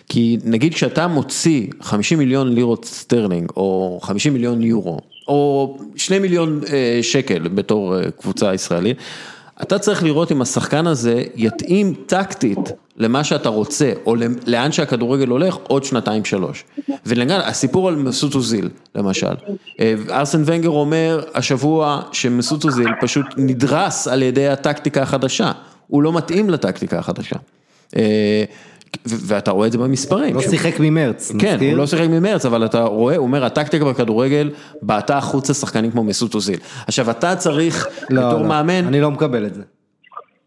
כי נגיד כשאתה מוציא 50 מיליון לירות סטרלינג, או 50 מיליון יורו, או 2 מיליון אה, שקל בתור אה, קבוצה ישראלית, אתה צריך לראות אם השחקן הזה יתאים טקטית למה שאתה רוצה, או לאן שהכדורגל הולך עוד שנתיים שלוש. ולכן, הסיפור על מסוט אוזיל, למשל. אה, ארסן ונגר אומר השבוע שמסות אוזיל פשוט נדרס על ידי הטקטיקה החדשה. הוא לא מתאים לטקטיקה החדשה. ואתה רואה את זה במספרים. לא שיחק ממרץ, כן, הוא לא שיחק ממרץ, אבל אתה רואה, הוא אומר, הטקטיקה בכדורגל בעטה החוצה שחקנים כמו מסות אוזיל. עכשיו, אתה צריך, לא, בתור לא, מאמן... אני לא מקבל את זה.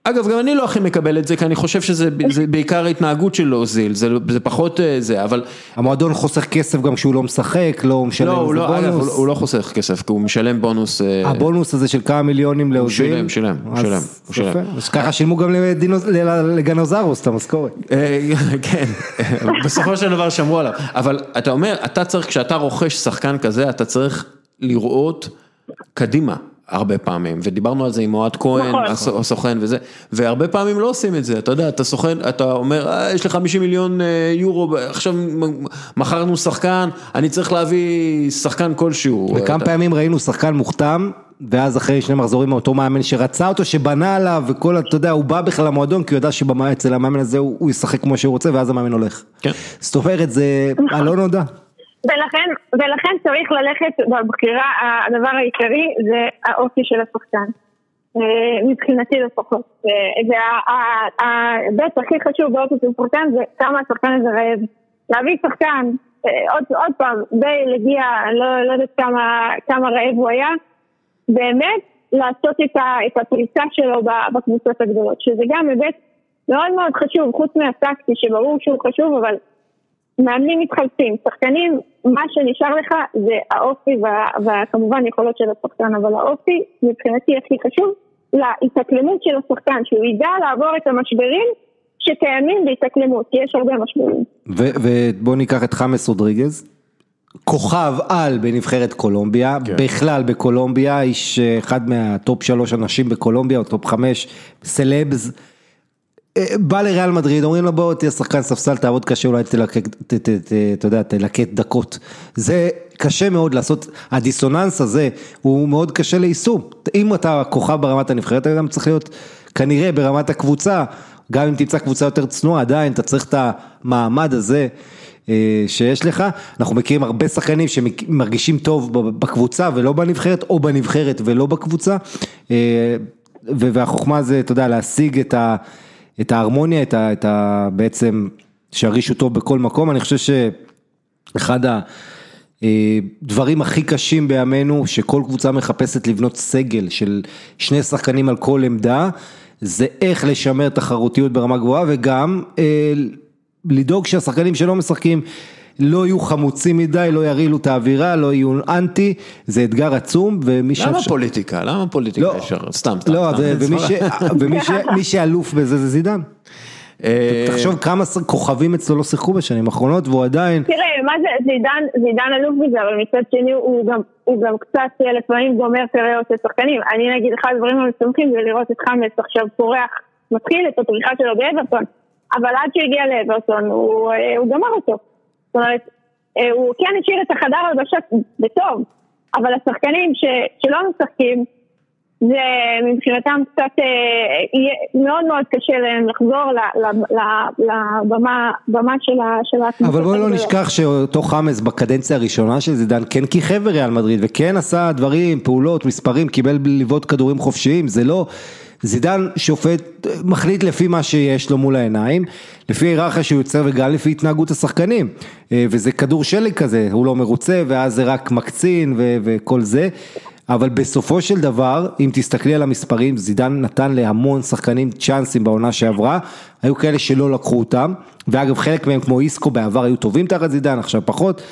אגב, גם אני לא הכי מקבל את זה, כי אני חושב שזה זה בעיקר התנהגות של להוזיל, זה, זה פחות אה, זה, אבל... המועדון חוסך כסף גם כשהוא לא משחק, לא משלם לא, הוא איזה לא, אגב, הוא, בונוס. לא- הוא לא חוסך כסף, כי הוא משלם בונוס. אה, הבונוס הזה של כמה מיליונים להוזיל. שילם, שילם, הוא שילם, הוא שילם. אז ככה שילמו גם לגנוזרוס את המשכורת. אה, כן, בסופו של דבר שמרו עליו, אבל אתה אומר, אתה צריך, כשאתה רוכש שחקן כזה, אתה צריך לראות קדימה. הרבה פעמים, ודיברנו על זה עם אוהד כהן, נכון. הס- הסוכן וזה, והרבה פעמים לא עושים את זה, אתה יודע, אתה סוכן, אתה אומר, אה, יש לי 50 מיליון אה, יורו, עכשיו מכרנו שחקן, אני צריך להביא שחקן כלשהו. וכמה אתה- פעמים ראינו שחקן מוחתם, ואז אחרי שני מחזורים אותו מאמן שרצה אותו, שבנה עליו, וכל, אתה יודע, הוא בא בכלל למועדון, כי הוא ידע שאצל המאמן הזה הוא הוא ישחק כמו שהוא רוצה, ואז המאמן הולך. כן. זאת אומרת, זה הלא נודע. ולכן, ולכן צריך ללכת בבחירה, הדבר העיקרי זה האופי של השחקן. אה, מבחינתי לפחות. אה, וההיבט הכי חשוב באופי של שחקן זה כמה השחקן הזה רעב. להביא שחקן, אה, עוד, עוד פעם, בייל הגיע, לא, לא יודעת כמה, כמה רעב הוא היה, באמת לעשות את, את הפריצה שלו בקבוצות הגדולות, שזה גם היבט מאוד מאוד חשוב, חוץ מהטקטי שברור שהוא חשוב, אבל מאמנים מתחלפים, שחקנים, מה שנשאר לך זה האופי וה- וכמובן יכולות של השחקן, אבל האופי מבחינתי הכי חשוב להתאקלמות של השחקן, שהוא ידע לעבור את המשברים שקיימים בהתאקלמות, כי יש הרבה משברים. ו- ובוא ניקח את חמאס רודריגז, כוכב על בנבחרת קולומביה, כן. בכלל בקולומביה, איש אה, אחד מה top שלוש אנשים בקולומביה, או top חמש, סלבס. אה, בא לריאל מדריד, אומרים לו בוא תהיה שחקן ספסל, תעבוד קשה, אולי תלקט דקות. זה קשה מאוד לעשות, הדיסוננס הזה הוא מאוד קשה ליישום. אם אתה כוכב ברמת הנבחרת, אתה גם צריך להיות כנראה ברמת הקבוצה, גם אם תמצא קבוצה יותר צנועה, עדיין אתה צריך את המעמד הזה. אה, שיש לך, אנחנו מכירים הרבה שחקנים שמרגישים טוב בקבוצה ולא בנבחרת, או בנבחרת ולא בקבוצה, אה, והחוכמה זה, אתה יודע, להשיג את, ה, את ההרמוניה, את, ה, את ה, בעצם, שירגישו טוב בכל מקום, אני חושב שאחד הדברים הכי קשים בימינו, שכל קבוצה מחפשת לבנות סגל של שני שחקנים על כל עמדה, זה איך לשמר תחרותיות ברמה גבוהה וגם אה, לדאוג שהשחקנים שלא משחקים לא יהיו חמוצים מדי, לא ירעילו את האווירה, לא יהיו אנטי, זה אתגר עצום ומי למה ש... פוליטיקה? למה פוליטיקה לא. ישר? סתם, סתם. לא, ומי ש- ומי ש- מי שאלוף בזה זה זידן. אה, תחשוב כמה כוכבים אצלו לא שיחקו בשנים האחרונות והוא עדיין, תראה, מה זה, זידן, זידן אלוף בזה, אבל מצד שני הוא גם, הוא גם קצת אה, לפעמים גומר קריירות של שחקנים. אני נגיד, אחד הדברים המשמחים זה לראות את חמאס עכשיו פורח, מתחיל את הפריחה שלו באברטון, אבל עד שהוא הגיע לאברטון הוא, אה, הוא גמר אותו. אומרת, אה, הוא כן השאיר את החדר הלבשה בטוב, אבל השחקנים ש, שלא משחקים, זה מבחינתם קצת אה, יהיה מאוד מאוד קשה להם לחזור לבמה במה של ה- של הקבוצות אבל בואי לא. נשכח שאותו חמאס בקדנציה הראשונה של זידן כן כיכב בריאל מדריד וכן עשה דברים, פעולות, מספרים, קיבל לבעוט כדורים חופשיים, זה לא, זידן שופט, מחליט לפי מה שיש לו מול העיניים, לפי היררכיה שהוא יוצר וגם לפי התנהגות השחקנים, אה, וזה כדור שלג כזה, הוא לא מרוצה ואז זה רק מקצין ו- וכל זה. אבל בסופו של דבר, אם תסתכלי על המספרים, זידן נתן להמון שחקנים צ'אנסים בעונה שעברה, היו כאלה שלא לקחו אותם, ואגב חלק מהם כמו איסקו בעבר היו טובים תחת זידן, עכשיו פחות,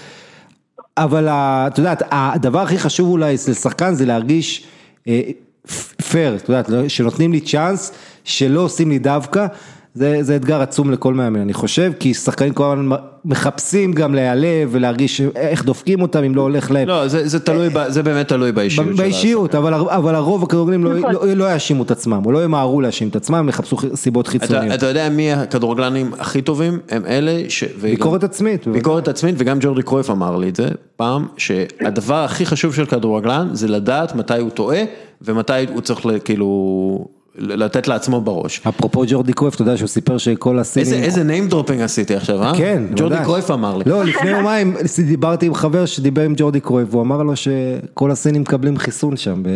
אבל את יודעת, הדבר הכי חשוב אולי אצל שחקן זה להרגיש פייר, את יודעת, לא- שנותנים לי צ'אנס, שלא עושים לי דווקא, זה, זה אתגר עצום לכל מאמן, אני חושב, כי שחקנים כל הזמן מחפשים גם להיעלב ולהרגיש איך דופקים אותם אם לא הולך להם. לא, זה זה תלוי, ב- זה באמת תלוי באישיות של באישיות, אבל, אבל הרוב הכדורגלנים לא, נכון. לא, לא יאשימו את עצמם, או לא ימהרו להאשים את עצמם, יחפשו סיבות חיצוניות. אתה, אתה יודע מי הכדורגלנים הכי טובים? הם אלה ש... וגם- ביקורת עצמית. ביקורת עצמית, וגם ג'ורדי קרויף אמר לי את זה פעם, שהדבר הכי חשוב של כדורגלן זה לדעת מתי הוא טועה ומתי הוא צריך ל- כאילו לתת לעצמו בראש. אפרופו ג'ורדי קרויף, אתה יודע שהוא סיפר שכל הסינים... איזה, איזה name dropping עשיתי עכשיו, אה? כן, ג'ורדי. קרויף אמר לי. לא, לפני יומיים דיברתי עם חבר שדיבר עם ג'ורדי קרויף, והוא אמר לו שכל הסינים מקבלים חיסון שם ב...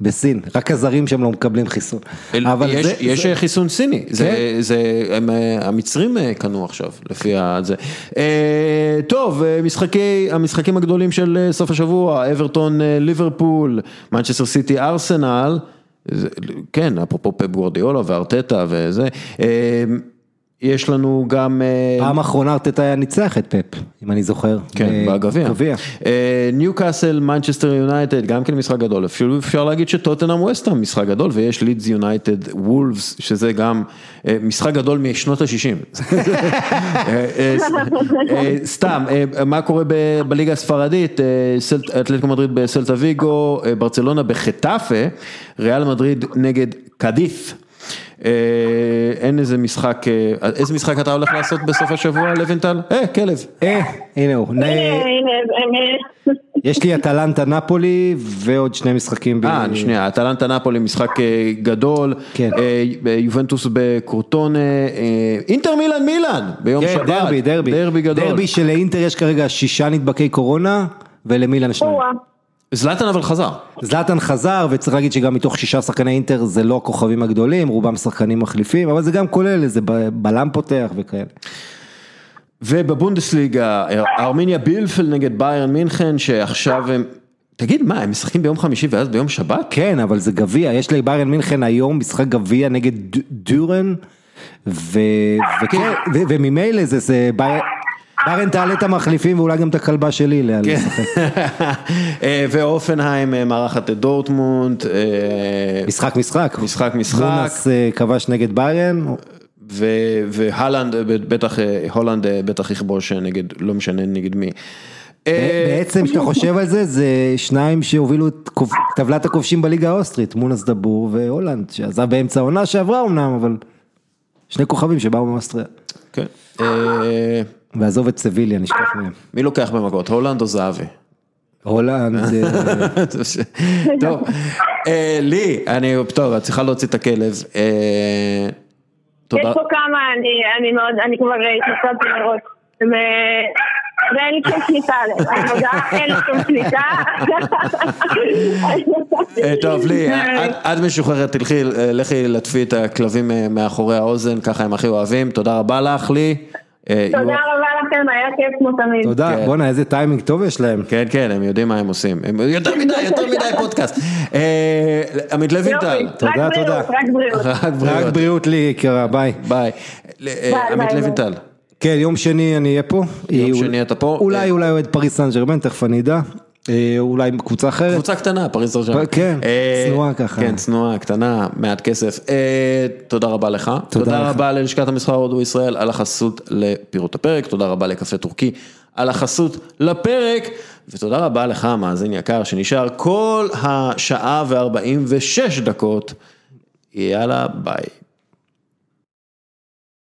בסין, רק הזרים שם לא מקבלים חיסון. אבל יש, זה, יש זה, חיסון סיני, זה, כן. זה, הם, אה, המצרים אה, קנו עכשיו, לפי זה. אה, טוב, אה, משחקי, המשחקים הגדולים של אה, סוף השבוע, אברטון, אה, ליברפול, מנצ'סטר סיטי, ארסנל, זה, כן, אפרופו פפ גורדיאולה וארטטה וזה. אה, יש לנו גם... אה, פעם אחרונה ארטטה היה ניצח את פפ, אם אני זוכר. כן, ב- בגביע. גביע. ניו קאסל, מנצ'סטר יונייטד, גם כן משחק גדול. אפילו אפשר להגיד שטוטנהאם ווסטהאם משחק גדול, ויש לידס יונייטד וולפס, שזה גם אה, משחק גדול משנות ה-60. סתם, אה, מה קורה בליגה הספרדית? אה, אתלטיקו מדריד בסלטה ויגו, אה, ברצלונה בחטאפה, ריאל מדריד נגד קדיף. אה, אין איזה משחק, אה, איזה משחק אתה הולך לעשות בסוף השבוע, לוינטל? אה, כלב. אה, הנה הוא. הנה, הנה, הנה. יש לי אטלנטה נפולי ועוד שני משחקים. אה, שנייה, אטלנטה נפולי משחק אה, גדול, כן. אה, יובנטוס בקורטונה, אה, אינטר מילאן מילאן, ביום כן, שבת, דרבי, דרבי. דרבי גדול, דרבי שלאינטר יש כרגע שישה נדבקי קורונה ולמילן שניים. זלאטן אבל חזר, זלאטן חזר וצריך להגיד שגם מתוך שישה שחקני אינטר זה לא הכוכבים הגדולים, רובם שחקנים מחליפים, אבל זה גם כולל איזה בלם פותח וכאלה. ובבונדסליגה, ארמיניה בילפל נגד ביירן מינכן, שעכשיו הם, תגיד מה, הם משחקים ביום חמישי ואז ביום שבת? כן, אבל זה גביע, יש לביירן מינכן היום משחק גביע נגד דורן, וממילא זה, זה ביירן, ביירן תעלה את המחליפים ואולי גם את הכלבה שלי ל- כן. לשחק. אה, ואופנהיים אה, מארחת את דורטמונד, אה, משחק משחק. משחק משחק. מונס אה, כבש נגד ביירן, והלנד בטח, הולנד בטח יכבוש נגד, לא משנה נגד מי. בעצם כשאתה חושב על זה, זה שניים שהובילו את טבלת הכובשים בליגה האוסטרית, מונס דבור והולנד, שעזב באמצע העונה שעברה אמנם, אבל שני כוכבים שבאו מאוסטריה. כן. ועזוב את סביליה, נשכח מהם. מי לוקח במכות, הולנד או זהבי? הולנד, אה, טוב, אה, לי, אני, טוב, את צריכה להוציא את הכלב. אה, תודה. יש פה כמה, אני, אני מאוד, אני כבר מראש. הם, אה, ואין לי שום שליטה עליהם, אני אין לי שום שליטה. טוב, לי, את- משוחררת, תלכי, לכי לטפי את הכלבים מאחורי האוזן, ככה הם הכי אוהבים, תודה רבה לך, לי. אה, תודה רבה לכם, היה כיף כמו תמיד. תודה, כן. בואנה איזה טיימינג טוב יש להם. כן, כן, הם יודעים מה הם עושים. יותר מדי, יותר מדי פודקאסט. אה, עמית לוינטל. יופי, תודה, רק תודה. בריאות, רק בריאות. רק בריאות. לי יקרה, ביי. ביי. אה, עמית לוינטל. כן, יום שני אני אהיה פה. יום שני אתה פה. אולי, אולי אוהד פריס סן ג'רמן, תכף אני אדע. אה, אולי קבוצה אחרת. קבוצה קטנה, פריס סן ג'רמן. כן, אה, צנועה ככה. כן, צנועה, קטנה, מעט כסף. אה, תודה רבה לך. תודה. רבה ללשכת המסחר הודו ישראל על החסות לפירוט הפרק, תודה רבה לקפה טורקי על החסות לפרק, ותודה רבה לך, מאזין יקר, שנשאר כל השעה וארבעים ושש דקות. יאללה, ביי.